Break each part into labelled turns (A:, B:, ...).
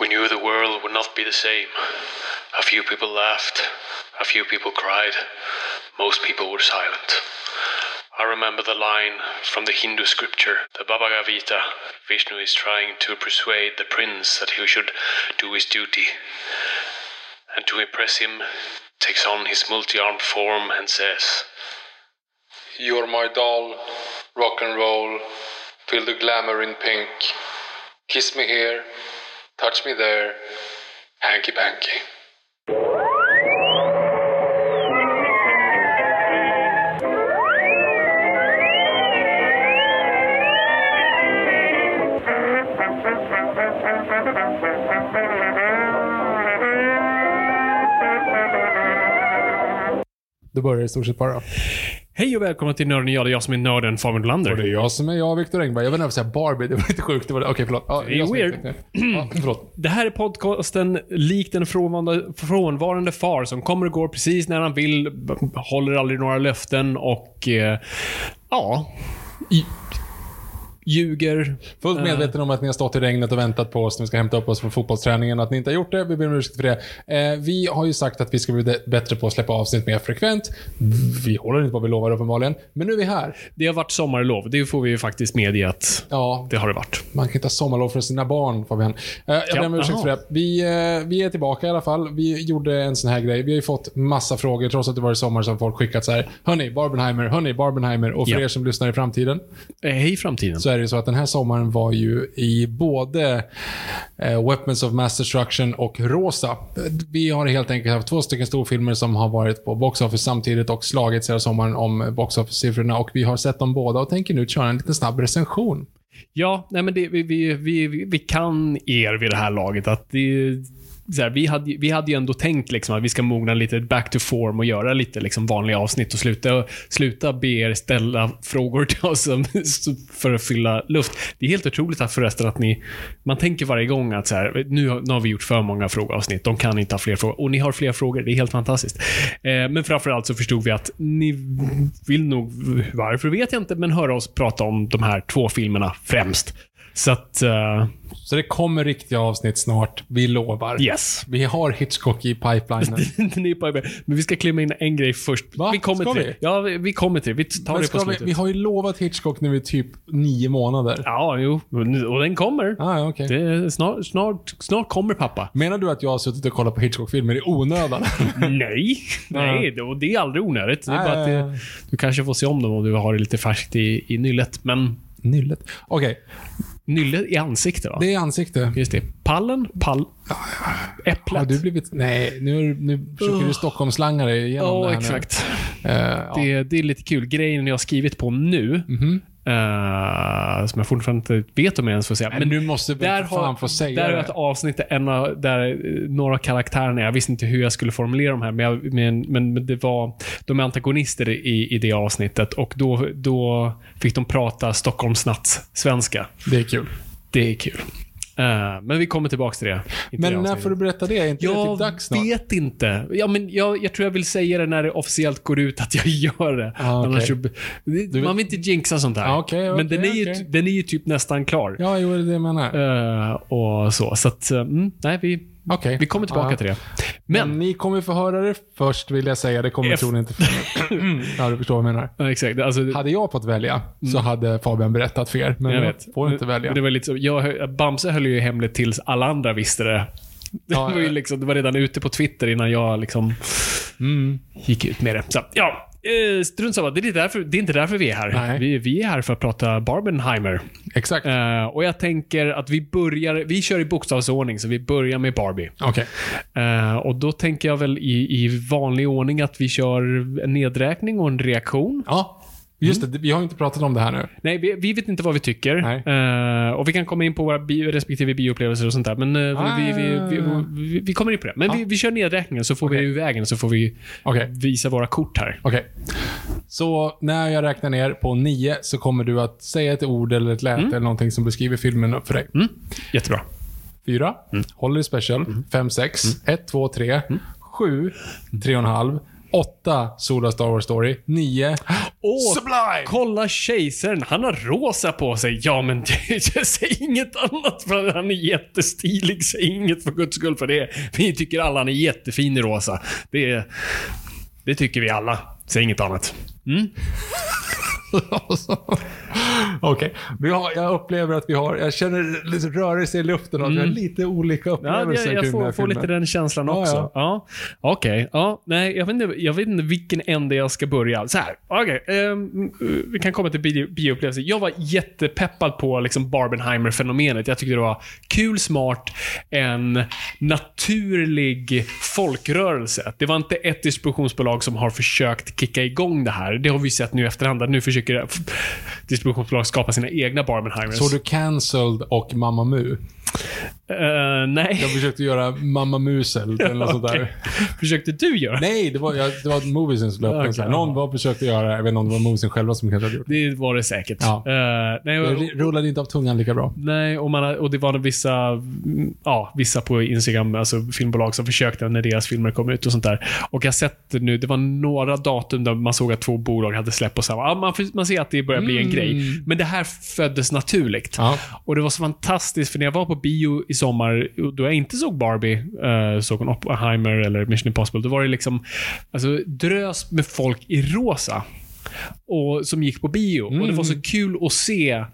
A: We knew the world would not be the same. A few people laughed, a few people cried, most people were silent. I remember the line from the Hindu scripture, the Bhagavad Gita. Vishnu is trying to persuade the prince that he should do his duty. And to impress him, takes on his multi-armed form and says,
B: You're my doll, rock and roll, feel the glamour in pink. Kiss me here, touch me there, hanky panky.
C: Det börjar i er stort sett bara.
D: Hej och välkomna till Nörden jag, det är jag som är nörden Fabian Lander.
C: Och det är jag som är jag, Viktor Engberg. Jag vet inte varför jag säga Barbie, det var lite sjukt. Det var. Okej, förlåt. Ja,
D: Det är
C: jag
D: weird.
C: tekniker. Ja, förlåt.
D: Det här är podcasten likt en frånvarande, frånvarande far som kommer och går precis när han vill, håller aldrig några löften och eh, ja, i- ljuger.
C: Fullt medveten om att ni har stått i regnet och väntat på oss när vi ska hämta upp oss från fotbollsträningen. Att ni inte har gjort det, vi ber om ursäkt för det. Eh, vi har ju sagt att vi ska bli bättre på att släppa avsnitt mer frekvent. Vi håller inte vad vi lovar uppenbarligen. Men nu är vi här.
D: Det har varit sommarlov, det får vi ju faktiskt medge att
C: Ja,
D: det har det varit.
C: Man kan inte ha sommarlov för sina barn, Fabian. Eh, jag ber om ursäkt för det. Vi, eh, vi är tillbaka i alla fall. Vi gjorde en sån här grej. Vi har ju fått massa frågor, trots att det var sommar, som folk skickat så här. Hörni, Barbenheimer, hörni, Barbenheimer. Och för
D: Ja.
C: er som lyssnar i framtiden,
D: Eh, Hej framtiden.
C: så är det så att den här sommaren var ju i både eh, Weapons of Mass Destruction och Rosa. Vi har helt enkelt haft två stycken storfilmer som har varit på Box Office samtidigt och slagits hela sommaren om Box Office-siffrorna och vi har sett dem båda och tänker nu köra en liten snabb recension.
D: Ja, nej men det, vi, vi, vi, vi- vi kan er vid det här laget att det så här, vi, hade, vi hade ju ändå tänkt liksom att vi ska mogna lite back to form och göra lite liksom vanliga avsnitt och sluta, sluta be er ställa frågor till oss för att fylla luft. Det är helt otroligt att förresten att ni... Man tänker varje gång att så här, nu, har- nu har vi gjort för många frågeavsnitt. De kan inte ha fler frågor. Och ni har fler frågor. Det är helt fantastiskt. Eh, men framförallt så förstod vi att ni vill nog, varför vet jag inte, men höra oss prata om de här två filmerna främst. Så att, eh,
C: Så det kommer riktiga avsnitt snart, vi lovar.
D: yes.
C: Vi har Hitchcock i pipelinen.
D: Ni på- Men vi ska klämma in en grej först.
C: Va?
D: Vi kommer
C: Ska
D: till
C: vi?
D: det. Ja, vi vi kommer till det. Vi tar
C: Men
D: det på
C: ska vi,
D: slutet.
C: vi har ju lovat Hitchcock nu i typ nio månader.
D: Ja, jo. Och den kommer.
C: Ah, okej.
D: Det snart, snart, snart kommer pappa.
C: Menar du att jag har suttit och kollat på Hitchcock-filmer i onödan?
D: Nej, nej. det- Och det är aldrig onödigt. Det är bara att det, du kanske får se om dem om du har det lite färskt i, i nyllet. Men
C: Nyllet. Okej,
D: nylle i ansikte va?
C: det är ansikte.
D: Just det. Pallen, pall... Äpplet.
C: Har du blivit... Nej, nu, nu försöker du Stockholmslangare igenom
D: Ja,
C: det här
D: exakt.
C: nu. Eh, ja.
D: Det, det är lite kul. Grejen jag har skrivit på nu,
C: Mhm.
D: Eh, som jag fortfarande inte vet om jag ens får säga.
C: Men du måste för fan få säga
D: där har ett avsnitt där, en av, där några av karaktärerna, jag visste inte hur jag skulle formulera de här, men, jag, men, men, men det var, de är antagonister i, i det avsnittet och då, då fick de prata Stockholmsnatts-svenska.
C: Det är kul.
D: Det är kul. Eh, men vi kommer tillbaka till det.
C: Men
D: det
C: när får du berätta det? Är inte det
D: Jag
C: typ dags snart?
D: vet inte. Ja, men jag, jag tror jag vill säga det när det officiellt går ut att jag gör det.
C: Ah, okej.
D: Annars det- man vill inte jinxa sånt här.
C: Ah, okej,
D: men den är, ju, den är ju typ nästan klar.
C: Ja, jo, det är det jag menar.
D: Eh, och så. Så att, eh, mm, nej, vi,
C: Okej.
D: Vi kommer tillbaka
C: Ja.
D: till det.
C: Men
D: Men,
C: ni kommer få höra det först, vill jag säga. Det kommer
D: F-
C: troligen inte Ja, du förstår vad jag menar.
D: ja, exakt. Alltså,
C: Hade jag fått välja så hade Fabian berättat för er. Men
D: jag
C: jag,
D: vet.
C: får inte välja.
D: Det var lite så, jag, Bamse höll ju hemligt tills alla andra visste det. Det, var, ju liksom, det var redan ute på Twitter innan jag liksom
C: Mm.
D: gick ut med det. Så, ja, eh, strunt samma. Det är, inte därför, det är inte därför vi är här. Vi, vi är här för att prata Barbenheimer.
C: Exakt.
D: Eh, och jag tänker att vi börjar, vi kör i bokstavsordning, så vi börjar med Barbie.
C: Okej.
D: Eh, och då tänker jag väl i, i vanlig ordning att vi kör en nedräkning och en reaktion.
C: Ja. Just det, vi har inte pratat om det här nu.
D: Nej, vi, vi vet inte vad vi tycker. Eh, och vi kan komma in på våra bio, respektive bioupplevelser och sånt där. Men eh,
C: Ah.
D: vi, vi, vi, vi, vi kommer in på det. Men vi, vi kör nedräkningen så får vi
C: Okej.
D: ur vägen så får vi
C: Okej.
D: visa våra kort här.
C: Okej. Så när jag räknar ner på nio så kommer du att säga ett ord eller ett läte eller någonting som beskriver filmen för dig.
D: Mm. Jättebra.
C: Fyra. Holiday Special. Fem, sex. Ett, två, tre. Sju. Tre och en halv. Åtta. Sola Star Wars Story. Nio.
D: Åh,
C: Sublime!
D: kolla kejsaren. Han har rosa på sig. Ja, men säg inget annat för han är jättestilig. Säg inget för guds skull för det. Vi tycker alla han är jättefin i rosa. Det, det tycker vi alla. Säg inget annat. Mm.
C: Okej. Har- Jag upplever att vi har... Jag känner lite rörelse i luften och att vi har lite olika
D: Ja,
C: upplevelser
D: jag, jag
C: kring den här
D: får, får lite den känslan
C: Ja,
D: också.
C: ja.
D: Ja. Okej. Ja. Nej, jag vet, inte, jag vet inte vilken ände jag ska börja. Så här. Okej. ehm, vi kan komma till bio- bioupplevelser. Jag var jättepeppad på liksom Barbenheimer-fenomenet. Jag tyckte det var kul, smart, en naturlig folkrörelse. Det var inte ett distributionsbolag som har försökt kicka igång det här. Det har vi sett nu i efterhand. Nu försöker distributionsbolag skapa sina egna Barbenheimers.
C: Så du Cancelled och Mamma Mu?
D: Eh, nej.
C: Jag försökte göra Mamma Musel eller något sånt där.
D: Försökte du göra
C: Nej, det var, jag, det var moviesen som så här. Någon var försökte göra Jag vet inte om det var moviesen själva som kanske hade gjort det.
D: Det var det säkert.
C: Ja.
D: Eh, nej,
C: Det
D: och,
C: rullade inte av tungan lika bra.
D: nej och, man, och det var vissa, mm, ja, vissa på Instagram, alltså filmbolag som försökte när deras filmer kom ut och sånt där. Och jag har sett nu, det var några datum där man såg att två bolag hade släppt på samma. Ja, man, man ser att det börjar bli en grej. Men det här föddes naturligt.
C: Ja.
D: Och det var så fantastiskt, för när jag var på bio i sommar, då jag inte såg Barbie, eh, såg en Oppenheimer eller Mission Impossible, då var det liksom alltså, drös med folk i rosa. Och, som gick på bio. Och det var så kul att se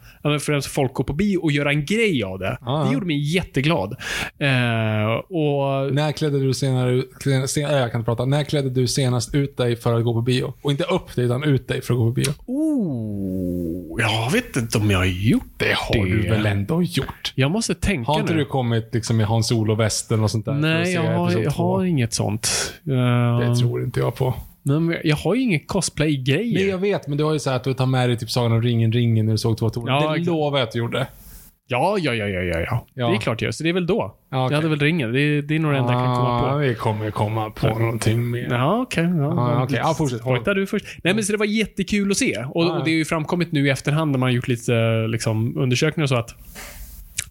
D: främst folk gå på bio och göra en grej av det.
C: Ja.
D: Det gjorde mig jätteglad. Eh, och
C: När klädde du senare, sen, sen, jag kan inte prata. När klädde du senast ut dig för att gå på bio? Och inte upp dig, utan ut dig för att gå på bio.
D: Oh, jag vet inte om jag har gjort
C: Det har du väl ändå gjort?
D: Jag måste tänka
C: Har inte
D: nu.
C: du kommit liksom i Hans Olo-väst eller något sånt där?
D: Nej, jag har, jag har inget sånt. Eh,
C: Det tror inte jag på.
D: Men jag har ju ingen cosplay-grejer.
C: Nej, jag vet, men du har ju sagt att du tar med dig typ Sagan om ringen-ringen när du såg två toner.
D: Ja,
C: det
D: exakt.
C: lovar jag att du gjorde.
D: Ja, ja, ja, ja, ja, ja.
C: Ja.
D: Det är klart jag. Så det är väl då.
C: Ja, okej.
D: Jag hade väl ringen. Det är, det är nog det enda jag kan komma
C: Ah,
D: på.
C: Vi kommer komma på någonting mer.
D: Ja, okej. Ja,
C: Ja, okej. Ja, fortsätt.
D: Hojta du först. Nej, men så det var jättekul att se. Och,
C: Ja, ja.
D: och det är ju framkommit nu i efterhand när man har gjort lite liksom, undersökningar och så att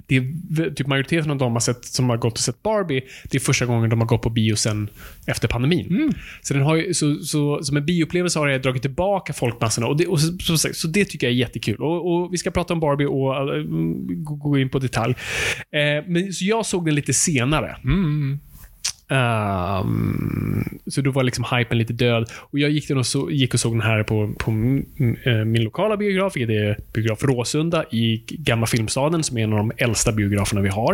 D: det är typ majoriteten av de har sett, som har gått och sett Barbie, det är första gången de har gått på bio sen efter pandemin.
C: Mm.
D: Så, den har ju, så, så som en bioupplevelse har det dragit tillbaka folkmassorna. Och det, och så, så, så det tycker jag är jättekul. Och, och Vi ska prata om Barbie och gå, gå in på detalj. Eh, men, så jag såg den lite senare.
C: Mm.
D: Ehm, så då var liksom hypen lite död. Och Jag gick, och, så, gick och såg den här på, på eh, min lokala biograf, vilket är biograf Råsunda i Gamla Filmstaden, som är en av de äldsta biograferna vi har.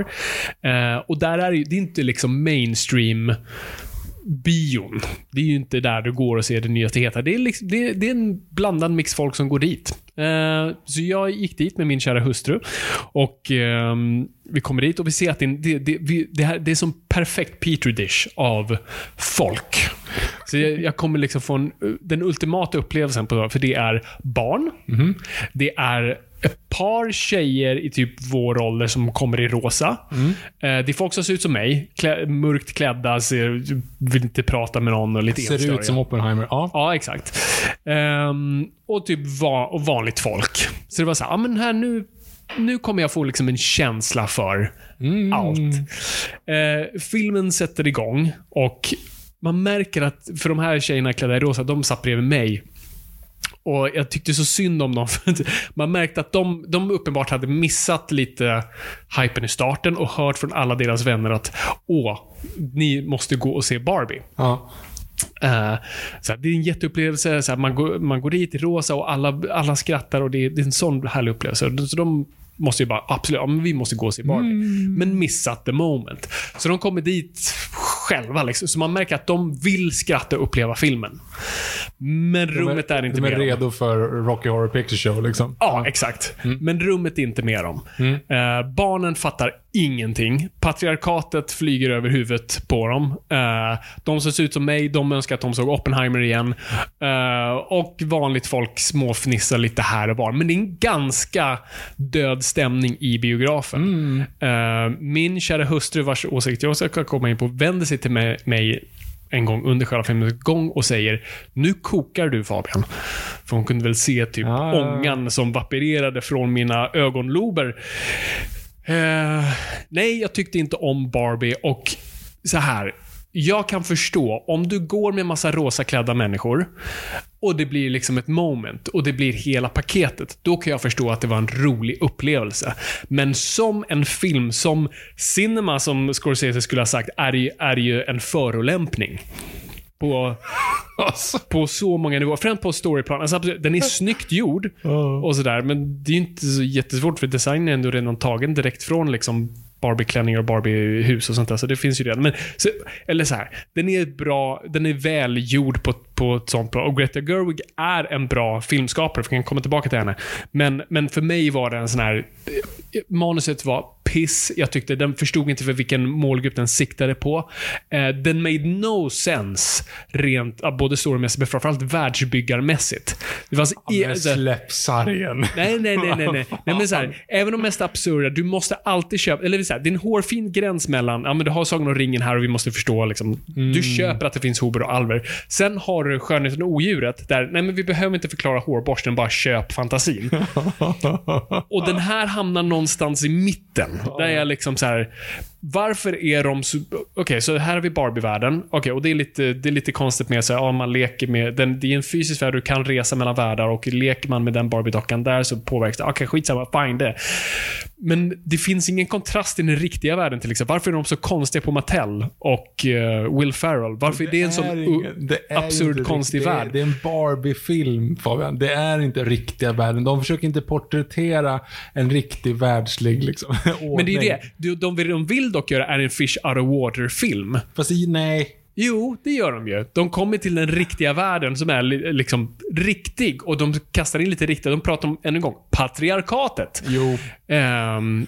D: Eh, och där är det, det är inte liksom mainstream bion. Det är ju inte där du går och ser det nyaste heta. Det är, liksom, det, det är en blandad mix folk som går dit. Eh, så jag gick dit med min kära hustru. Och ehm, vi kommer dit och vi ser att det, det, det, det, här, det är som perfekt petri dish av folk. Så jag, jag kommer liksom få en, den ultimata upplevelsen på det, för det är barn. Det är ett par tjejer i typ vår ålder som kommer i rosa.
C: Mm.
D: Det är folk som ser ut som mig. Klä, mörkt klädda, ser, vill inte prata med någon och lite
C: Ser
D: enstöriga.
C: ut som Oppenheimer. Ja.
D: Ja, exakt. Ehm, och typ va, och vanligt folk. Så det var så här, ja men här nu, nu kommer jag få liksom en känsla för
C: Mm.
D: allt. Eh, filmen sätter igång och man märker att, för de här tjejerna klädda i rosa, de satt bredvid mig. Och jag tyckte så synd om dem. För man märkte att de, de uppenbart hade missat lite hypen i starten och hört från alla deras vänner att åh, ni måste gå och se Barbie.
C: Ja.
D: Eh, så det är en jätteupplevelse. Så man, går, man går dit i rosa och alla, alla skrattar och det är, det är en sån härlig upplevelse. Så de måste ju bara, absolut, ja, men vi måste gå och se Barbie. Men missat the moment. Så de kommer dit själva. Liksom. Så man märker att de vill skratta och uppleva filmen. Men rummet är, inte
C: De är
D: med dem.
C: redo för Rocky Horror Picture Show liksom.
D: Ja, exakt. Men rummet är inte med dem. Eh, barnen fattar ingenting. Patriarkatet flyger över huvudet på dem. Eh, de som ser ut som mig, de önskar att de såg Oppenheimer igen. Eh, och vanligt folk småfnissar lite här och var. Men det är en ganska död stämning i biografen. Eh, min kära hustru, vars åsikt jag ska komma in på, vänder sig till mig, en gång under själva filmens gång och säger Nu kokar du Fabian. För hon kunde väl se typ
C: ja.
D: ångan som vaporerade från mina ögonlober. Eh, nej, jag tyckte inte om Barbie och så här. Jag kan förstå om du går med massa rosaklädda människor och det blir liksom ett moment och det blir hela paketet. Då kan jag förstå att det var en rolig upplevelse. Men som en film, som cinema, som Scorsese skulle ha sagt, är ju, är ju en förolämpning. På, på så många nivåer. Främst på storyplan. Alltså, absolut, den är snyggt gjord och sådär, men det är inte så jättesvårt för designen är ändå redan tagen direkt från liksom Barbie-klänningar och Barbie-hus och sånt där. Så det finns ju redan. Men, så, eller så här, den är bra, den är väl gjord på, på ett sånt plan. Och Greta Gerwig är en bra filmskapare, för jag kan komma tillbaka till henne. Men, men för mig var det en sån här... eh, Manuset var piss. Jag tyckte den förstod inte för vilken målgrupp den siktade på. Eh, den made no sense rent, ja, både storymässigt men framförallt världsbyggarmässigt. Det fanns i-
C: Men
D: så här-
C: släpp sargen.
D: Nej, nej, nej, nej. nej. nej men så här, även de mest absurda, du måste alltid köpa, eller så här, det är en hårfin gräns mellan, ja men du har Sagan om ringen här och vi måste förstå liksom, du köper att det finns hober och alver. Sen har du Skönheten och odjuret, där, nej men vi behöver inte förklara hårborsten, bara köp fantasin. och den här hamnar någonstans i mitten. Där jag liksom så här. Varför är de så... Okej, så här har vi Barbie-världen. Okej, och det är, lite, det är lite konstigt med så här, ja, man leker med... Den, det är en fysisk värld, du kan resa mellan världar och leker man med den Barbie-dockan där så påverkas det. Okej, skitsamma, fine det. Men det finns ingen kontrast i den riktiga världen till exempel. Varför är de så konstiga på Mattel och eh, Will Ferrell? Varför är det en sån
C: är det
D: absurd, konstig
C: riktigt-
D: värld?
C: Det, det är en Barbie-film, Fabian. Det är inte riktiga världen. De försöker inte porträttera en riktig världslig liksom,
D: Men det är
C: ordning.
D: det. De, de, de vill dock göra är en Fish Out of Water-film.
C: Fast nej.
D: Jo, det gör de ju. De kommer till den riktiga världen som är li- liksom riktig och de kastar in lite riktigt. De pratar om, än en gång, patriarkatet.
C: Jo.
D: Ehm,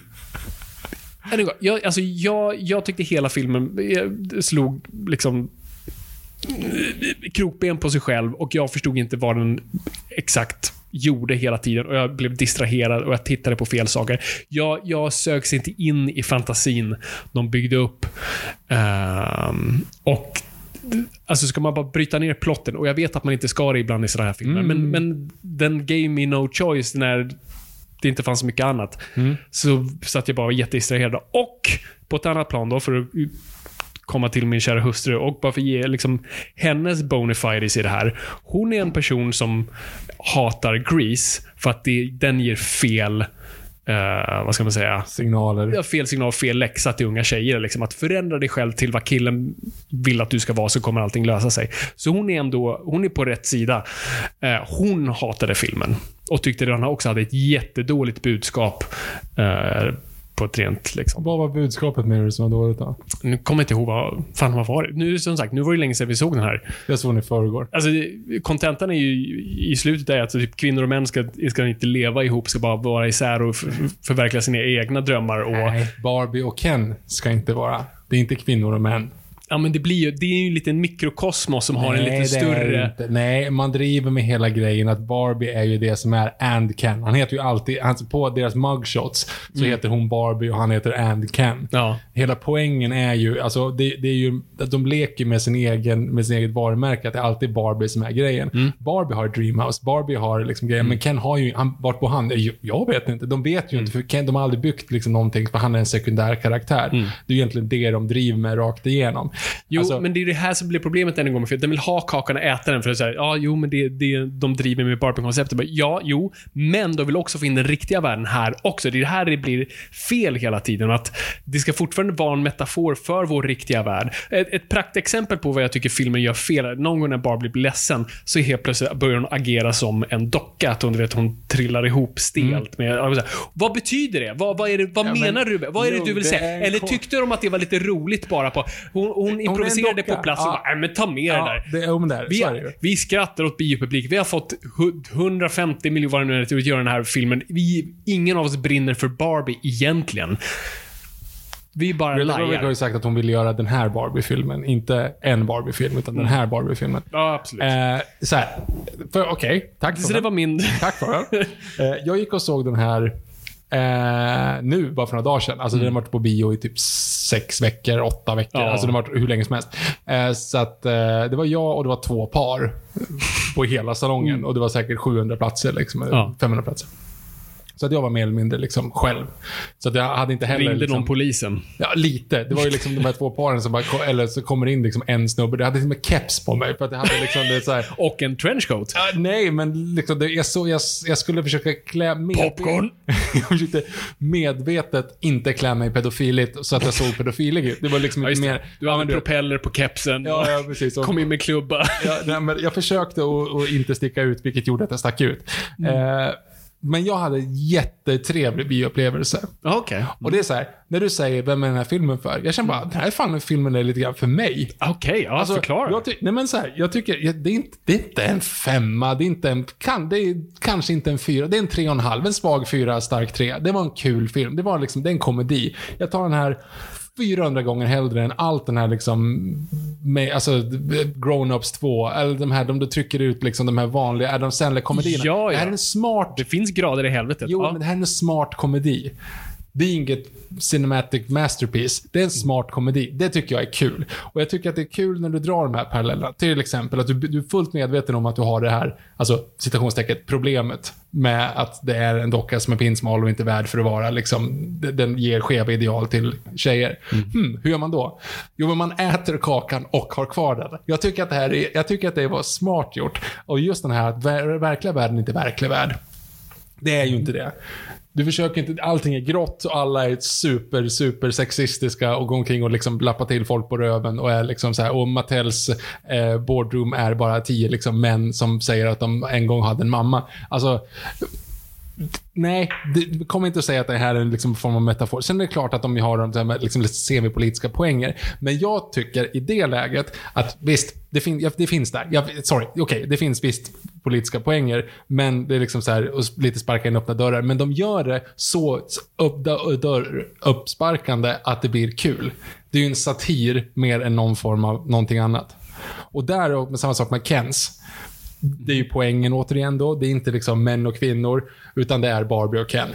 D: än en gång, jag, alltså jag, jag tyckte hela filmen eh, slog liksom eh, krokben på sig själv och jag förstod inte vad den exakt gjorde hela tiden och jag blev distraherad och jag tittade på fel saker. Jag, jag sögs inte in i fantasin de byggde upp. Ehm, och Alltså ska man bara bryta ner plotten, och jag vet att man inte ska det ibland i sådana här filmer, men, men den gave me no choice när det inte fanns så mycket annat. Så satt jag bara jättedistraherad. Och på ett annat plan då, för att komma till min kära hustru och bara för att ge liksom, hennes bonafides i det här. Hon är en person som hatar Grease för att det, den ger fel, eh, vad ska man säga,
C: Signaler.
D: Ja, fel signal, fel läxa till unga tjejer. Liksom. Att förändra dig själv till vad killen vill att du ska vara så kommer allting lösa sig. Så hon är ändå hon är på rätt sida. Eh, hon hatade filmen och tyckte den också hade ett jättedåligt budskap. Eh, på ett rent liksom.
C: Vad var budskapet med det som var dåligt då?
D: Nu kommer jag inte ihåg vad fan vad var det. Nu som sagt, nu var det länge sedan vi såg den här.
C: Jag såg den i förrgår.
D: Alltså, kontentan är ju i slutet är att typ, kvinnor och män ska, ska inte leva ihop, ska bara vara isär och förverkliga sina egna drömmar. Och,
C: Nej, Barbie och Ken ska inte vara. Det är inte kvinnor och män.
D: Ja, men det blir ju, det är ju en liten mikrokosmos som har en lite
C: är
D: större...
C: inte. Nej, man driver med hela grejen att Barbie är ju det som är and Ken. Han heter ju alltid, alltså på deras mugshots så heter hon Barbie och han heter and Ken.
D: Ja.
C: Hela poängen är ju, alltså det, det är ju, att de leker med sin egen, med sin eget varumärke, att det är alltid Barbie som är grejen. Barbie har Dreamhouse, Barbie har liksom grejen, men Ken har ju, han, vart på han? Jag- Jag vet inte, de vet ju inte, för Ken, de har aldrig byggt liksom någonting, för han är en sekundär karaktär. Det är ju egentligen det de driver med rakt igenom.
D: Jo,
C: Alltså-
D: men det är det här som blir problemet än en gång. För den vill ha kakan och äta den. För att säga, ja, jo, men det, det, de driver med Barbie-konceptet. Ja, jo, men de vill också få in den riktiga världen här också. Det är det här det blir fel hela tiden. Att det ska fortfarande vara en metafor för vår riktiga värld. Ett, ett praktexempel på vad jag tycker filmen gör fel. Någon gång när Barbie blir ledsen, så helt plötsligt börjar hon agera som en docka. Att hon, du vet, hon trillar ihop stelt. Med, och så här, vad betyder det? Vad, vad, det, vad
C: Mm. Ja, men-
D: menar du? Vad är det
C: Jo,
D: du vill säga? Eller tyckte de att det var lite roligt bara på... Hon, hon improviserade
C: docka.
D: på plats och
C: Ja.
D: bara, "Nej, men ta med
C: Ja,
D: det där.
C: det, men det är,
D: Vi,
C: det
D: vi skrattar åt biopublik. Vi har fått hu- 150 miljoner det nu att göra den här filmen. Vi, ingen av oss brinner för Barbie egentligen. Vi bara
C: Greta Gerwig har ju sagt att hon vill göra den här Barbie-filmen. Inte en Barbie-film, utan den här Barbie-filmen.
D: Ja, absolut.
C: Eh, så här. För- Okej, tack för
D: så det var min...
C: Tack för den. Eh, jag gick och såg den här eh, nu, bara för några dagar sedan. Alltså den har varit på bio i typ sex veckor, åtta veckor.
D: Ja.
C: Alltså den har varit hur länge som helst. Eh, så att eh, det var jag och det var två par på hela salongen. Och det var säkert 700 platser, liksom,
D: Ja.
C: 500 platser. Så att jag var mer eller mindre liksom själv. Så att jag hade inte heller...
D: Ringde
C: liksom,
D: någon polisen?
C: Ja, lite. Det var ju liksom de här två paren som bara, eller så kommer in liksom en snubbe. Det hade liksom en keps på mig. För att jag hade liksom det så här,
D: Och en trenchcoat?
C: Ja, nej, men liksom det, jag, så, jag, jag skulle försöka klä med...
D: Popcorn?
C: jag försökte medvetet inte klä mig pedofiligt så att jag såg pedofilig ut. Det var liksom
D: Ja,
C: inte mer...
D: Du
C: men
D: propeller på kepsen.
C: Ja, ja, precis. Och-
D: Kom in med klubba.
C: Ja, nej, men jag försökte att inte sticka ut, vilket gjorde att jag stack ut.
D: Mm.
C: Eh, men jag hade en jättetrevlig bioupplevelse.
D: Okej.
C: Och det är så här, när du säger vem är den här filmen för? Jag känner bara, den här fan filmen är lite grann för mig.
D: Okej, ja,
C: Alltså,
D: förklara.
C: Jag nej men så här, jag tycker, ja, det, är inte, det är inte en femma, det är inte en, kan, det är kanske inte en fyra, det är en tre och en halv, en svag fyra, stark tre. Det var en kul film, det var liksom, det är en komedi. Jag tar den här 400 gånger hellre än allt den här liksom, med, alltså Grown-Ups 2, eller de här, de du trycker ut liksom de här vanliga Adam Sandler-komedierna.
D: Ja, ja.
C: Det här är en smart
D: Det finns grader i helvetet.
C: Jo,
D: ja.
C: men det här är en smart komedi. Det är inget cinematic masterpiece. Det är en smart komedi. Det tycker jag är kul. Och jag tycker att det är kul när du drar de här parallellerna. Till exempel att du, du är fullt medveten om att du har det här, alltså citationstecket, problemet med att det är en docka som är pinsmal och inte värd för att vara, liksom, den ger skeva ideal till tjejer. Hmm, hur gör man då? Jo, men man äter kakan och har kvar den. Jag tycker att det här är, jag tycker att det var smart gjort. Och just den här att ver- verkliga världen är inte verklig värld. Det är ju inte det. Du försöker inte, allting är grått och alla är super, super sexistiska och går omkring och liksom lappar till folk på röven och är liksom så här, och Mattels eh, boardroom är bara tio liksom män som säger att de en gång hade en mamma. Alltså, Nej, det inte att säga att det här är en liksom form av metafor. Sen är det klart att de har de här liksom lite semipolitiska poänger. Men jag tycker i det läget att visst, det, fin det finns där. Jag, sorry, okej, det finns visst politiska poänger. Men det är liksom så här, och lite sparka in öppna dörrar. Men de gör det så upp, dörr, uppsparkande att det blir kul. Det är ju en satir mer än någon form av någonting annat. Och där, och med samma sak med Kens. Det är ju poängen återigen då. Det är inte liksom män och kvinnor, utan det är Barbie och Ken.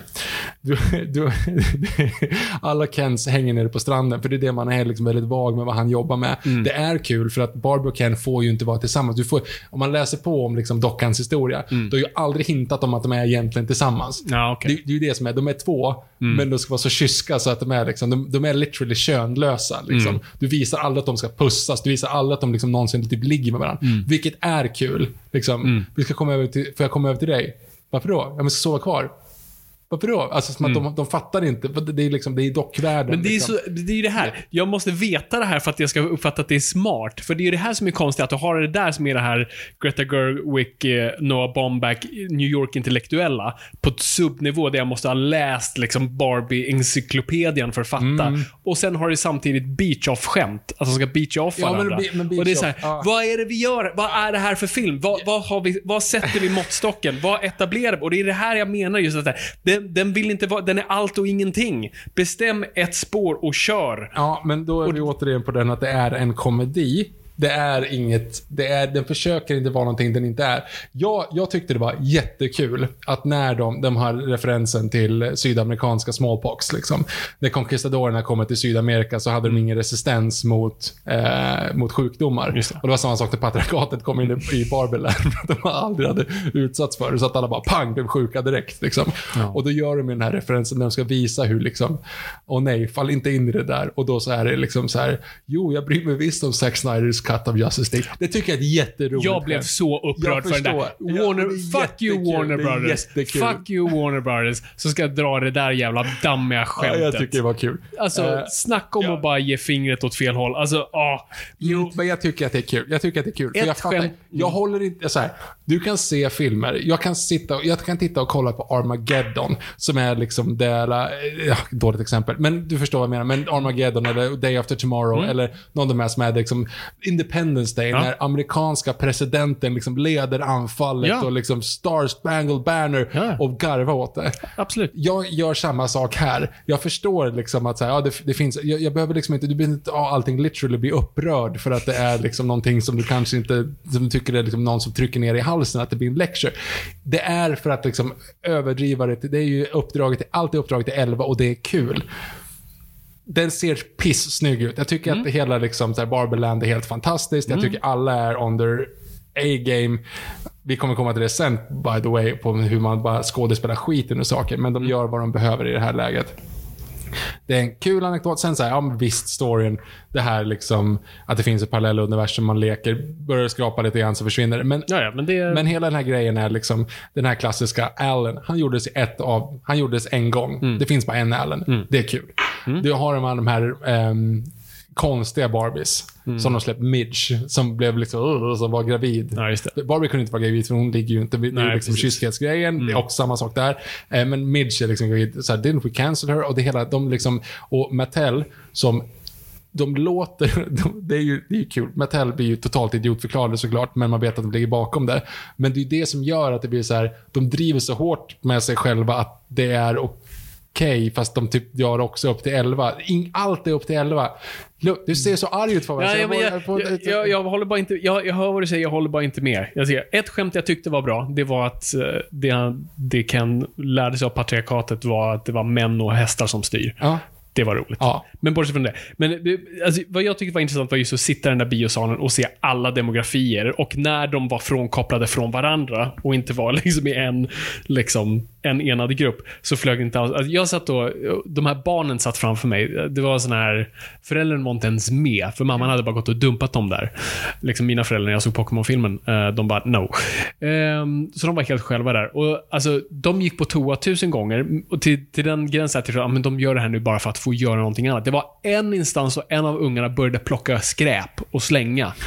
C: Du, du, alla Kens hänger nere på stranden, för det är det man är liksom väldigt vag med vad han jobbar med. Det är kul, för att Barbie och Ken får ju inte vara tillsammans. Du får, om man läser på om liksom dockans historia, då har ju aldrig hintat om att de är egentligen tillsammans.
D: Ja, okej.
C: Det, det är ju det som är, de är två, men de ska vara så kyska så att de är liksom, de, de är literally könlösa. Liksom. Du visar aldrig att de ska pussas, du visar aldrig att de liksom någonsin typ ligger med varandra. Vilket är kul. Liksom. Vi ska komma över till, får jag komma över till dig? Varför då? Jag ska sova kvar. Varför då? Alltså som att de, de fattar inte. Det är liksom, det är dockvärlden.
D: Men det är,
C: liksom.
D: så, det är ju det här. Jag måste veta det här för att jag ska uppfatta att det är smart. För det är ju det här som är konstigt, att du har det där som är det här Greta Gerwig, eh, Noah Baumbach, New York-intellektuella på ett subnivå där jag måste ha läst liksom Barbie-encyklopedian för att fatta. Och sen har du samtidigt beach-off-skämt. Alltså ska beacha off
C: Ja, men
D: varandra.
C: be- men
D: och det är så här,
C: beach-off, ja.
D: vad är det vi gör? Vad är det här för film? Vad, vad, har vi, vad sätter vi måttstocken? Vad etablerar vi? Och det är det här jag menar just att det den, den vill inte vara, den är allt och ingenting. Bestäm ett spår och kör.
C: Ja, men då är vi återigen på den att det är en komedi. Det är inget, det är, den försöker inte vara någonting den inte är. Jag, jag tyckte det var jättekul att när de, de har referensen till sydamerikanska smallpox, liksom. När conquistadorerna kommer till Sydamerika så hade de ingen resistens mot, eh, mot sjukdomar.
D: Det.
C: Och det var samma sak när patriarkatet kom in i Barbel de aldrig hade utsatts för det, så att alla bara pang, blev sjuka direkt. Liksom. Och då gör de den här referensen när de ska visa hur liksom, åh nej, fall inte in i det där. Och då så är det liksom så här, jo, jag bryr mig visst om Zack Snyders cut of Justice League. Det tycker jag är ett jätteroligt
D: Jag blev så upprörd för den där.
C: Ja,
D: Warner,
C: är
D: fuck you. Warner Brothers. Fuck you Warner Brothers. Så ska jag dra det där jävla dammiga
C: Ja,
D: skämtet.
C: jag tycker det var kul.
D: Alltså,
C: Eh,
D: snacka om
C: ja.
D: att bara ge fingret åt fel håll. Alltså, ah.
C: Jo, men jag tycker att det är kul. Jag tycker att det är kul. För jag, fattar,
D: skämt-
C: jag håller inte... Så här, du kan se filmer. Jag kan sitta och, jag kan titta och kolla på Armageddon, som är liksom det... alla- Ja, dåligt exempel. Men du förstår vad jag menar. Men Armageddon eller Day After Tomorrow eller någon av de här som är liksom Independence Day.
D: Ja.
C: när amerikanska presidenten liksom leder anfallet
D: Ja.
C: och liksom Star Spangled Banner
D: Ja.
C: och garva åt det.
D: Absolut.
C: Jag gör samma sak här. Jag förstår liksom att så här, ja, det, det finns, jag, jag behöver liksom inte, du behöver inte ha allting literally bli upprörd för att det är liksom någonting som du kanske inte, som du tycker är liksom någon som trycker ner i halsen, att det blir en lecture. Det är för att liksom överdriva det, det är ju uppdraget, allt är uppdraget till 11 och det är kul. Den ser piss-snygg ut. Jag tycker att det hela liksom, så här, Barberland är helt fantastiskt. Jag tycker alla är on their A-game. Vi kommer komma till det sen, by the way, på hur man bara skådespelar skiten ur saker. Men de gör vad de behöver i det här läget. Det är en kul anekdot. Sen så här, ja men visst, storyn. Det här liksom, att det finns ett parallella universum man leker. Börjar skrapa lite grann så försvinner det. Men,
D: Ja, ja, men det...
C: men hela den här grejen är liksom, den här klassiska Allen. Han gjordes ett av, han gjordes en gång. Det finns bara en Allen. Det är kul. Du har de här, de här ehm, konstiga Barbies. Som de släppte, Midge, som blev liksom, uh, som var gravid.
D: Ja.
C: Barbie kunde inte vara gravid för hon ligger ju inte, det är
D: Nej,
C: ju liksom kyskhetsgrejen. Det är också samma sak där. Eh, men Midge är liksom gravid. Så här, didn't we cancel her? Och det hela, de liksom, och Mattel som de låter, de, det, är ju, det är ju kul. Mattel blir ju totalt idiotförklarade såklart, men man vet att de ligger bakom det. Men det är ju det som gör att det blir så här, de driver så hårt med sig själva att det är okej, fast de typ gör också upp till 11. In, allt är upp till 11. Look, du ser så arg ut Fabian.
D: Ja, jag, jag, jag, jag håller bara inte... Jag, jag hör vad du säger, jag håller bara inte med. Jag ser, ett skämt jag tyckte var bra, det var att eh, det, det Ken lärde sig av patriarkatet var att det var män och hästar som styr.
C: Ja.
D: Det var roligt.
C: Ja.
D: Men bortsett från det. Men det- alltså, vad jag tyckte var intressant var just att sitta i den där biosalen och se alla demografier och när de var frånkopplade från varandra och inte var liksom i en, liksom, en enad grupp så flög det inte alls. Alltså, jag satt då, de här barnen satt framför mig. Det var sån här, föräldrarna var inte ens med för mamman hade bara gått och dumpat dem där. Liksom mina föräldrar när jag såg Pokémon-filmen, eh, de bara no. Ehm, så de var helt själva där. Och alltså, de gick på toa tusen gånger och till, till den gränsen att jag men de gör det här nu bara för att få göra någonting annat. Det var en instans och en av ungarna började plocka skräp och slänga.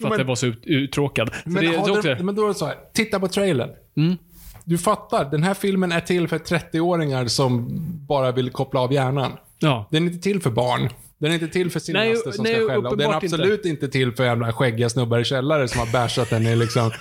D: för att
C: Men-
D: det var så ut, uttråkad.
C: Men,
D: det,
C: den,
D: också,
C: men då är det så här, titta på trailern. Du fattar, den här filmen är till för 30-åringar som bara vill koppla av hjärnan.
D: ja.
C: Den är inte till för barn. Den är inte till för cineaster som
D: nej,
C: ska skälla. Och den är absolut inte. till för jävla skäggiga snubbar i källare som har bashat den i liksom... Äh,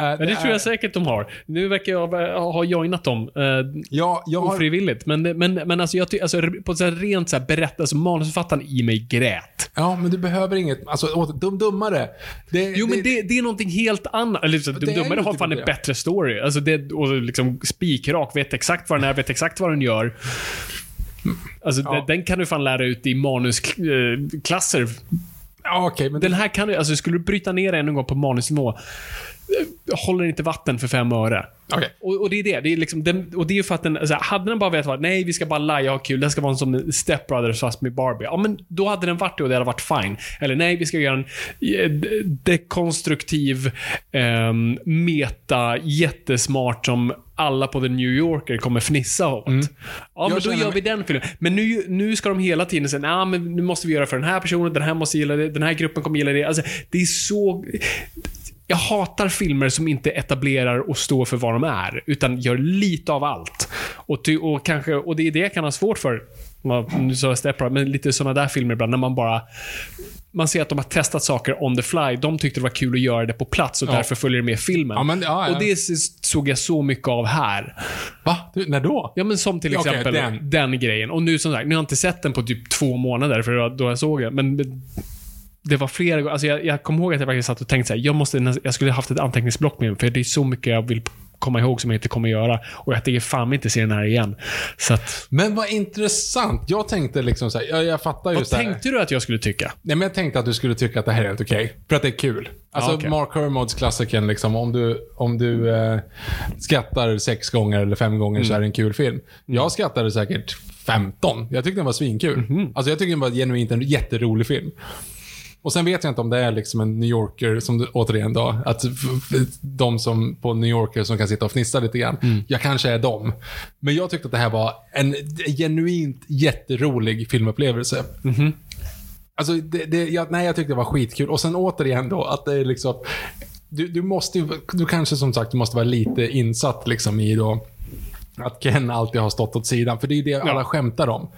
D: Men det tror jag säkert de har. Nu verkar jag ha joinat dem. Eh,
C: Ja, jag har...
D: Ofrivilligt. Men, det- men, men alltså, jag alltså, på ett rent så här berätt, alltså, manusförfattaren i mig grät.
C: Ja, men du behöver inget... Alltså, dum dummare. Det,
D: Jo, men det, det är någonting helt annat. Eller,
C: Det är
D: dummare har fan en
C: det.
D: bättre story. Alltså, det, och liksom spikrak, vet exakt vad den är, vet exakt vad den gör. Alltså,
C: Ja.
D: den, kan du fan lära ut i manusklasser.
C: Ja, okej, men...
D: Den här kan du, alltså skulle du bryta ner den en gång på manusnivå, eh, håller inte vatten för fem öre.
C: Okej.
D: Och, och det är det. det är liksom, den, och det är ju för att den, alltså, hade den bara vetat vara, nej vi ska bara laja och ha kul, det ska vara som Step Brothers fast med Barbie. Ja men då hade den varit det och det hade varit fine. Eller nej, vi ska göra en eh, de- dekonstruktiv, um, meta, jättesmart som alla på The New Yorker kommer fnissa åt. Ja, men då gör vi den filmen. Men nu, nu ska de hela tiden säga, nej men nu måste vi göra för den här personen, den här måste gilla det, den här gruppen kommer gilla det. Alltså, det är så... Jag hatar filmer som inte etablerar och står för vad de är, utan gör lite av allt. Och, ty, och, kanske, och det är det jag kan ha svårt för Nu sa jag Step men lite sådana där filmer ibland när man bara man ser att de har testat saker on the fly. De tyckte det var kul att göra det på plats och
C: Ja.
D: därför följer det med filmen.
C: Ja, men- ja.
D: Och det såg jag så mycket av här.
C: Va? Du, när då?
D: Ja, men som till exempel
C: den.
D: den. grejen. Och nu som sagt, nu har jag inte sett den på typ två månader, för då jag såg den. Men det var flera gånger. Alltså jag, jag kommer ihåg att jag faktiskt satt och tänkte så här, jag, måste, jag skulle haft ett anteckningsblock med mig, för det är så mycket jag vill komma ihåg som jag inte kommer göra. Och jag tänker fan inte se den här igen. Så att,
C: Men vad intressant. Jag tänkte liksom så här, jag, jag fattar ju
D: vad
C: så här,
D: tänkte du att jag skulle tycka?
C: Nej, men jag tänkte att du skulle tycka att det här är helt okej. För att det är kul. Alltså
D: Ja, okej.
C: Mark Hermods klassikern, liksom, om du, om du eh, skrattar sex gånger eller fem gånger
D: Mm.
C: så är det en kul film. Jag skrattade säkert 15. Jag tyckte den var svinkul.
D: Mhm.
C: Alltså jag tyckte den var genuint en jätterolig film. Och sen vet jag inte om det är liksom en New Yorker, som du, återigen då, att de som på New Yorker som kan sitta och fnissa lite grann.
D: Mm.
C: Jag kanske är dem. Men jag tyckte att det här var en genuint jätterolig filmupplevelse. Alltså, det, det, jag, nej, jag tyckte det var skitkul. Och sen återigen då, att det är liksom... Du, du måste du kanske som sagt du måste vara lite insatt liksom i då att Ken alltid har stått åt sidan. För det är ju det alla skämtar om.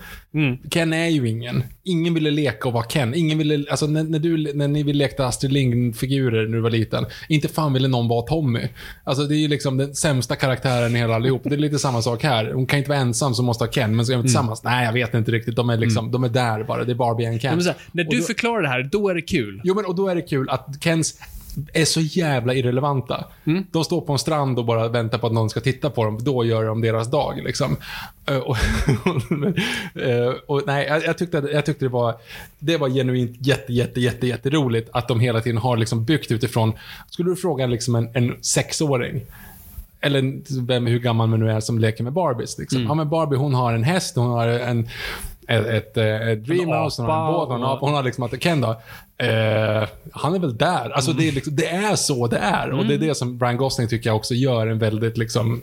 C: Ken är ju ingen. Ingen ville leka och vara Ken. Ingen ville, alltså när, när, du, när ni ville leka Astrid Lindgren-figurer när du var liten, inte fan ville någon vara Tommy. Alltså det är ju liksom den sämsta karaktären i hela allihop. Det är lite samma sak här. Hon kan inte vara ensam som måste ha Ken, men ska de tillsammans? Nej, jag vet inte riktigt. De är liksom, de är där bara. Det är Barbie and Ken.
D: Ja, så här, när
C: Och
D: du
C: då-
D: förklarar det här, då är det kul.
C: Jo, men och då är det kul att Kens är så jävla irrelevanta.
D: Mm.
C: De står på en strand och bara väntar på att någon ska titta på dem. Då gör de deras dag. Liksom. Eh, och, eh, och, nej, jag, jag, tyckte, jag tyckte det var, det var genuint jätte, jätte, jätte, jätteroligt att de hela tiden har liksom byggt utifrån... Skulle du fråga liksom en, en sexåring eller vem, hur gammal man nu är som leker med Barbies. Liksom.
D: Mm.
C: Ja, men Barbie hon har en häst, hon har en, ett, ett, eh, ett dreamhouse, en
D: apa
C: båt, hon har,
D: och-
C: hon har liksom att Ken då, eh, han är väl där. Alltså det, är liksom, det är så det är. Och det är det som Brian Gosling tycker jag också gör en väldigt liksom,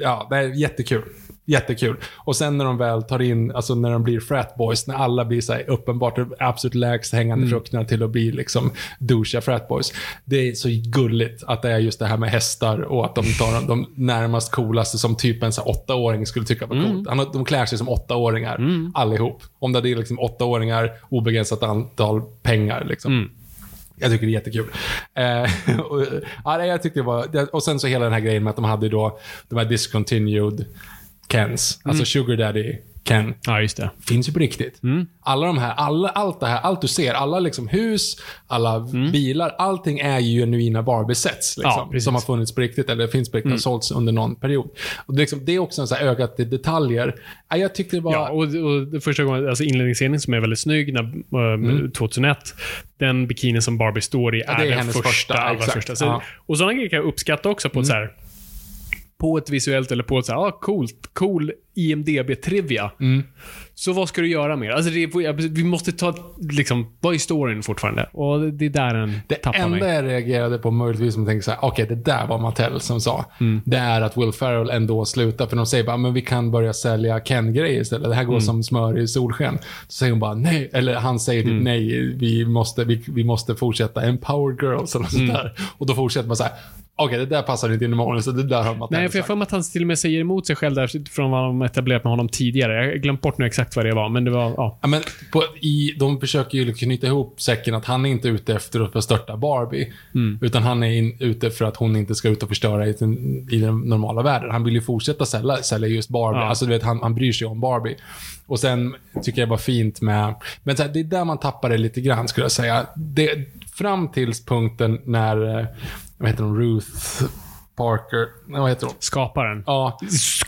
C: ja, det är jättekul. Jättekul. Och sen när de väl tar in, alltså när de blir frat boys, när alla blir så här uppenbart absolut lägst hängande frukterna till att bli liksom douchiga frat boys. Det är så gulligt att det är just det här med hästar och att de tar de, närmast coolaste som typ en så här åttaåring skulle tycka var coolt. Han, har- de klär sig som åttaåringar allihop. Om det är liksom åttaåringar, obegränsat antal pengar liksom. Jag tycker det är jättekul. Eh, och, ja, jag tyckte det var, och sen så hela den här grejen med att de hade då de här discontinued Kens. Alltså Sugar Daddy Ken.
D: Ja, just det.
C: Finns ju på riktigt. Alla de här, alla, allt det här, allt du ser, alla liksom hus, alla bilar, allting är ju genuina Barbie-sets. Liksom,
D: precis.
C: som har funnits på riktigt, eller finns på riktigt, har sålts under någon period. Och det, är liksom, det är också en så här ögat till detaljer. Ja, jag tyckte det var...
D: Ja, och, och det första gången, alltså inledningsscenen som är väldigt snygg, när, eh, 2001, den bikinin som Barbie står i är,
C: det är
D: den
C: hennes
D: första.
C: första,
D: allra
C: exakt.
D: första. Så,
C: Ja. Mm.
D: Och sådana grejer kan jag uppskatta också på ett så här på ett visuellt eller på ett så här, ah, coolt, cool IMDB-trivia.
C: Mm.
D: Så vad ska du göra mer? Alltså det, är- vi måste ta, liksom, vad är storyn fortfarande? Och det är där den
C: Det
D: tappar
C: enda
D: mig.
C: jag reagerade på möjligtvis som tänkte så här, okej det där var Mattel som sa.
D: Mm.
C: Det är att Will Ferrell ändå slutar, för de säger bara, men vi kan börja sälja Ken-grejer istället. Det här går
D: Mm.
C: som smör i solsken. Så säger hon bara, nej, eller han säger
D: Mm.
C: typ nej, vi måste, vi, vi måste fortsätta empower girls eller något
D: Mm.
C: sånt där. Och då fortsätter man så här, okej det där passar inte in i morgon, så det där har Mattel
D: Nej, för jag mig att han till och med säger emot sig själv där från vad de etablerat med honom tidigare. Jag har glömt bort nu exakt vad det var, men det var, ja.
C: Ja, men på, i, de försöker ju knyta ihop säcken att han är inte ute efter att förstörta Barbie.
D: Mm.
C: Utan han är in, ute för att hon inte ska ut och förstöra i, den- i den normala världen. Han vill ju fortsätta sälja, sälja just Barbie.
D: Ja.
C: Alltså du vet, han, han bryr sig om Barbie. Och sen tycker jag var fint med... Men här, det är där man tappar det lite grann skulle jag säga. Det, fram tills punkten när... Vad heter hon? Ruth Parker. Nej, vad heter hon?
D: Skaparen.
C: Ja.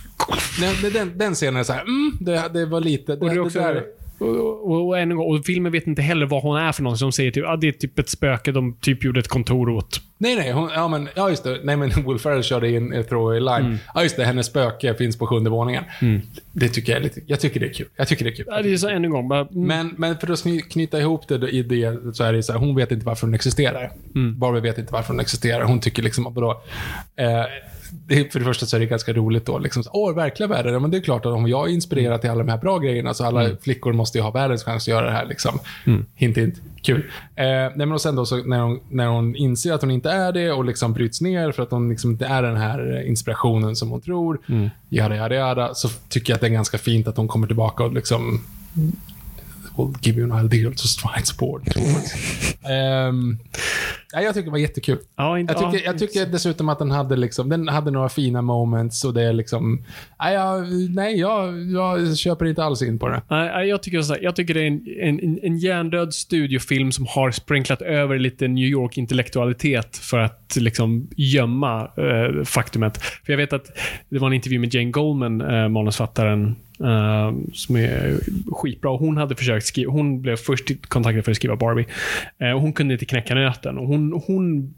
C: Men den, den scenen är så här, mm, det, det var lite... Det,
D: Och, det är
C: det
D: också,
C: där,
D: och, och, en gång, och filmen vet inte heller vad hon är för någon. Så de säger typ, ah, det är typ ett spöke de typ gjorde ett kontor åt.
C: Nej, nej. Hon, ja, men, ja, just det. Nej, men Will Ferrell körde in ett throwaway line.
D: Mm.
C: Ja, just det. Hennes spöke finns på sjunde våningen. Det tycker jag är lite... Jag tycker det är kul. Jag tycker det är kul.
D: Ja, det är så än en gång. Bara, mm,
C: Men, men för att kny- knyta ihop det i det så är det så här, hon vet inte varför hon existerar.
D: Mm.
C: Barbie vet inte varför hon existerar. Hon tycker liksom, vadå? Eh, det, för det första så är det ganska roligt då. Liksom, Åh, verkliga världen. Ja, men det är klart att om jag är inspirerad till alla de här bra grejerna, så alla
D: Mm.
C: flickor måste ju ha världens chans att göra det här. Liksom. Hint, hint. Kul. Eh, nej, men och sen då, så när, hon, när hon inser att hon inte inte är det och liksom bryts ner för att hon liksom inte är den här inspirationen som hon tror.
D: Mm.
C: Jada, jada, jada. Så tycker jag att det är ganska fint att hon kommer tillbaka och liksom will give you an ideal to stride sport towards. Ehm, nej, jag tycker det var jättekul.
D: Ja, inte,
C: Jag tycker,
D: ja,
C: jag tycker dessutom att den hade, liksom, den hade några fina moments och det är liksom... Nej, jag, nej jag, jag köper inte alls in på det.
D: Nej, jag tycker, så jag tycker det är en, en, en hjärndöd studiofilm som har sprinklat över lite New York-intellektualitet för att liksom gömma eh, faktumet. För jag vet att det var en intervju med Jane Goldman, eh, manusfattaren, Uh, som är skitbra. Hon hade försökt skriva, hon blev först kontaktad för att skriva Barbie. Uh, hon kunde inte knäcka nöten. Hon, hon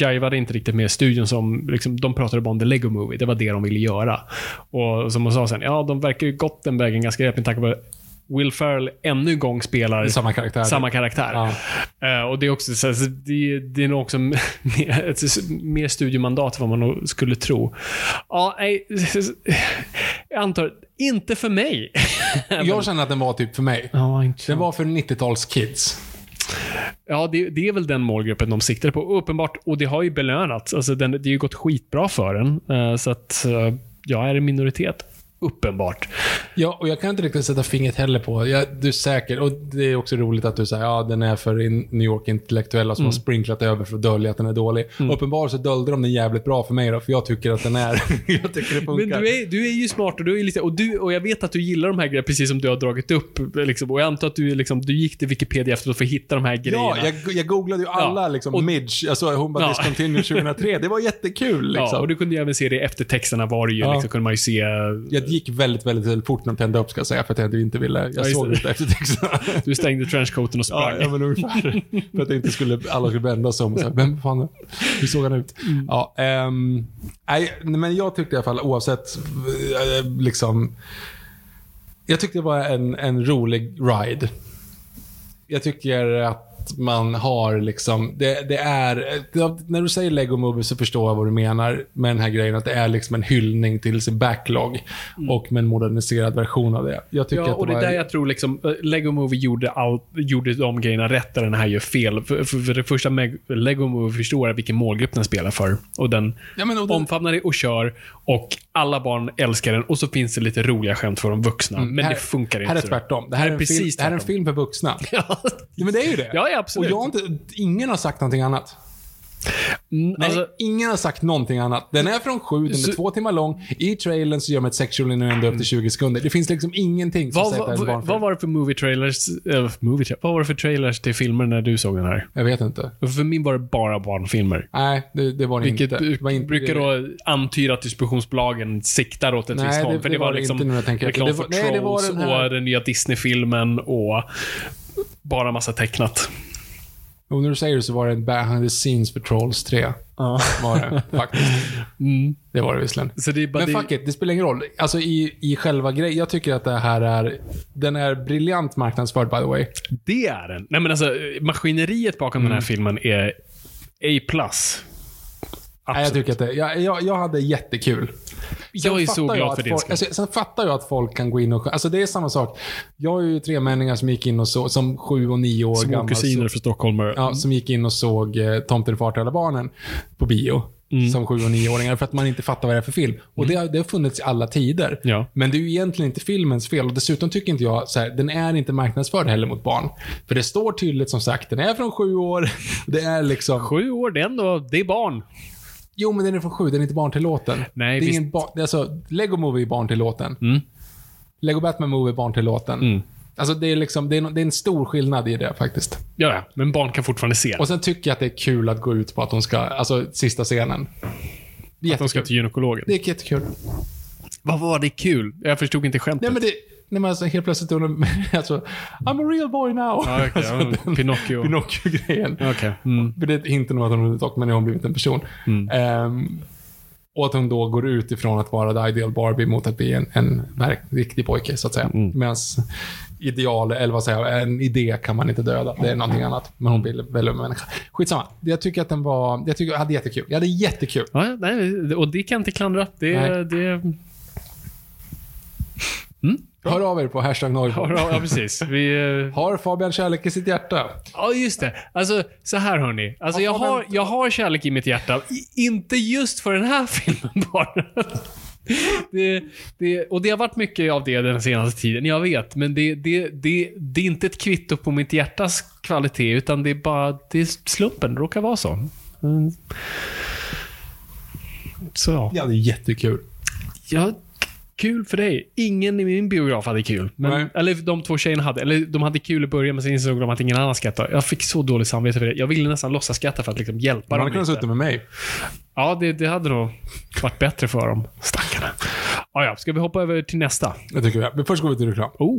D: jivade inte riktigt med studion som, liksom, de pratade bara om the Lego Movie. Det var det de ville göra. Och som hon sa sen, ja, de verkar ju gått den vägen ganska rätt med tanke på Will Ferrell ännu en gång spelar
C: Samma karaktär.
D: samma karaktär.
C: Ja.
D: Eh, och det är också så det, det är nog också mer, ett mer studiemandat än vad man skulle tro. Ja, nej, jag antar, inte för mig.
C: Jag känner att den var typ för mig.
D: Ja,
C: Den var för 90-tals-kids.
D: Ja, det, det är väl den målgruppen de siktar på. Uppenbart. Och det har ju belönats. Alltså, den, det har ju gått skitbra för den. Eh, så att eh, jag är en minoritet. Uppenbart.
C: Ja, och jag kan inte riktigt sätta fingret heller på. Jag, du är säker. Och det är också roligt att du säger ja, den är för New York-intellektuella som har sprinklat över för att dölja att den är dålig. Uppenbarligen så döljde de den jävligt bra för mig då, för jag tycker att den är... jag tycker det funkar.
D: Men du är, du är ju smart och, du är lite, och, du, och jag vet att du gillar de här grejerna precis som du har dragit upp. Liksom, och jag antar att du, liksom, du gick till Wikipedia efteråt för att hitta de här grejerna.
C: Ja, jag, jag googlade ju alla
D: Ja,
C: liksom,
D: och-
C: Midge, alltså bara
D: Ja.
C: discontinued 2003. Det var jättekul liksom.
D: Ja, och du kunde ju även se det efter texterna var det ju,
C: Ja.
D: liksom, kunde man ju se...
C: Jag gick väldigt, väldigt, väldigt fort när de tände upp ska jag säga, för att jag inte ville... Jag
D: just
C: såg
D: det.
C: inte eftertexterna.
D: Du stängde trenchcoaten och
C: Ja,
D: sprang.
C: ja, men ungefär. för att inte skulle, alla skulle vända sig om och säga, vem fan, hur såg han ut? Ja, ehm, nej, men jag tyckte i alla fall oavsett, eh, liksom, jag tyckte det var en, en rolig ride. Jag tycker att man har liksom, det, det är, det, när du säger Lego Movie så förstår jag vad du menar med den här grejen, att det är liksom en hyllning till sin backlog och med en moderniserad version av det. Jag tycker
D: Ja,
C: att
D: och det är där jag tror liksom, eh, Lego Movie gjorde, all, gjorde de grejerna rätt, där den här gör fel. För, för, för det första, Meg- Lego Movie förstår vilken målgrupp den spelar för. Och den
C: Ja, men och den-
D: omfamnar det och kör. Och alla barn älskar den. Och så finns det lite roliga skämt för de vuxna. Men
C: här,
D: det funkar inte.
C: Här är tvärtom. Det här, är, en film, det här är en film för vuxna.
D: Ja,
C: Ja, men det är ju det.
D: Ja, ja, absolut.
C: Och jag har inte, ingen har sagt någonting annat.
D: Mm,
C: Nej,
D: alltså,
C: ingen har sagt någonting annat. Den är från sju, den är
D: Så-
C: två timmar lång. I trailern så gör man ett sexual innuendo upp till 20 sekunder. Det finns liksom ingenting som
D: vad,
C: säger att det är
D: vad, var det för movie trailers, äh, movie, tra- vad var det för trailers till filmer när du såg den här?
C: Jag vet inte.
D: För min var det bara barnfilmer.
C: Nej, det, det var det
D: Vilket
C: inte. Det var inte
D: brukar då antyda att distributionsbolagen siktar åt ett
C: Nej,
D: visst
C: det-
D: håll.
C: det
D: För det
C: var
D: var
C: det
D: liksom reklam
C: Det
D: för
C: var- det var
D: Trolls och den nya Disney-filmen och bara massa tecknat.
C: Och när du säger det så var det en behind the scenes för Trolls 3. Var det, faktiskt. Det var det visserligen.
D: Det
C: Men
D: det,
C: fuck it, det spelar ingen roll. Alltså i, i själva grejen. Jag tycker att det här är... Den är briljant marknadsförd by the way.
D: det är den. Nej men alltså, maskineriet bakom
C: Mm.
D: den här filmen är A+.
C: Nej, jag tycker att det, jag, jag, jag hade jättekul.
D: Jag är så glad för din skull.
C: alltså, Sen fattar jag att folk kan gå in och... Alltså det är samma sak. Jag har ju tre männingar som gick in och så, som sju och nio år
D: Små
C: gamla.
D: kusiner för stockholmare.
C: ja, som gick in och såg eh, Tomten är far till alla barnen på bio.
D: Mm.
C: Som sju och nioåringar för att man inte fattar vad det är för film. Och det, har, det har funnits i alla tider.
D: Ja.
C: Men det är ju egentligen inte filmens fel. Och dessutom tycker inte jag, så här, den är inte marknadsförd heller mot barn. För det står tydligt som sagt, den är från sju år. Det är liksom...
D: Sju år, det är ändå, det är barn.
C: Jo, men den är från sju, den är inte barntillåten.
D: Nej,
C: det är
D: visst.
C: ingen bar, alltså, Lego Movie är barntillåten.
D: Mm.
C: Lego Batman Movie är barntillåten.
D: Mm.
C: Alltså det är liksom, det är, det är en stor skillnad i det faktiskt.
D: Ja, ja, men barn kan fortfarande se
C: Och sen tycker jag att det är kul att gå ut på att de ska, alltså sista scenen. Det är
D: att de ska till gynekologen.
C: Det är jättekul.
D: Vad var det kul? Jag förstod inte skämtet.
C: Nej men det, nej men alltså helt plötsligt under, alltså, I'm a real boy now.
D: Ja, okej,
C: alltså,
D: Pinocchio.
C: Pinocchio-grejen.
D: Okej. Mm.
C: För det är inte nog att hon överhuvudtaget, men nu har hon blivit en person. Ehm, och att hon då går ut ifrån att vara the ideal Barbie mot att bli en, en riktig pojke, så att säga. Mm. Medan ideal, eller vad säger jag, en idé kan man inte döda. Det är någonting annat. Men hon vill väl en människa. Skitsamma. Jag tycker att den var, jag tycker jag hade jättekul. Jag hade jättekul.
D: Ja, nej, och det kan jag inte klandra. Det,
C: Nej.
D: det...
C: Hör av er på hashtag Noipod.
D: Ja, precis. Vi, eh,
C: Har Fabian kärlek i sitt hjärta?
D: Ja, just det. Alltså, så här hörni. Alltså, jag, har, jag har kärlek i mitt hjärta. I- Inte just för den här filmen bara. Det, det, och det har varit mycket av det den senaste tiden, jag vet. Men det, det, det, det är inte ett kvitto på mitt hjärtas kvalitet, utan det är bara det är slumpen. Det råkar vara så. Mm. Så ja.
C: Det är jättekul.
D: ja. Kul för dig. Ingen i min biograf hade kul. Men, eller de två tjejerna hade. Eller de hade kul i början, men sen insåg de att ingen annan skrattade. Jag fick så dåligt samvete för det. Jag ville nästan låtsas skratta för att liksom hjälpa
C: Man
D: dem
C: hade kunnat sitta med mig.
D: Ja, det, det hade nog varit bättre för dem. Stackarna. Ja, ja. Ska vi hoppa över till nästa?
C: Det tycker jag. Men först går vi till reklam.
D: Oh.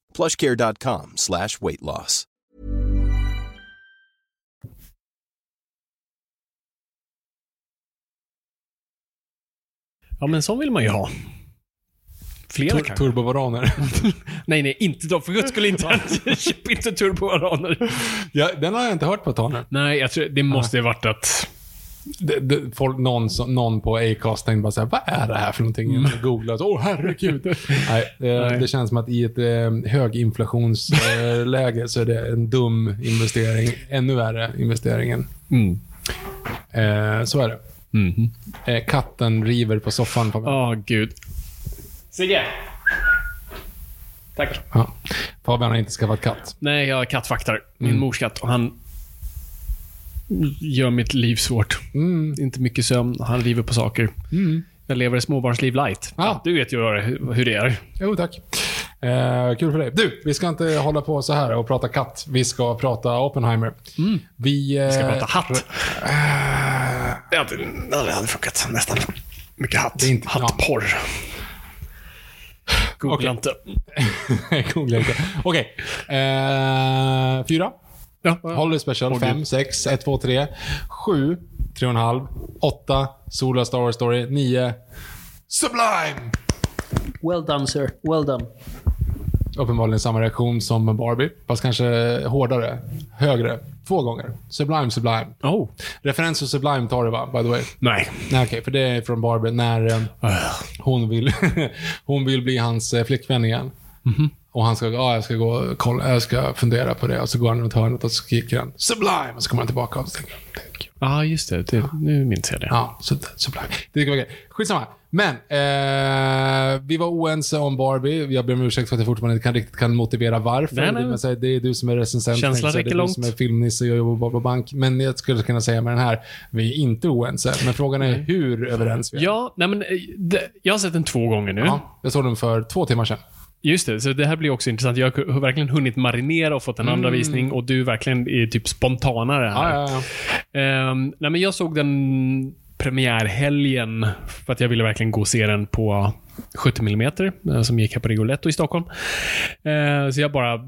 E: plushcare.com slash weight loss.
D: Ja, men sån vill man ju ha. Flera
C: Tur
D: kanske.
C: Turbovaraner.
D: Nej, nej, inte de. För guds skull inte. Köp inte turbovaraner.
C: ja, den har jag inte hört på ett tag nu.
D: Nej, jag tror det måste ju varit att...
C: Det, det, folk, någon, som- någon på Acast tänkte bara såhär, vad är det här för någonting? Jag googlade, åh herregud. Nej, det,
D: Nej.
C: det känns som att i ett eh, höginflationsläge så är det en dum investering. Ännu värre investeringen.
D: Mm.
C: Eh, så är det.
D: Mhm.
C: Eh, katten river på soffan.
D: Åh, gud. Sigge! Tackar.
C: Ja. Fabian har inte skaffat katt.
D: Nej, jag är kattvaktar. Min
C: Mm.
D: mors katt. Och han gör mitt liv svårt.
C: Mm.
D: Inte mycket sömn. Han river på saker. Jag lever ett småbarnsliv light.
C: Ja.
D: du vet ju hur det är.
C: Jo, tack. Eh, kul för dig. Du, vi ska inte hålla på så här och prata katt. Vi ska prata Oppenheimer. Vi, eh,
D: Vi ska prata hatt. Det hade, det hade aldrig funkat. Nästan. Mycket hatt.
C: Det är inte-
D: Hattporr. Googla
C: Okej.
D: inte.
C: Googla inte. Okej. Eh, fyra.
D: Ja.
C: Holiday Special.
D: Åh,
C: fem,
D: gud.
C: sex, ett, två, tre. Sju. Tre och en halv. Åtta. Sola Star Wars Story. Nio. Sublime!
F: Well done sir, well done.
C: Uppenbarligen samma reaktion som Barbie, fast kanske hårdare. Högre. Två gånger. Sublime, Sublime.
D: Oh.
C: Referens till Sublime tar det va, by the way?
D: Nej.
C: Nej, okej, för det är från Barbie när eh, hon, vill, hon vill bli hans eh, flickvän igen. Och han ska, ja, jag ska gå och kolla, jag ska fundera på det. Och så går han runt hörnet och så skriker han Sublime! Och så kommer han tillbaka och så tänker.
D: Ja, ah, just det. det. Nu minns jag det.
C: Ja, så, Sublime. Det var okej. Skitsamma. Men, eh, vi var oense om Barbie. Jag ber om ursäkt för att jag fortfarande inte kan, riktigt kan motivera varför.
D: Nej, nej.
C: Det, säga, det är du som är recensent.
D: Känslan räcker
C: Det är
D: långt.
C: du som är filmnisse och jag jobbar på bank. Men jag skulle kunna säga med den här, vi är inte oense. Men frågan är hur överens vi är.
D: Ja, nej men eh, det, jag har sett den två gånger nu.
C: Ja, jag såg den för två timmar sedan.
D: Just det, så det här blir också intressant. Jag har verkligen hunnit marinera och fått en andra visning och du verkligen är typ spontanare här.
C: Ja, ja.
D: Ehm, nej, men jag såg den premiärhelgen för att jag ville verkligen gå och se den på 70 mm som gick här på Rigoletto i Stockholm. Ehm, så jag bara...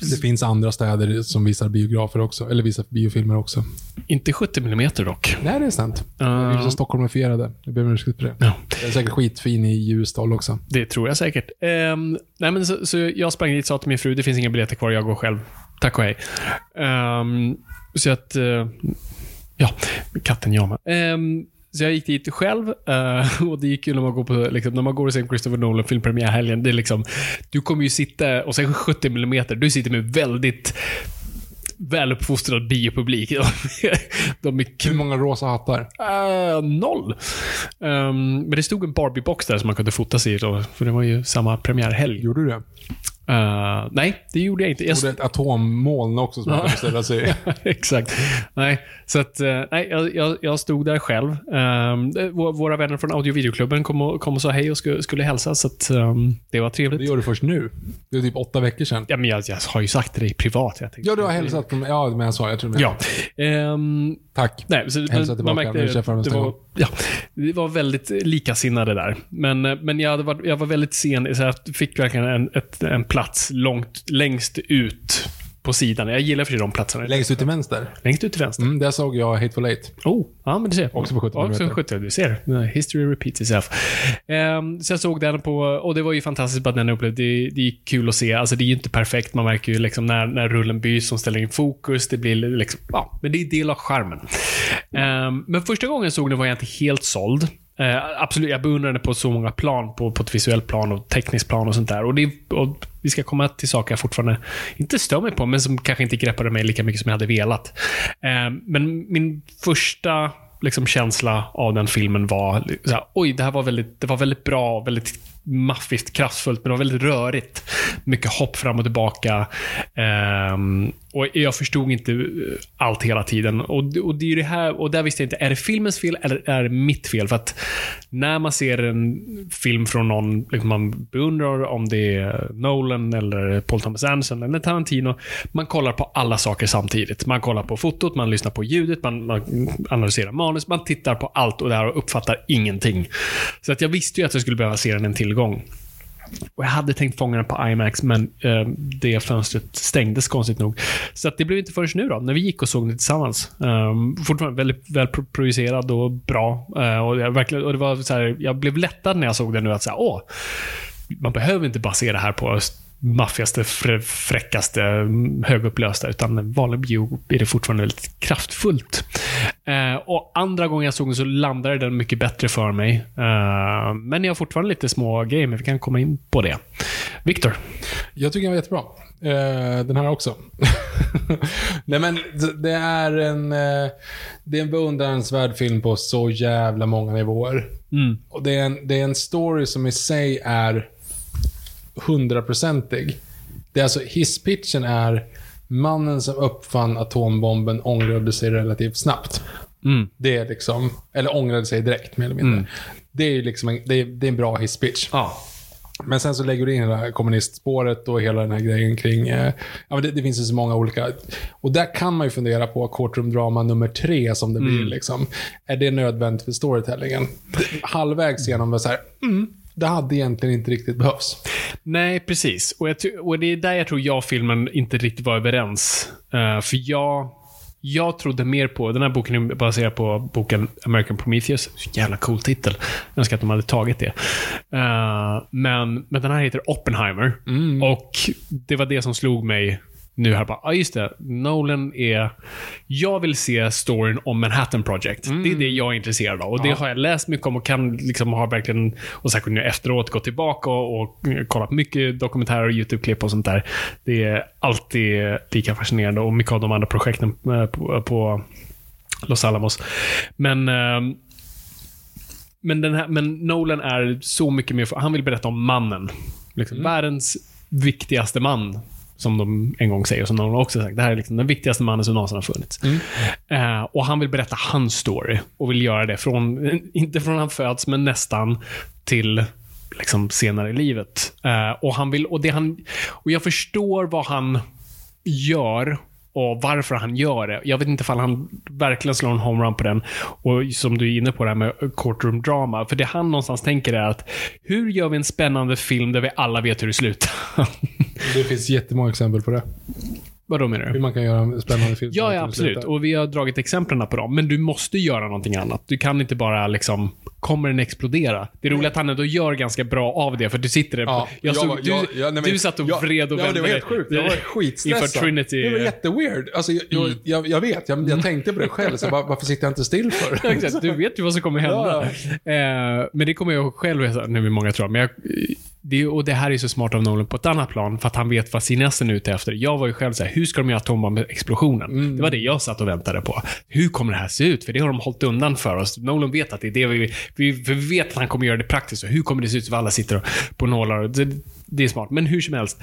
C: Det finns andra städer som visar biografer också. Eller visar biofilmer också.
D: Inte 70 mm dock.
C: Nej, det är sant.
D: Uh,
C: Vi är så Stockholmifierade. Jag ber om ursäkt för det.
D: Ja.
C: Den är säkert skitfin i Ljusdal också.
D: Det tror jag säkert. Ehm, nej, men så, så jag sprang dit och sa till min fru, det finns inga biljetter kvar, jag går själv. Tack och hej. Ehm, så att... eh, ja, katten jamar. Ehm, så jag gick dit själv eh, och det gick ju när man går på, liksom, när man går och ser en Christopher Nolan film premiärhelgen. Det är liksom, du kommer ju sitta, och sen 70 mm, du sitter med väldigt väluppfostrad biopublik. De, är
C: Hur många rosa hattar?
D: Eh, noll. Ehm, men det stod en Barbie-box där som man kunde fota sig i, för det var ju samma premiärhelg.
C: Gjorde du det?
D: Eh, nej, det gjorde jag inte. Jag,
C: ett atommoln också som man kunde ställa sig.
D: Exakt. Nej, så att, eh, nej, jag, jag, jag stod där själv. Um, våra vänner från audio och videoklubben kom och, kom och sa hej och skulle, skulle hälsa, så att, ehm, det var trevligt.
C: Det gör du först nu. Det är typ åtta veckor sedan.
D: Ja, men jag, jag har ju sagt det privat. Jag tänkte,
C: Ja, du har hälsat. på- Ja, men jag sa, jag tror det.
D: Ja. Ehm,
C: Tack.
D: Nej, så,
C: Hälsa tillbaka
D: man
C: när
D: märkte
C: du träffar dem nästa
D: var,
C: gång.
D: ja, det var väldigt likasinnade där. Men, eh, men jag, hade varit, jag var väldigt sen, så jag fick verkligen en, ett, en plats långt, längst ut på sidan. Jag gillar för sig de platserna.
C: Längst ut till vänster.
D: Längst ut till vänster.
C: Mm, där såg jag Hateful Eight.
D: Oh, ja men du ser.
C: Också på 70
D: Också
C: minuter.
D: 70, du ser. History repeats itself. Ehm, så jag såg den på, och det var ju fantastiskt bara den upplevde. Det, det är kul att se. Alltså det är ju inte perfekt. Man märker ju liksom när, när rullen byts, som ställer in fokus. Det blir liksom, ja, men det är del av charmen. Ehm, men första gången jag såg den var jag inte helt såld. Eh, absolut, jag beundrar den på så många plan. På, på ett visuellt plan och tekniskt plan och sånt där. Och, det, och vi ska komma till saker jag fortfarande inte stör mig på, men som kanske inte greppade mig lika mycket som jag hade velat. Eh, men min första liksom, känsla av den filmen var så här, oj, det här var väldigt, det var väldigt bra, väldigt maffigt, kraftfullt, men det var väldigt rörigt. Mycket hopp fram och tillbaka. Ehm, och jag förstod inte eh, allt hela tiden. Och, och, det är det här, och där visste jag inte, är det filmens fel eller är det mitt fel? För att när man ser en film från någon liksom man beundrar, om det är Nolan eller Paul Thomas Anderson eller Tarantino, man kollar på alla saker samtidigt. Man kollar på fotot, man lyssnar på ljudet, man, man analyserar manus, man tittar på allt och det här och uppfattar ingenting. Så att jag visste ju att jag skulle behöva se den en tillgång. Och jag hade tänkt fånga den på IMAX, men eh, det fönstret stängdes konstigt nog. Så att det blev inte förrän nu då, när vi gick och såg den tillsammans. Um, fortfarande väldigt väl projicerad och bra. Eh, och, jag, verkligen, och det var så här, jag blev lättad när jag såg den nu att säga, åh, man behöver inte bara se det här på maffigaste, frä, fräckaste, högupplösta, utan vanlig bio är det fortfarande väldigt kraftfullt. Eh, och andra gången jag såg den så landade den mycket bättre för mig. Eh, men jag har fortfarande lite små grejer, men vi kan komma in på det. Viktor?
C: Jag tycker den var jättebra. Eh, den här också. Nej men, det- är en... Eh, det är en beundransvärd film på så jävla många nivåer.
D: Mm.
C: Och det är, en, det är en story som i sig är hundraprocentig. Det är alltså, hisspitchen är mannen som uppfann atombomben ångrade sig relativt snabbt.
D: Mm.
C: Det är liksom, eller ångrade sig direkt mer eller mindre. Det är liksom en, det är, det är en bra hisspitch.
D: Ja.
C: Men sen så lägger du in hela kommunistspåret och hela den här grejen kring... Eh, ja, men det, det finns ju så många olika... Och där kan man ju fundera på courtroom-drama nummer tre som det blir. Liksom. Är det nödvändigt för storytellingen? Halvvägs igenom var så här, mm, det hade egentligen inte riktigt behövts.
D: Nej, precis. Och, och det är där jag tror jag och filmen inte riktigt var överens. Eh, för jag, jag trodde mer på, den här boken är baserad på boken American Prometheus. Jävla cool titel. Jag önskar att de hade tagit det. Eh, men, men den här heter Oppenheimer. Och det var det som slog mig nu här. Ja, ah, just det. Nolan är... Jag vill se storyn om Manhattan Project. Det är det jag är intresserad av. Och det har jag läst mycket om och kan liksom ha verkligen, och säkert nu efteråt, gått tillbaka och, och kollat mycket dokumentärer och YouTube-klipp och sånt där. Det är alltid lika fascinerande och mycket av de andra projekten eh, på, på Los Alamos. Men ehm, men, den här, men Nolan är så mycket mer... Han vill berätta om mannen. Liksom, Världens viktigaste man. Som de en gång säger, som Nolan också sagt. Det här är liksom den viktigaste mannen som någonsin har funnits. Eh, och han vill berätta hans story. Och vill göra det från, inte från han föds, men nästan till liksom senare i livet. Eh, och han vill, och det han, och jag förstår vad han gör och varför han gör det. Jag vet inte ifall han verkligen slår en homerun på den. Och som du är inne på det här med courtroom drama. För det han någonstans tänker är att hur gör vi en spännande film där vi alla vet hur det slutar?
C: Det finns jättemånga exempel på det.
D: Vadå menar
C: Hur
D: du?
C: man kan göra en spännande film.
D: Ja, ja, absolut. Och vi har dragit exemplen på dem. Men du måste göra någonting annat. Du kan inte bara liksom kommer den explodera? Det är roligt att han ändå gör ganska bra av det, för du sitter där.
C: Ja,
D: jag
C: jag
D: såg,
C: var-
D: du,
C: jag- jag- nej, men-
D: du satt och
C: jag-
D: vred och
C: ja,
D: vände
C: Det var helt sjukt. Jag var skitstressad.
D: Inför Trinity.
C: Det var jätteweird. Alltså, jag, jag, jag, jag vet, jag, jag tänkte på det själv. Så bara, varför sitter jag inte still för?
D: Ja, exakt. Du vet ju vad som kommer hända. Eh, men det kommer jag ihåg själv, nu är många tror jag, men jag, det, och det här är så smart av Nolan på ett annat plan, för att han vet vad cineasten är ute efter. Jag var ju själv såhär, hur ska de göra atombombexplosionen? Det var det jag satt och väntade på. Hur kommer det här se ut? För det har de hållit undan för oss. Nolan vet att det är det vi, vi, vi vet att han kommer göra det praktiskt. Och hur kommer det se ut så alla sitter på nålar? Det, det är smart. Men hur som helst.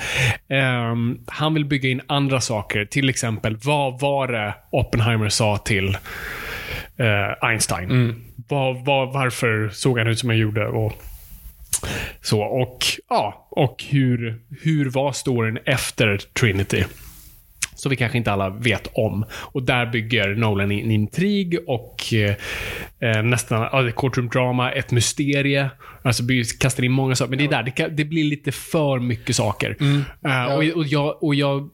D: ehm, han vill bygga in andra saker. Till exempel, vad var det Oppenheimer sa till eh, Einstein? Vad- vad- varför såg han ut som han gjorde? Och, så, och, ja, och hur, hur var storyn efter Trinity? Så vi kanske inte alla vet om. Och där bygger Nolan en intrig och eh, eh nästan ett courtroom drama, ett mysterie. Alltså by- kastar in många saker. Men det är där, det, kan, det blir lite för mycket saker. Eh, och, och, jag, och jag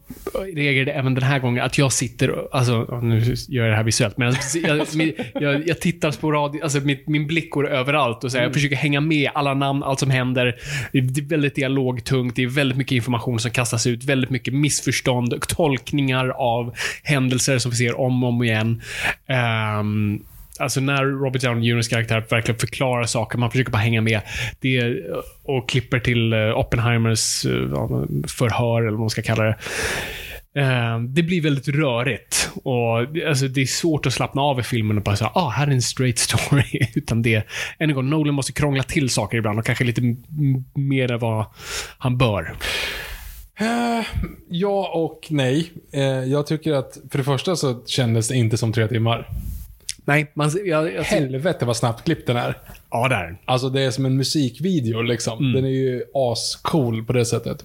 D: reagerade även den här gången att jag sitter, och- alltså nu gör jag det här visuellt, men alltså, jag, jag, jag tittar sporadiskt, alltså min, min blick går överallt och så här, jag försöker hänga med alla namn, allt som händer. Det är, väldigt dialogtungt, det är väldigt mycket information som kastas ut, väldigt mycket missförstånd och tolkningar av händelser som vi ser om och om igen. Ehm, Alltså när Robert Downey Jr.'s karaktär verkligen förklarar saker, man försöker bara hänga med. Det och klipper till eh, Oppenheimers eh, förhör, eller vad man ska kalla det. Eh, det blir väldigt rörigt. Och det- alltså, det är svårt att slappna av i filmen och bara säga ah, här är en straight story. Utan det, än en gång, Nolan måste krångla till saker ibland och kanske lite mer än vad han bör.
C: Ja och nej. Jag tycker att, för det första så kändes det inte som tre timmar.
D: Nej, man, jag, jag,
C: Helvete vad snabbt den är.
D: ja, där.
C: Alltså det är som en musikvideo liksom. Den är ju ascool på det sättet.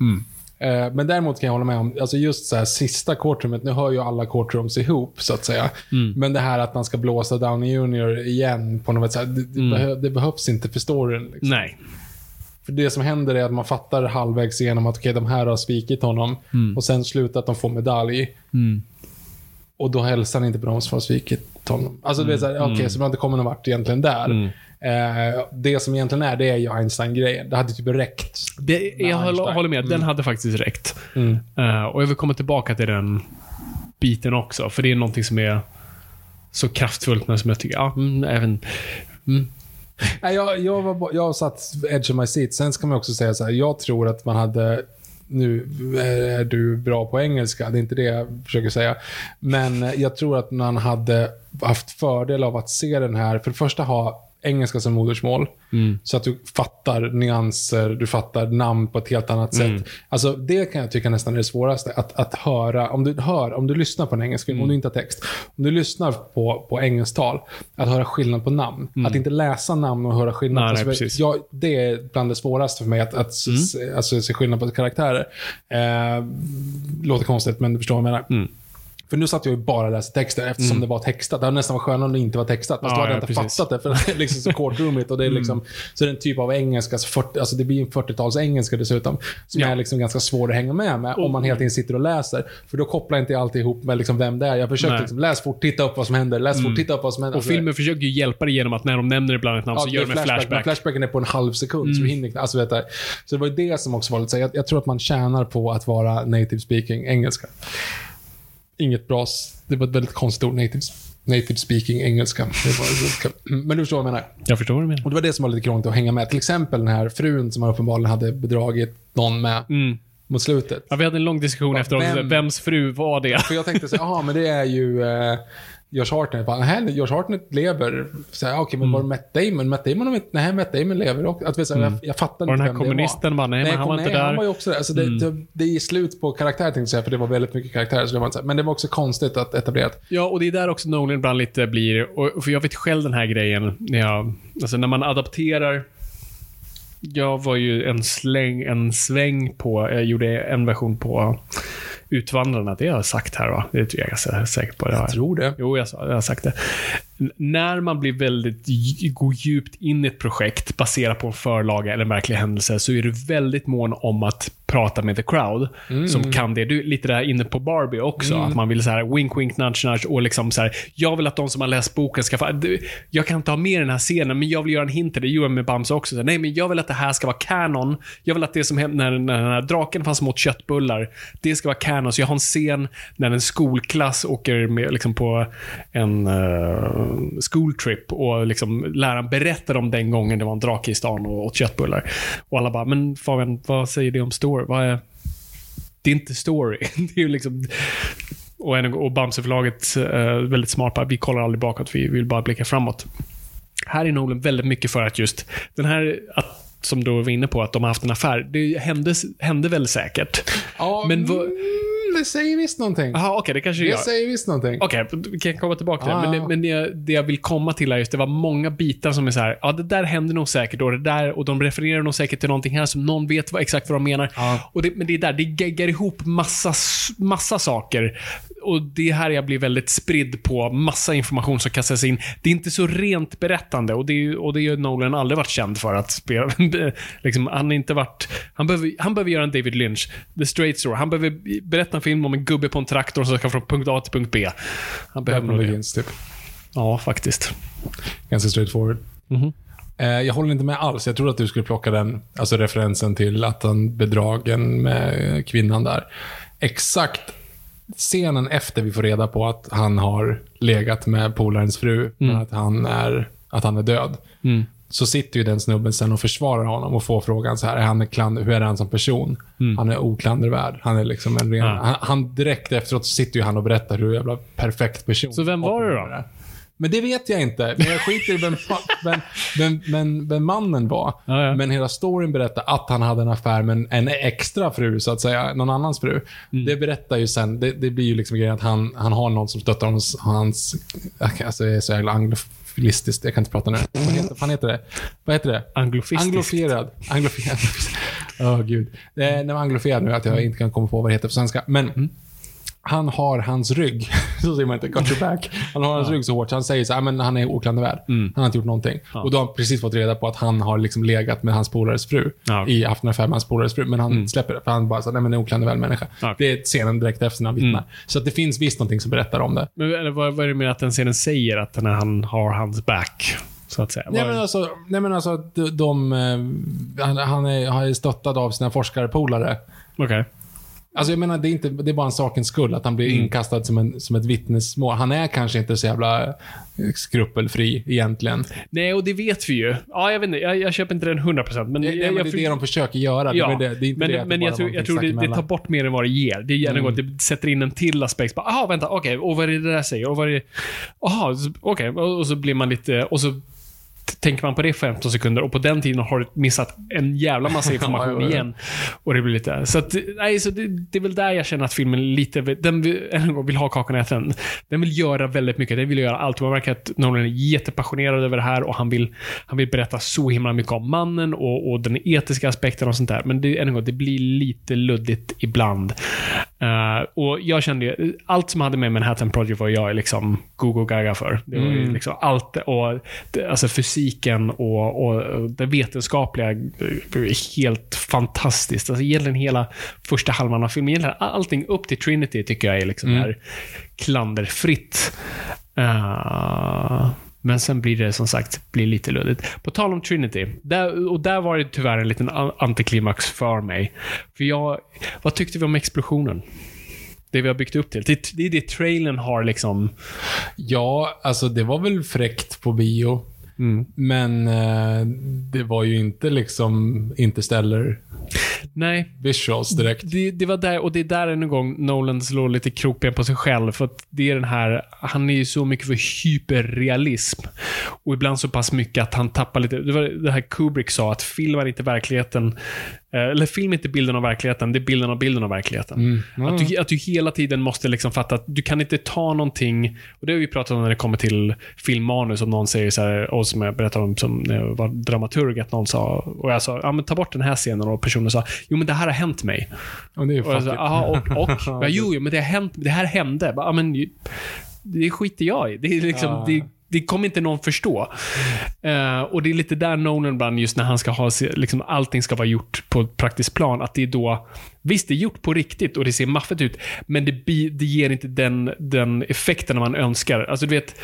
C: Eh, Men däremot kan jag hålla med om, alltså just så här sista courtroomet, nu hör ju alla courtrooms ihop så att säga. Men det här att man ska blåsa Downey Jr igen på något sätt, det, det, behö, det behövs inte för storyn. Liksom.
D: Nej.
C: För det som händer är att man fattar halvvägs igenom att okej, de här har svikit honom. Och sen slutar att de får medalj. Och då hälsar han inte på dem som har svikit honom. Alltså det är såhär, okej, så man inte kommer någon vart egentligen där. Eh, det som egentligen är, det är ju Einstein-grejen. Det hade typ räckt.
D: Det, jag håller, håller med. Den hade faktiskt räckt. Eh, och jag vill komma tillbaka till den biten också. För det är någonting som är så kraftfullt, men som jag tycker, ja, mm, även...
C: Nej, jag, jag, var, jag satt edge of my seat. Sen ska man också säga så här, jag tror att man hade nu är du bra på engelska, det är inte det jag försöker säga. Men jag tror att man hade haft fördel av att se den här, för det första ha engelska som modersmål. Så att du fattar nyanser, du fattar namn på ett helt annat sätt. Alltså det kan jag tycka nästan är det svåraste. Att, att höra, om du, hör, om du lyssnar på en engelsk film, om du inte har text. Om du lyssnar på, på engelsktal, att höra skillnad på namn. Att inte läsa namn och höra skillnad.
D: Nej,
C: Alltså,
D: nej, precis.
C: jag, det är bland det svåraste för mig, att, att se, alltså, se skillnad på karaktärer. Eh, låter konstigt, men du förstår vad jag menar. För nu satt jag ju bara och läste texter eftersom det var textat. Det hade nästan varit skönare om det inte var textat. Fast
D: Ja,
C: då hade
D: ja,
C: jag inte
D: precis.
C: fattat det, för det är liksom så courtroomigt. Och det är liksom, Så det är en typ av engelska, alltså, 40, alltså det blir en 40-tals engelska dessutom. Som
D: Ja.
C: är liksom ganska svår att hänga med med om man hela tiden sitter och läser. För då kopplar inte jag alltid ihop med liksom vem det är. Jag försöker liksom, läs fort, titta upp vad som händer, läs fort, titta upp vad som händer.
D: Och filmen försöker ju hjälpa dig genom att när de nämner ibland ett namn så
C: det
D: gör de en flashback.
C: Men flashbacken är på en halv sekund, så du hinner inte- alltså, vet du, Så det var ju det som också var lite så jag, jag tror att man tjänar på att vara native speaking engelska. Inget bra, det var ett väldigt konstigt ord, native, native speaking engelska. Var, men du förstår vad jag menar.
D: Jag förstår vad du menar.
C: Och det var det som var lite krångligt att hänga med. Till exempel den här frun som man uppenbarligen hade bedragit någon med mot slutet.
D: Ja, vi hade en lång diskussion efteråt.
C: vem-
D: Vems fru var det?
C: För jag tänkte så jaha, men det är ju eh, Josh Hartnett. Bara, Nej, Josh Hartnett lever. Här, Okej, men var det Matt Damon? Matt Damon, inte- nej, Matt Damon lever också. Att, vi så här, jag, jag fattar inte
D: den här
C: vem det
D: kommunisten
C: var.
D: bara, nej, men han var inte
C: nej,
D: där.
C: Han var ju också där. Alltså, det, det, det är slut på karaktär, tänkte jag säga, för det var väldigt mycket karaktär. Så det var inte här. Men det var också konstigt att etablerat.
D: Ja, och det är där också Nolan ibland lite blir, och, för jag vet själv den här grejen, när jag, alltså när man adapterar jag var ju en släng, en sväng på, jag gjorde en version på Utvandrarna, det har jag sagt här va? Det är jag ganska säker på. Det
C: Jag tror det.
D: Jo, jag, jag har sagt det. N- När man blir väldigt, går djupt in i ett projekt baserat på en förlaga eller en verklig händelse, så är du väldigt mån om att prata med the crowd,
C: Mm.
D: som kan det. Du, lite där inne på Barbie också, att man vill så här wink, wink, nudge, nudge och liksom så här, jag vill att de som har läst boken ska få, du, jag kan inte ha med den här scenen, men jag vill göra en hint till det. Johan med Bamse också. Så Nej, men jag vill att det här ska vara canon. Jag vill att det som hände när, när den här draken fanns mot köttbullar, det ska vara canon. Så jag har en scen när en skolklass åker med, liksom på en uh, schooltrip och liksom läraren berättar om den gången det var en drake i stan och åt köttbullar. Och alla bara, men Fabian, vad säger det om story? Vad är... Det är inte story. Det är ju liksom... Och, en, och Bamseförlaget uh, väldigt smart på att vi kollar aldrig bakåt, vi vill bara blicka framåt. Här är Nolan väldigt mycket för att just den här, att, som du var inne på, att de har haft en affär. Det hände, hände väl säkert.
C: Ja,
D: Men vad-
C: det säger visst någonting.
D: Jaha, okej, det kanske det
C: Det
D: gör.
C: säger visst någonting.
D: Okej, vi kan komma tillbaka till det.
C: Ah.
D: Men, det, men det, det jag vill komma till är just, det var många bitar som är så här, ja det där händer nog säkert och det där, och de refererar nog säkert till någonting här som någon vet vad, exakt vad de menar.
C: Ja.
D: Och det, men det är där, det geggar ihop massa, massa saker. Och det är här jag blir väldigt spridd på massa information som kastas in. Det är inte så rent berättande och det, är, och det har Nolan aldrig varit känd för att spela. liksom, han inte varit... Han behöver, han behöver göra en David Lynch, The Straight Story. Han behöver berätta en film om en gubbe på en traktor som ska från punkt A till punkt B. Han behöver nog det.
C: Typ.
D: Ja, faktiskt.
C: Ganska straight forward.
D: Mhm.
C: Eh, Jag håller inte med alls. Jag trodde att du skulle plocka den, alltså referensen till att han bedragen med kvinnan där. Exakt scenen efter vi får reda på att han har legat med polarens fru, men att han är, att han är död.
D: Mm.
C: Så sitter ju den snubben sen och försvarar honom och får frågan så här, är han kland- hur är han som person? Han är oklandervärd. Han är liksom en ren...
D: Mm. Ja.
C: Han, han direkt efteråt sitter ju han och berättar hur jävla perfekt person.
D: Så vem var det då?
C: Men det vet jag inte. Men jag skiter i vem, vem, vem, vem, vem mannen var.
D: Ja, ja.
C: Men hela storyn berättar att han hade en affär med en, extra fru, så att säga. Någon annans fru.
D: Mm.
C: Det berättar ju sen, det, det blir ju liksom grejen att han, han har någon som stöttar hans, hans alltså det är så jävla anglofilistiskt, jag kan inte prata nu. Vad heter, vad heter det? Vad heter det?
D: Anglofistiskt.
C: Anglofierad. Anglofierad. Åh gud. Det är, det var anglofierad nu, att jag inte kan komma på vad det heter på svenska. Men han har hans rygg, så säger man inte, got your back. Han har hans rygg så hårt så han säger så här, men han är oklandervärd. Han har inte gjort någonting. Och då har han precis fått reda på att han har liksom legat med hans polares fru.
D: Ja, okej.
C: I haft en affär med hans polares fru. Men han släpper det, för han bara så nej men en oklandervärd människa.
D: Ja.
C: Det är scenen direkt efter när han vittnar. Så att det finns visst någonting som berättar om det.
D: Men, eller vad, vad är det med att den scenen säger att när han har hans back? Så att säga.
C: Nej men alltså, nej, men alltså de, de, eh, han, han är, han är stöttad av sina forskarpolare.
D: Okej.
C: Alltså jag menar, det är, inte, det är bara en sakens skull att han blir
D: Mm.
C: inkastad som, en, som ett vittnesmål. Han är kanske inte så jävla eh, skrupelfri egentligen.
D: Nej, och det vet vi ju. Ja, jag vet inte. Jag, jag köper inte den 100%. Men jag,
C: det, men det är det de försöker göra.
D: Ja,
C: det, det, är inte
D: men,
C: det
D: men jag tror, jag tror det, det tar bort mer än vad det ger. Det, är mm. det sätter in en till aspekt. Bara, Aha, vänta, okej, och vad är det där säger? Och vad är det... Jaha, okej, och och så blir man lite... Och så tänker man på det i 15 sekunder och på den tiden har du missat en jävla massa information igen. Och det blir lite... Så, att, nej, så det, det är väl där jag känner att filmen lite... Den vill, vill ha kakan och äta den. Den vill göra väldigt mycket. Den vill göra allt. Man märker att Nolan är jättepassionerad över det här och han vill, han vill berätta så himla mycket om mannen och, och den etiska aspekten och sånt där. Men det, en gång, det blir lite luddigt ibland. Eh, och jag kände ju, allt som hade med Manhattan Project var jag liksom gogo gaga för. Det var
C: Mm.
D: liksom allt, och alltså fysiken och, och det vetenskapliga helt fantastiskt. Alltså egentligen hela första halvan av filmen, egentligen allting upp till Trinity tycker jag är liksom
C: Mm.
D: klanderfritt. Eh, men sen blir det som sagt blir lite luddigt. På tal om Trinity. Där, och där var det tyvärr en liten antiklimax för mig. För jag... Vad tyckte vi om explosionen? Det vi har byggt upp till. Det, det är det trailern har liksom...
C: Ja, alltså det var väl fräckt på bio.
D: Mm.
C: Men eh, det var ju inte liksom Interstellar
D: Nej,
C: visuals direkt.
D: det, det var där, och det är där en gång Nolan slår lite krokben på sig själv. För att det är den här, han är ju så mycket för hyperrealism. Och ibland så pass mycket att han tappar lite, det var det här Kubrick sa, att film är inte verkligheten, eller film är inte bilden av verkligheten, det är bilden av bilden av verkligheten. Att, du, att du hela tiden måste liksom fatta att du kan inte ta någonting, och det har vi pratat om när det kommer till filmmanus, om någon säger så här, och som jag berättade om som när jag var dramaturg, att någon sa, och jag sa, ja men ta bort den här scenen, och personen sa, jo men det här har hänt mig.
C: Och det är
D: Och jag sa, aha, och, och? ja, jo, jo, men det, har hänt, det här hände. Ja, men, det skiter jag i. Det är, liksom,
C: Ja.
D: det det kommer inte någon förstå. Eh, och det är lite där Nolan ibland, just när han ska ha, liksom allting ska vara gjort på ett praktiskt plan, att det är då, visst det är gjort på riktigt och det ser maffigt ut, men det, det ger inte den, den effekten man önskar. Alltså du vet,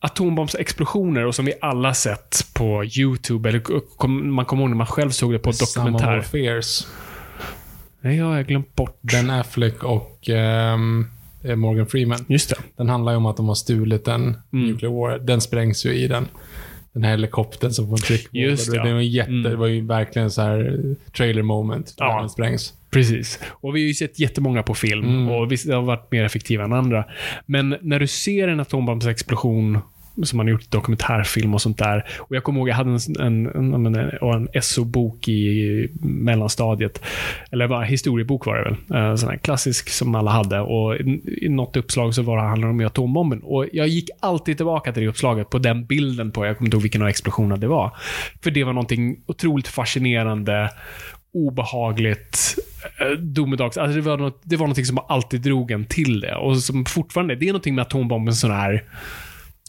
D: atombombsexplosioner och som vi alla sett på YouTube, eller kom, man kommer ihåg när man själv såg det på
C: of
D: dokumentär.
C: Our Fears.
D: Nej, jag har glömt bort.
C: Ben Affleck och eh, Morgan Freeman.
D: Just det.
C: Den handlar ju om att de har stulit en
D: Mm.
C: nuclear war. Den sprängs ju i den. Den här helikoptern som får en tryckbomb.
D: Just
C: det.
D: ja.
C: Det var, jätte,
D: Mm.
C: det var ju verkligen så här eh, trailer moment.
D: Ja.
C: När den sprängs.
D: Precis. Och vi har ju sett jättemånga på film
C: Mm.
D: och vissa har varit mer effektiva än andra. Men när du ser en atombombsexplosion som man har gjort dokumentärfilm och sånt där. Och Jag kommer ihåg, jag hade en, en, en, en, en SO-bok i mellanstadiet. Eller bara historiebok var det väl. En Sån här klassisk som alla hade. Och i, något uppslag så var det handlade om atombomben. Och Jag gick alltid tillbaka till det uppslaget på den bilden på, jag kommer inte ihåg vilken av explosionerna det var. För det var någonting otroligt fascinerande obehagligt, eh, domedags. Alltså det, var något, det var någonting som alltid drog en till det. Och som fortfarande, det är någonting med atombomben sån här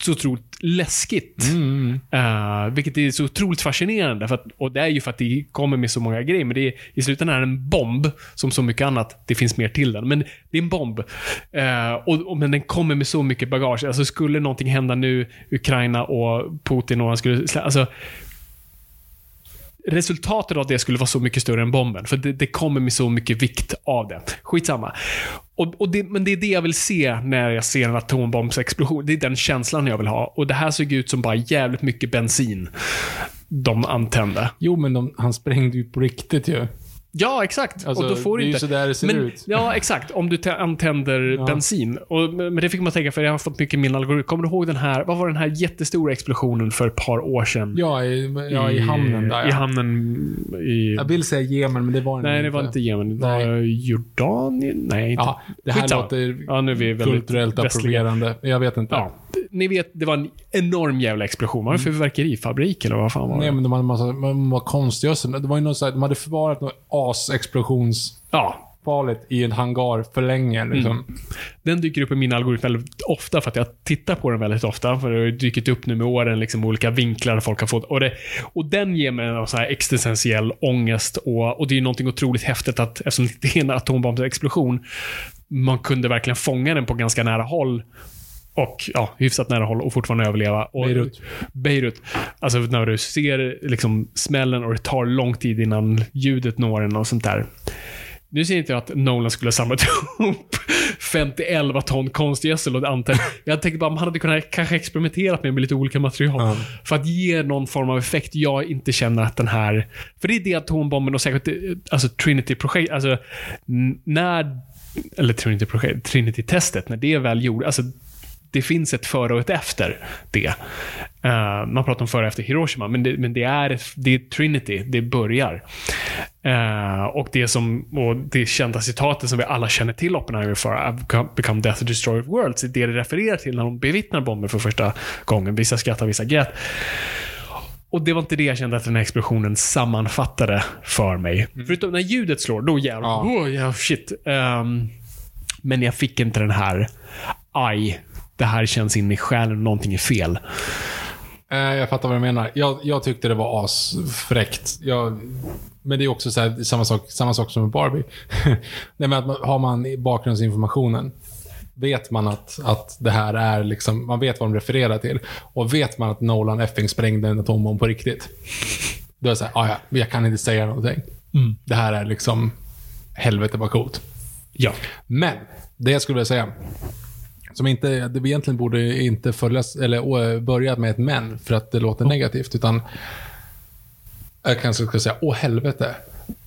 D: så otroligt läskigt. Eh, vilket är så otroligt fascinerande. För att, och det är ju för att det kommer med så många grejer. Men det är, i slutändan är det en bomb, som så mycket annat. Det finns mer till den. Men det är en bomb. Eh, och, och, men den kommer med så mycket bagage. Alltså skulle någonting hända nu, Ukraina och Putin och han skulle... Alltså, resultatet av det skulle vara så mycket större än bomben. För det, det kommer med så mycket vikt av det. Skitsamma. Och, och det, men det är det jag vill se när jag ser en atombombsexplosion. Det är den känslan jag vill ha. Och det här såg ut som bara jävligt mycket bensin de antände.
C: Jo, men de, han sprängde ju på riktigt ju.
D: Ja, exakt.
C: Alltså,
D: och då får
C: det är ju
D: inte...
C: så där det ser
D: men,
C: ut.
D: Ja, exakt. Om du tä- antänder
C: Ja.
D: bensin. Och, men det fick man tänka, för jag har fått mycket min algoritm. Kommer du ihåg den här, vad var den här jättestora explosionen för ett par år sedan?
C: Ja, i, ja, i hamnen där.
D: I
C: ja.
D: hamnen i...
C: Jag vill säga Jemen, men det var
D: Nej, det var inte Jemen. Det var Jordanien? Nej, inte.
C: Ja, det här
D: Skitsamma.
C: låter
D: ja, nu är vi
C: kulturellt
D: västliga.
C: approprierande. Jag vet inte.
D: Ja. Ni vet, det var en enorm jävla explosion. Var det fyrverkerifabrik eller vad fan var det?
C: Nej, men de hade en massa de var konstgödsel. Det var ju något så här, de hade förvarat något as-explosionsfarligt
D: Ja,
C: i en hangar för länge. Liksom.
D: den dyker upp i min algoritm väldigt ofta för att jag tittar på den väldigt ofta. För det har ju dykt upp nu med åren, liksom olika vinklar folk har fått. Och, det, och den ger mig en sån här existentiell ångest. Och, och det är ju någonting otroligt häftigt att, eftersom det är en atombombsexplosion, man kunde verkligen fånga den på ganska nära håll. Och ja, hyfsat nära håll och fortfarande överleva. Och,
C: Beirut.
D: Beirut. Alltså när du ser liksom smällen och det tar lång tid innan ljudet når en och sånt där. Nu säger inte jag att Nolan skulle ha samlat ihop 50-11 ton konstgödsel och antänd. Jag tänkte bara man hade kunnat kanske experimenterat med, med lite olika material.
C: Ja.
D: För att ge någon form av effekt jag inte känner att den här... För det är det atombomben och säkert eh, alltså Trinity-projekt, alltså när... Eller Trinity-projekt, Trinity-testet, när det väl gjorde, alltså det finns ett före och ett efter det. Eh, man pratar om före och efter Hiroshima, men det, men det, är, det är Trinity, det börjar. Eh, och det som, och det kända citatet som vi alla känner till Oppenheimer för, I've become- death and destroyer of worlds, det är det refererar till när de bevittnar bomben för första gången. Vissa skrattar, vissa grät. Och det var inte det jag kände att den här explosionen sammanfattade för mig. Förutom när ljudet slår, då jävlar.
C: Ja.
D: Oh, ja, shit. Ehm, men jag fick inte den här, aj, det här känns in i själen, någonting är fel.
C: Eh, jag fattar vad du menar. Jag, jag tyckte det var asfräckt. Jag, men det är också så här, samma, sak, samma sak som med Barbie. Nej, men att man, har man bakgrundsinformationen, vet man att, att det här är liksom, man vet vad de refererar till. Och vet man att Nolan effing sprängde en atombomb på riktigt. Då är det såhär, ah, ja, jag kan inte säga någonting. Det här är liksom, helvete vad coolt.
D: Ja.
C: Men, det jag skulle vilja säga, som inte, det egentligen borde inte följas, eller börja med ett men, för att det låter negativt, utan jag kanske ska säga, åh helvete,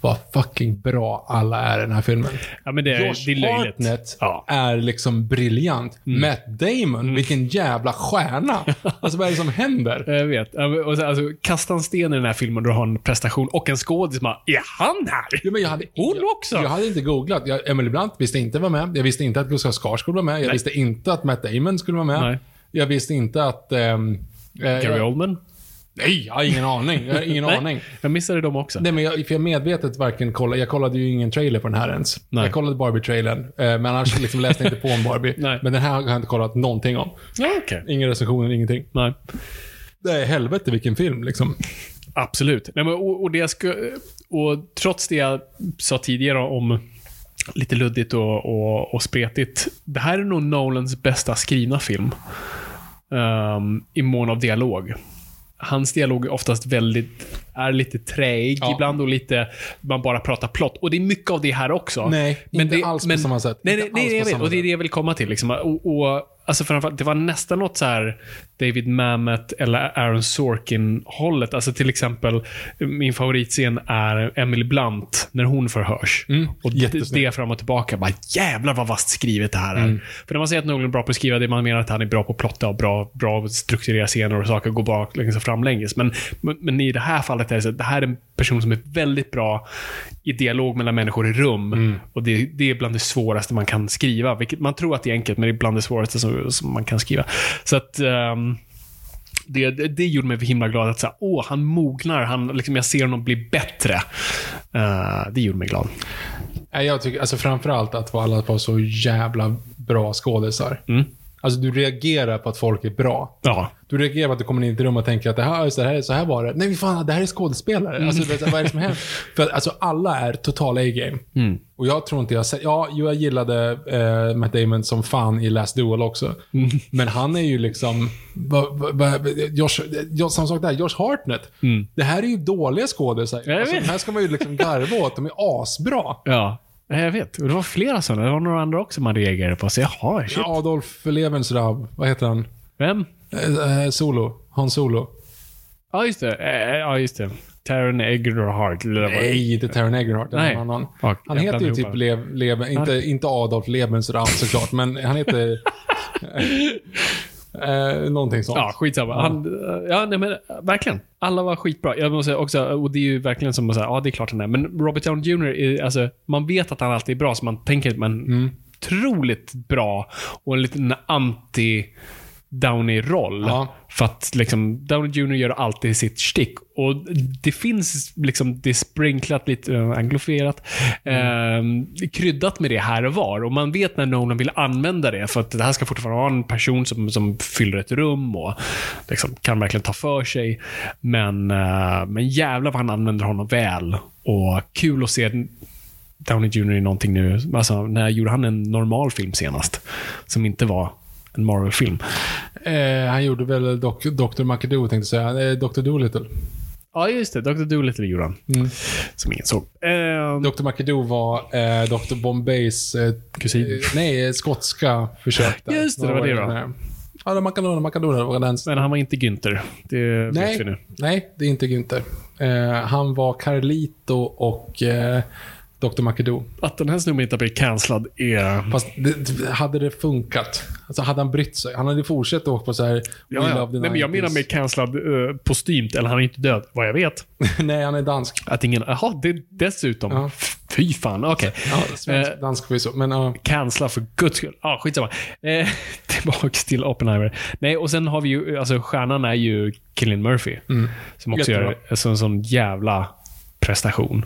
C: vad fucking bra alla är i den här filmen.
D: Ja, men det, är-
C: Josh
D: det är.
C: Hartnett
D: Ja.
C: är liksom briljant. Matt Damon, vilken jävla stjärna. Alltså vad är det som händer?
D: Jag vet. Alltså, kasta en sten i den här filmen och du har en prestation och en skådis som bara, är han här?
C: Ja, men jag hade,
D: Hon
C: jag,
D: också?
C: Jag hade inte googlat. Jag, Emily Blunt visste inte var med. Jag visste inte att Gustav Skarsgård var med. Jag
D: Nej.
C: visste inte att Matt Damon skulle vara med.
D: Nej.
C: Jag visste inte att... eh,
D: Gary Oldman?
C: Nej, jag har ingen aning. Jag har ingen
D: Nej,
C: aning.
D: Jag missade dem också.
C: Nej, men jag, för jag medvetet varken kollade, jag kollade ju ingen trailer på den här ens.
D: Nej.
C: Jag kollade Barbie-trailern, eh, men annars liksom läste jag inte på om Barbie.
D: Nej.
C: Men den här har jag inte kollat någonting om.
D: Ja, okej.
C: Inga recensioner, ingenting.
D: Nej.
C: Det är helvete vilken film liksom.
D: Absolut. Nej, men, och, och, det jag ska, och trots det jag sa tidigare om lite luddigt och, och, och spretigt. Det här är nog Nolans bästa skrivna film. Um, I mån av dialog. Hans dialog är oftast väldigt, är lite träig
C: Ja.
D: ibland och lite, man bara pratar plott. Och det är mycket av det här också.
C: Nej, inte
D: det,
C: alls på samma sätt.
D: Nej, nej, nej jag vet. Och det är det jag vill komma till. Liksom. Och, och, alltså framförallt, det var nästan något så här David Mamet eller Aaron Sorkin-hållet. Alltså till exempel, min favoritscen är Emily Blunt när hon förhörs.
C: Mm,
D: och det, fram och tillbaka. Bara, jävlar vad vasst skrivet det här är.
C: Mm.
D: För när man säger att någon är bra på att skriva, det man menar att han är bra på att plotta och bra, bra att strukturera scener och saker går baklänges och framlänges. Men, men, men i det här fallet är det så att det här är en person som är väldigt bra i dialog mellan människor i rum.
C: Mm.
D: Och det, det är bland det svåraste man kan skriva. Vilket man tror att det är enkelt, men det är bland det svåraste som, som man kan skriva. Så att... ehm, det, det, det gjorde mig himla glad att säga, åh, han mognar. Han, liksom, jag ser honom bli bättre. Eh, det gjorde mig glad.
C: Jag tycker, alltså framförallt att alla var så jävla bra skådisar.
D: Mm.
C: Alltså du reagerar på att folk är bra.
D: Ja.
C: Du reagerar på att du kommer in i ett rum och tänker att det här, så här, så här var det. Nej, fan, det här är skådespelare. Alltså, vet du, vad är det som händer? För att, alltså, alla är total A-game.
D: Mm.
C: Och jag tror inte jag. Ja, jag gillade eh, Matt Damon som fan i Last Duel också.
D: Mm.
C: Men han är ju liksom... Va, va, va, Josh, ja, samma sak där, Josh Hartnett.
D: Mm.
C: Det här är ju dåliga skådisar. Alltså, här ska man ju liksom garva åt. De är asbra.
D: Ja. Ja, Jag vet. Och det var flera sådana. Det var några andra också man reagerade på. Så jaha, shit.
C: Adolf Lebensraub, vad heter han?
D: Vem?
C: Eh, eh, Solo. Han Solo.
D: Ja, just det. Eh, Ja, just det. Taron Egerhart. eller vad-
C: Nej, inte Taron Egerhart. det är
D: Nej.
C: någon annan.
D: Ja,
C: Han
D: jag
C: heter ju typ Lev, Lev, inte, inte Adolf Lebensraub såklart, men han heter... eh, någonting sånt.
D: Ja, skitsamma. Han, eh, ja, nej, men eh, verkligen. Alla var skitbra. Jag måste säga också, och det är ju verkligen som att säga, ja det är klart han är. Men Robert Downey Jr. är, alltså, man vet att han alltid är bra, så man tänker, men
C: Mm.
D: otroligt bra och en liten anti Downey-roll.
C: Ja.
D: För att liksom, Downey Jr. gör alltid sitt stick. Och det finns liksom, det är sprinklat lite, äh, angloferat,
C: Mm.
D: eh, kryddat med det här och var. Och man vet när Nolan vill använda det. För att det här ska fortfarande vara en person som, som fyller ett rum och liksom, kan verkligen ta för sig. Men, eh, men jävlar vad han använder honom väl. Och kul att se Downey Jr. i någonting nu. Alltså, när gjorde han en normal film senast? Som inte var en Marvel-film.
C: Eh, han gjorde väl Doc, Dr. McAdoo, tänkte jag säga. Eh, Dr. Dolittle.
D: Ja, just det. Dr. Dolittle gjorde han.
C: Mm.
D: Som ingen såg. Ehm,
C: Dr. McAdoo var eh, Dr. Bombays... Eh,
D: Kusin.
C: eh, nej, eh, skotska försök där.
D: Just det, det var det då.
C: Eh, Ja, det McAdoo, McAdoo var den.
D: men han var inte Günther. Det vet vi
C: Nej,
D: nu.
C: nej, det är inte Günther. Eh, han var Carlito och eh, Dr. McAdoo.
D: Att den här snubben inte har blivit cancellad är...
C: Fast det, hade det funkat? Alltså hade han brytt sig? Han hade fortsatt åka på så här...
D: Ja, ja. Nej, men jag
C: 90s.
D: menar med cancellad uh, postymt, eller han är inte död, vad jag vet.
C: Nej, han är dansk.
D: Att ingen... Jaha, det dessutom.
C: Ja.
D: Fy fan, okej.
C: Ja, svensk,
D: Eh,
C: dansk förvisso. Men ja.
D: Cancella för guds skull. Ja, ah, skitsamma. Eh, tillbaks till Oppenheimer. Nej, och sen har vi ju, alltså stjärnan är ju Cillian Murphy. Som också
C: Jättebra.
D: gör en sån jävla prestation.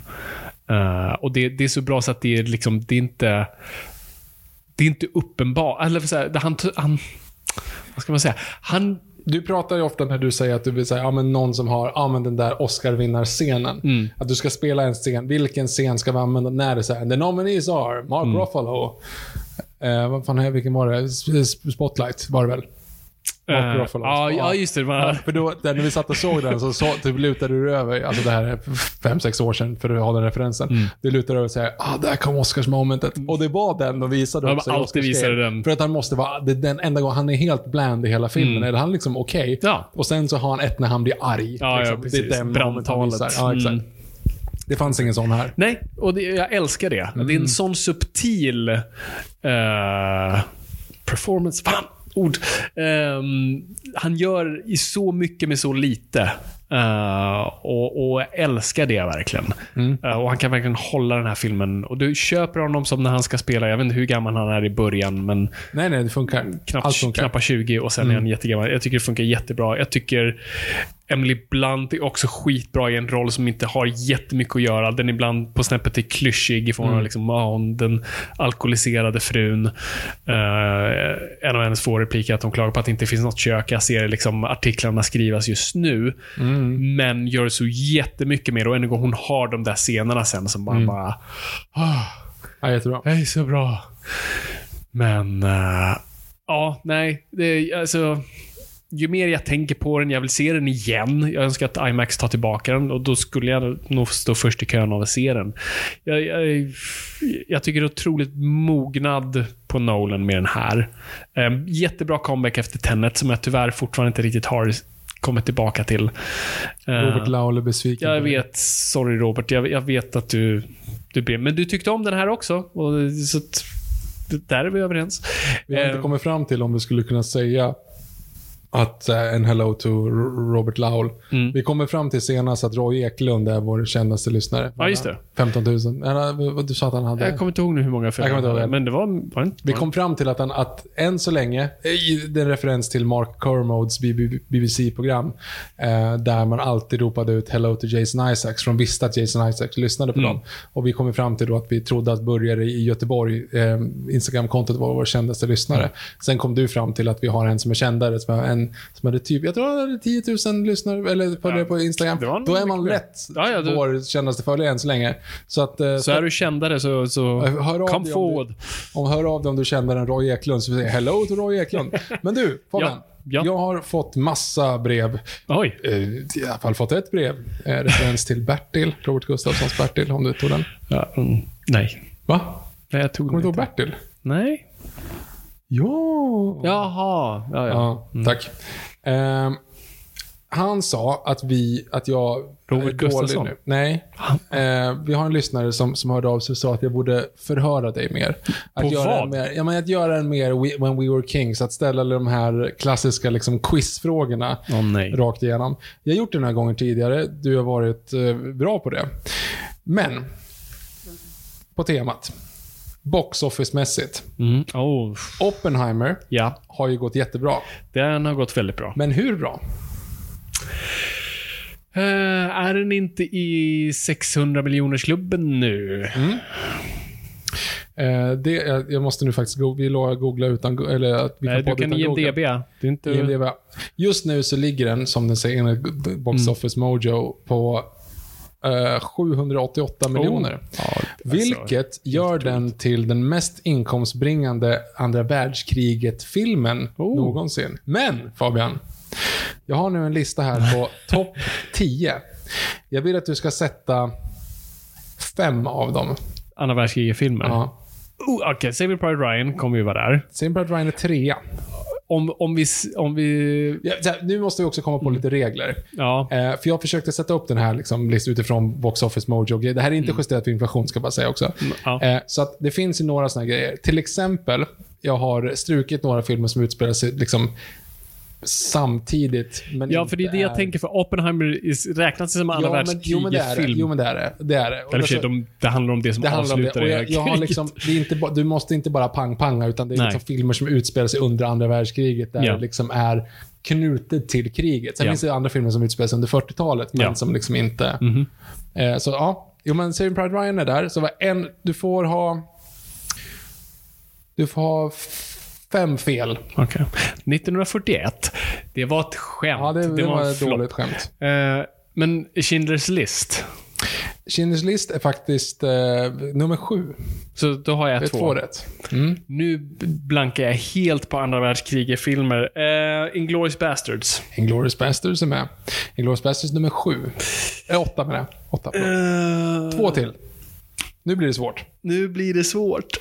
D: Eh, och det, det är så bra så att det är liksom, det är inte, det är inte uppenbart. Eller så här, han, han, vad ska man säga? Han,
C: Du pratar ju ofta när du säger att du vill säga, ja men någon som har, ja men den där Oscar-vinnarscenen.
D: Mm.
C: Att du ska spela en scen. Vilken scen ska vi använda när det är så här, the nominees are Mark
D: Mm.
C: Ruffalo. Eh, vad fan, är- vilken var det? Spotlight var det väl? Mark
D: eh,
C: Ruffalo.
D: ja, ja, just det. Man,
C: För då, när vi satt och såg den så, så typ lutade du över, alltså det här är fem, sex år sedan för att ha den referensen.
D: Mm.
C: Du lutade över och säger ah där kom Oscars-momentet. Och det var den de visade
D: De
C: också i
D: alltid visade den.
C: För att han måste vara, det är den enda gången han är helt bland i hela filmen. Är han liksom okej?
D: Mm. Ja.
C: Och sen så har han ett när han blir arg.
D: Ja, ja,
C: liksom.
D: precis.
C: Det är den
D: Brandtalet.
C: Ja, exakt.
D: Mm.
C: Det fanns ingen sån här.
D: Nej, och det, jag älskar det. Det
C: Mm.
D: är en sån subtil eh, performance. Fan, ord. Ehm, han gör i så mycket med så lite. Eh, och, och älskar det verkligen.
C: Mm.
D: Eh, och han kan verkligen hålla den här filmen. Och du köper honom som när han ska spela, jag vet inte hur gammal han är i början, men
C: Nej, nej, det funkar. Allt
D: knappt,
C: funkar.
D: knappt 20 och sen är han jättegammal. Jag tycker det funkar jättebra. Jag tycker Emily Blunt är också skitbra i en roll som inte har jättemycket att göra. Den är ibland på snäppet är klyschig i form av
C: Mm.
D: liksom, hon, den alkoholiserade frun. Eh, en av hennes få repliker är att hon klagar på att det inte finns något kök. Jag ser liksom artiklarna skrivas just nu.
C: Mm.
D: Men gör så jättemycket mer. Och än en gång, hon har de där scenerna sen som man
C: Mm.
D: bara... ah,
C: Ja, jättebra.
D: det är så bra. Men... eh, ja, nej. Det, alltså, ju mer jag tänker på den, jag vill se den igen. Jag önskar att IMAX tar tillbaka den och då skulle jag nog stå först i kön av att se den. Jag, jag, jag tycker det är otroligt mognad på Nolan med den här. Eh, jättebra comeback efter Tenet som jag tyvärr fortfarande inte riktigt har kommit tillbaka till. Eh,
C: Robert Laul är besviken.
D: jag vet. Sorry Robert. Jag, jag vet att du, du ber. Men du tyckte om den här också. Och, så att, där är vi överens.
C: Vi har inte
D: Eh,
C: kommit fram till om vi skulle kunna säga att eh, en hello to Robert Laul.
D: Mm.
C: Vi kommer fram till senast att Roy Eklund är vår kändaste lyssare.
D: Ja, just det.
C: 15 000. Eller, vad Du sa att han hade...
D: Jag kommer inte ihåg nu hur många
C: inte ihåg det.
D: Men det var... var inte,
C: Vi kom fram till att, han, att än så länge, i- det är en referens till Mark Kermodes BBC-program, eh, där man alltid ropade ut “Hello to Jason Isaacs” för de visste att Jason Isaacs lyssnade på
D: Mm.
C: dem. Och vi kom fram till då att vi trodde att Börjare i Göteborg, eh, Instagram-kontot var vår kändaste lyssnare.
D: Mm.
C: Sen kom du fram till att vi har en som är kändare, som, en, som hade typ, jag tror han hade 10 000 lyssnare, eller följare på Instagram.
D: det var nog
C: Då är man lätt
D: Ja, ja, du-
C: vår kändaste följare än så länge. Så att... eh,
D: Så är du kändare så, så
C: Hör
D: come
C: om
D: forward.
C: Du, om hör av dig om du känner en Roy Eklund, så vi säger hello to Roy Eklund. Men du, Fabian.
D: Ja, ja.
C: Jag har fått massa brev.
D: Oj.
C: Eh, I alla fall fått ett brev. Eh, referens till Bertil, Robert Gustafssons Bertil, om du tog den.
D: Ja, mm, nej.
C: Va?
D: Nej, jag tog
C: Kommer du ihåg. Bertil?
D: Nej.
C: Ja.
D: Jaha. Ja, ja.
C: Ja, tack. Ehm, han sa att vi, att jag
D: Robert Gustafsson?
C: nu. Nej. Eh, vi har en lyssnare som, som hörde av sig och sa att jag borde förhöra dig mer. Att
D: På
C: göra
D: vad?
C: En mer, ja, men att göra en mer we, When We Were Kings, att ställa de här klassiska liksom, quizfrågorna
D: nej.
C: rakt igenom. Jag har gjort det några gånger tidigare. Du har varit eh, bra på det. Men, på temat. Box office-mässigt.
D: Mm. Oh,
C: Oppenheimer
D: ja.
C: har ju gått jättebra.
D: Den har gått väldigt bra.
C: Men hur bra?
D: Eh, är den inte i 600 miljoners klubben nu?
C: Eh, det, jag, jag måste nu faktiskt go- vi googla utan... Eller att vi
D: Nej, du kan IMDB.
C: googla.
D: Det är inte...
C: IMDb. Just nu så ligger den, som den säger enligt Box
D: Mm.
C: Office Mojo, på eh, 788 miljoner.
D: Oh. Ja, alltså,
C: Vilket gör den till den mest inkomstbringande andra världskriget-filmen
D: Oh.
C: någonsin. Men, Fabian. Jag har nu en lista här på topp 10. Jag vill att du ska sätta fem av dem.
D: Andra världskriget-filmer.
C: Ja.
D: Oh, Okej, Saving Private Ryan kommer ju vara där.
C: Simple Ryan är trea.
D: Om, om vi... Om vi
C: Ja, här, nu måste vi också komma på lite regler.
D: ja.
C: Eh, för jag försökte sätta upp den här liksom, listan utifrån Box Office Mojo. Det här är inte justerat för inflation, ska jag bara säga också.
D: ja.
C: Eh, så att det finns ju några såna grejer. Till exempel, jag har strukit några filmer som utspelar sig liksom samtidigt. Men
D: Ja, för det är det jag tänker. För Oppenheimer is- räknas som andra
C: Ja, är
D: världskriget-film?
C: Jo, men det är det. Det är det.
D: Eller
C: alltså-
D: de, det handlar om det som
C: det
D: avslutar
C: Och
D: det
C: jag, jag har liksom, det är inte, du måste inte bara pang-panga, utan det är
D: Nej.
C: liksom filmer som utspelar sig under andra världskriget, där
D: Ja.
C: det liksom är knutet till kriget. Sen
D: Ja.
C: finns det andra filmer som utspelar sig under 40-talet, men
D: Ja.
C: som liksom inte...
D: Mhm.
C: Eh, så ja, jo men Saving Pride Ryan är där. Så var en, du får ha... Du får ha fem fel.
D: Okej. 1941. Det var ett skämt.
C: Ja, det, det, var,
D: en
C: ett
D: flopp.
C: dåligt skämt.
D: Eh, men Schindler's list.
C: Schindler's list är faktiskt eh, nummer sju.
D: Så då har jag
C: Det är
D: två.
C: två rätt. Mm.
D: Nu blankar jag helt på andra världskriget-filmer. Uh, Inglourious Bastards.
C: Inglourious Basterds är med. Inglourious Basterds nummer sju. Eh, åtta med det. Åtta.
D: Eh,
C: Två till. Nu blir det svårt.
D: Nu blir det svårt.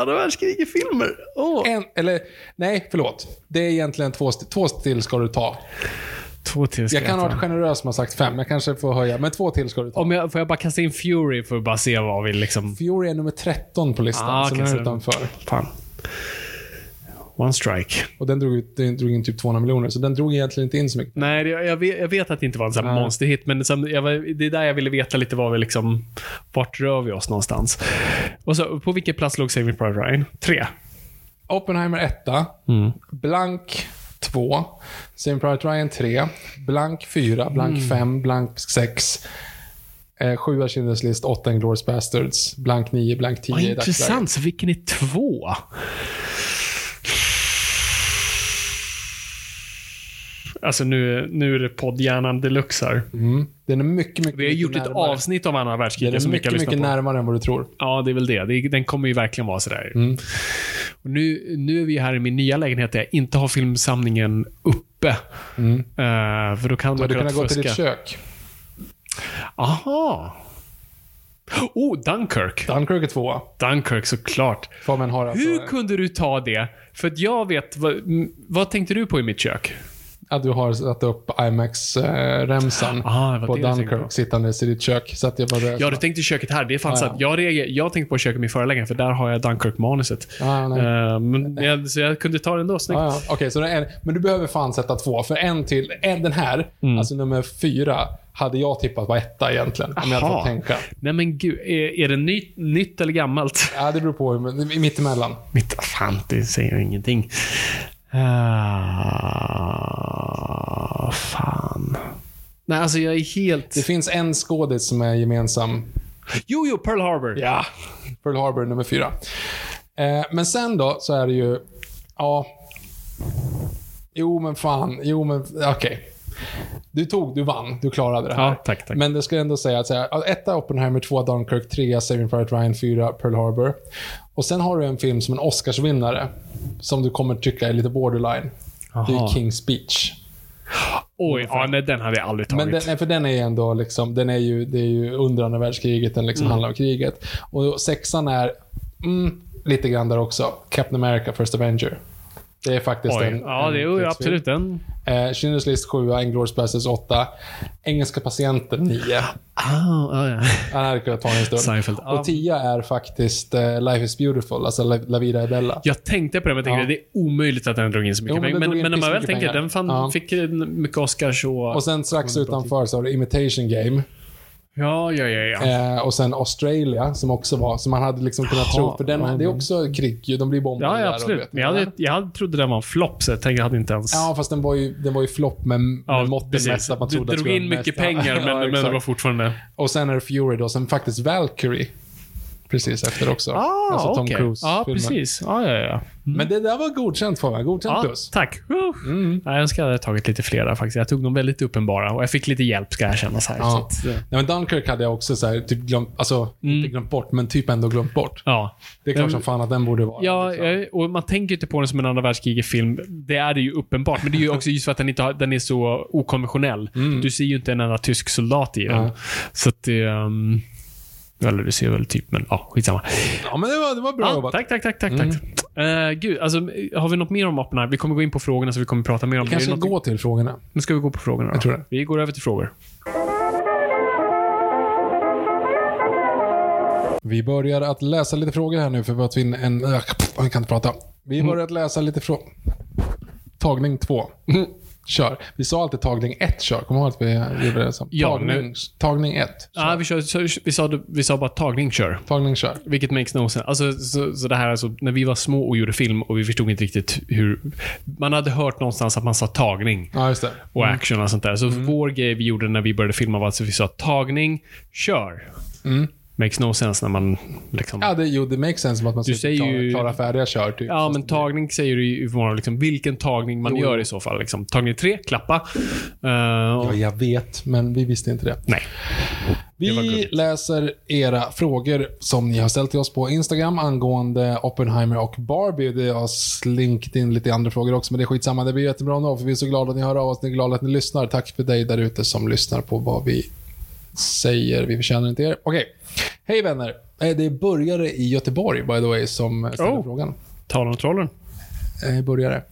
D: Andra världskriget-filmer. Åh.
C: En, eller, nej, förlåt. Det är egentligen två, två till ska du ta.
D: Två till ska
C: Jag kan ha varit generös som har sagt fem. Jag kanske får höja, men två till ska du ta.
D: Om jag, får jag bara kasta in Fury för att bara se vad vi liksom...
C: Fury är nummer 13 på listan,
D: Ah,
C: så
D: okej,
C: den är utanför.
D: Fan. One strike.
C: Och den drog, ut, den drog in typ 200 miljoner, så den drog egentligen inte in så mycket.
D: Nej, det- jag vet, jag vet att det inte var en sån här
C: Nej.
D: monsterhit, men som, jag, var- det är där jag ville veta lite vad vi liksom... Vart rör vi oss någonstans? Och så, på vilken plats låg Saving Private Ryan? Tre.
C: Oppenheimer etta.
D: Mm.
C: Blank 2. Saving Private Ryan 3. Blank 4. Blank
D: Mm.
C: 5. Blank 6. Eh, 7 Schindler's List, 8 Inglourious Bastards, blank 9, blank 10
D: Vad intressant. Så vilken är två? Alltså nu, nu är det poddhjärnan deluxe här.
C: Mm. Den är mycket, mycket
D: Vi har
C: mycket
D: gjort ett
C: närmare.
D: avsnitt av andra
C: Den
D: världskriget
C: är
D: vi kan
C: mycket, mycket
D: på.
C: närmare än vad du tror.
D: Ja, det är väl det. det den kommer ju verkligen vara sådär.
C: Mm.
D: Och nu, nu är vi här i min nya lägenhet där jag inte har filmsamlingen uppe.
C: Mm.
D: Eh, för då kan
C: Du
D: man
C: hade
D: kunna
C: gå till ditt kök.
D: Aha! Oh, Dunkirk.
C: Dunkirk är tvåa.
D: Dunkirk såklart.
C: Alltså...
D: Hur kunde du ta det? För att jag vet, vad, vad tänkte du på i mitt kök?
C: Att du har satt upp IMAX-remsan
D: Ah,
C: på Dunkirk sittandes i ditt kök. Så att jag bara...
D: Ja, du tänkte köket här. Det är fan
C: Ja.
D: Jag, reager, jag tänkte på köket i min förra lägenhet, för där har jag Dunkirk-manuset. Men jag, så jag kunde ta det ändå. Snyggt.
C: Ja, ja. Okej, så det är, men du behöver fan sätta två. För en till, en, den här,
D: Mm.
C: alltså nummer fyra, hade jag tippat var etta egentligen. Om jag hade fått tänka.
D: Nej men gud, är, är det ny, nytt eller gammalt?
C: Ja, det beror på. Mittemellan.
D: Mitt, fan, det säger ingenting. Ah, fan. Nej, alltså jag är helt...
C: Det finns en skådis som är gemensam.
D: Jo, jo, Pearl Harbor.
C: Ja. Pearl Harbor nummer fyra. Eh, men sen då, så är det ju... Ja. Jo, men fan. Jo, men... Okej. Du tog, du vann. Du klarade det här.
D: Ja, tack, tack.
C: Men det ska jag ändå säga att så här, etta Oppenheimer, tvåa Dunkirk, trea Saving Private Ryan, fyra Pearl Harbor. Och sen har du en film som en Oscarsvinnare, som du kommer tycka är lite borderline. Det är
D: Aha.
C: King's Speech.
D: Oj, ja, nej, den hade jag aldrig tagit.
C: Men den, nej, för den är ju ändå liksom, den är ju, det är ju under andra världskriget, den liksom
D: Mm.
C: handlar om kriget. Och sexan är, mm, lite grann där också, Captain America, First Avenger. Det är faktiskt
D: Oj.
C: en...
D: Ja,
C: en
D: det är absolut den.
C: Eh, Schindler's List 7, Inglourious Basterds 8, Engelska patienten 9.
D: Ah, ah, ja.
C: Han hade kunnat ta en stund.
D: Seinfeld.
C: Och 10 är faktiskt eh, Life is beautiful, alltså La, La vida är bella.
D: Jag tänkte på det, men jag tänkte
C: Ja.
D: det är omöjligt att den drog in så mycket
C: Jo, men
D: pengar.
C: den
D: Men,
C: in
D: men när man väl tänker,
C: pengar.
D: den fan
C: Ja.
D: fick mycket Oscars och...
C: Och sen strax utanför så har du Imitation Game.
D: Ja, ja, ja. ja.
C: Eh, och sen Australia, som också var, som man hade liksom kunnat
D: Jaha,
C: tro, för den,
D: ja,
C: det är också krig ju, de blir bombade
D: Ja,
C: där
D: ja
C: och
D: absolut. Men jag, hade, jag hade, trodde den var en flopp, så jag tänkte jag hade inte ens...
C: Ja, fast den var ju, den var ju flopp med, med
D: Ja,
C: måtten
D: precis.
C: mätt att man
D: Du
C: trodde att
D: drog in mycket
C: mest-
D: pengar, men, men det var fortfarande...
C: Och sen är det Fury då, sen faktiskt Valkyrie. Precis efter också.
D: Ah,
C: alltså Tom
D: okej.
C: Cruise.
D: Ja,
C: filmen.
D: precis. Ja, ja, ja.
C: Men det där var godkänt för mig. Godkänt
D: Ja,
C: plus.
D: tack.
C: Mm.
D: Ja, Jag hade tagit lite flera faktiskt. Jag tog dem väldigt uppenbara och jag fick lite hjälp, ska jag känna så här.
C: Ja.
D: Så att,
C: Nej, men Dunkirk hade jag också så här, typ glömt, alltså inte glömt bort, men typ ändå glömt bort.
D: ja.
C: Det är klart
D: Den-
C: som fan att den borde vara.
D: Ja,
C: liksom.
D: och man tänker inte på den som en andra världskriget-film. Det är det ju uppenbart, men det är ju också just för att den, inte har, den är så okonventionell. Du ser ju inte en enda tysk soldat i den.
C: Mm.
D: Så att det... Um, eller du ser väl typ, men ja, skitsamma.
C: ja, men det var, det var bra
D: Ja,
C: jobbat.
D: tack, tack, tack, tack.
C: Mm.
D: tack. Eh, gud, alltså, har vi något mer om Oppenheimer? Vi kommer gå in på frågorna, så vi kommer prata mer om
C: Vi
D: det.
C: Kanske
D: något-
C: gå till frågorna.
D: Nu ska vi gå på frågorna då.
C: Jag tror det.
D: Vi går över till frågor.
C: Vi börjar att läsa lite frågor här nu för vi in en... Jag kan inte prata. Vi börjar att läsa lite frågor. Tagning två. Kör. Vi sa alltid tagning ett kör. Kommer du ihåg att vi gjorde det som?
D: Ja,
C: tagning, tagning ett.
D: Ja, vi, kör, så, vi, sa, vi sa bara tagning, kör.
C: Tagning kör.
D: Vilket makes no sense. Alltså, så, så det här alltså, när vi var små och gjorde film och vi förstod inte riktigt hur... Man hade hört någonstans att man sa tagning
C: Ja, just det.
D: och action och sånt där. Så vår grej vi gjorde när vi började filma var att vi sa tagning, kör. Makes no sense när man liksom...
C: Ja, det, jo, det makes sense som att man
D: Du säger ju-
C: klara färdiga kör. Typ.
D: Ja, men tagning säger du ju av liksom, vilken tagning man
C: Jo,
D: gör i så fall. Liksom. Tagning tre, klappa. Eh,
C: Ja, jag vet, men vi visste inte det.
D: Nej.
C: Vi läser era frågor som ni har ställt till oss på Instagram angående Oppenheimer och Barbie. Det har slinkt in lite andra frågor också, men det är skitsamma. Det blir jättebra ändå, för vi är så glada att ni hör av oss. Ni är glada att ni lyssnar. Tack för dig där ute som lyssnar på vad vi säger. Vi förtjänar inte er. Okej. Hej vänner. Eh, Det är börjare i Göteborg, by the way, som ställer
D: Oh.
C: frågan.
D: Tala om trollen.
C: Eh, börjare.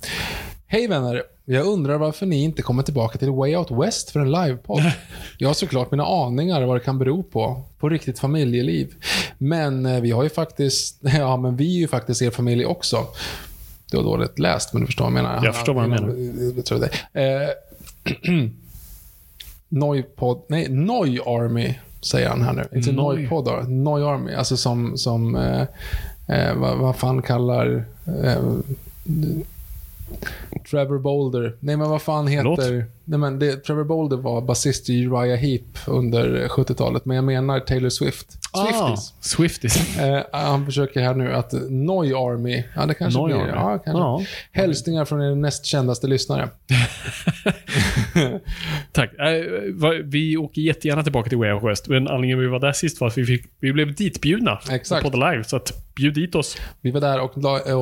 C: Hej vänner. Jag undrar varför ni inte kommer tillbaka till Way Out West för en livepodd. Jag har såklart mina aningar vad det kan bero på. På riktigt familjeliv. Men eh, vi har ju faktiskt, ja men vi är ju faktiskt er familj också. Det var dåligt läst, men du förstår vad jag menar.
D: Jag förstår vad du menar.
C: Jag tror det. Eh, Noipod, nej, Noi Army säger han här nu. Inte
D: Noi.
C: Noipod då. Noi Army. Alltså som, som eh, eh, vad, vad fan kallar... Eh, Trevor Boulder. Nej men vad fan heter...
D: Förlåt?
C: Nej men det, Trevor Boulder var basist i Uriah Heep under 70-talet. Men jag menar Taylor Swift. Swifties.
D: Ah, Swifties.
C: Eh, han försöker här nu att Noi Army, ja det kanske
D: Noi
C: blir
D: Army.
C: Ja, kanske.
D: Ja.
C: Hälsningar från er näst kändaste lyssnare.
D: Tack. Eh, Vi åker jättegärna tillbaka till Way Out West, men anledningen vi var där sist var att vi, fick, vi blev ditbjudna
C: Exakt.
D: på The Live, så att bjud dit oss.
C: Vi var där och,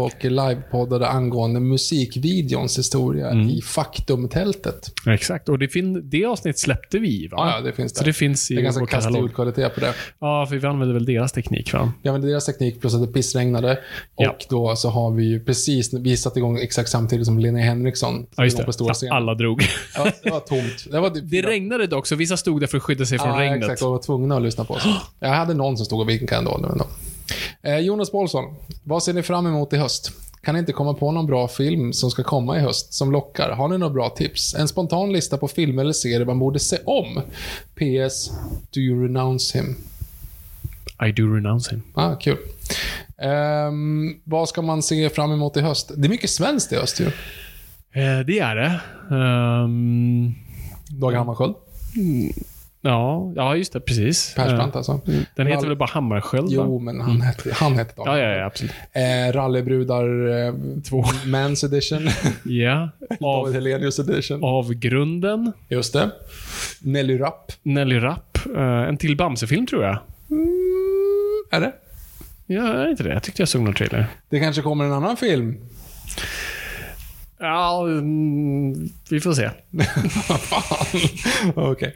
C: och livepoddade angående musikvideons historia
D: Mm.
C: i Faktumtältet.
D: Exakt, och det, fin- det avsnitt släppte vi, va?
C: Ja, ja, det finns
D: Så
C: där.
D: det finns i
C: Det är ganska
D: katalog.
C: ljudkvalitet på det.
D: Ja, för vi använder väl deras teknik, va?
C: Vi använde deras teknik plus att det pissregnade. Och
D: Ja.
C: då så har vi ju precis, vi satte igång exakt samtidigt som Linnea Henriksson.
D: Ja, just
C: igång på
D: det.
C: stora
D: Ja,
C: scenen.
D: alla drog.
C: Ja, det var tomt. Det, var typ
D: Det regnade dock, så vissa stod där för att skydda sig från
C: ja,
D: regnet.
C: exakt. Och var tvungna att lyssna på oss. Jag hade någon som stod och vinkade ändå. Men då. Eh, Jonas Paulsson, vad ser ni fram emot i höst? Kan inte komma på någon bra film som ska komma i höst som lockar? Har ni några bra tips? En spontan lista på filmer eller serier man borde se om? PS. Do you renounce him?
D: I do renounce him.
C: Ah, kul. Ehm, vad ska man se fram emot i höst? Det är mycket svenskt i höst ju.
D: Eh, det är det. Um,
C: Dag Hammarskjöld.
D: Ja, ja, just det. Precis.
C: Persbrandt
D: Eh,
C: alltså.
D: Den heter
C: Rall-
D: väl bara Hammarskjöld?
C: Jo, men han hette, han hette Dag
D: Ja, ja, ja, absolut.
C: Eh, rallybrudar eh, två. Mans edition.
D: Ja.
C: David
D: Av,
C: Helenius edition.
D: av grunden.
C: Just det. Nelly Rapp.
D: Nelly Rapp. Eh, en till Bamse-film, tror jag.
C: Är det?
D: Ja, är inte det? Jag tyckte jag såg någon trailer.
C: Det kanske kommer en annan film.
D: Ja, mm, vi får se.
C: Okej.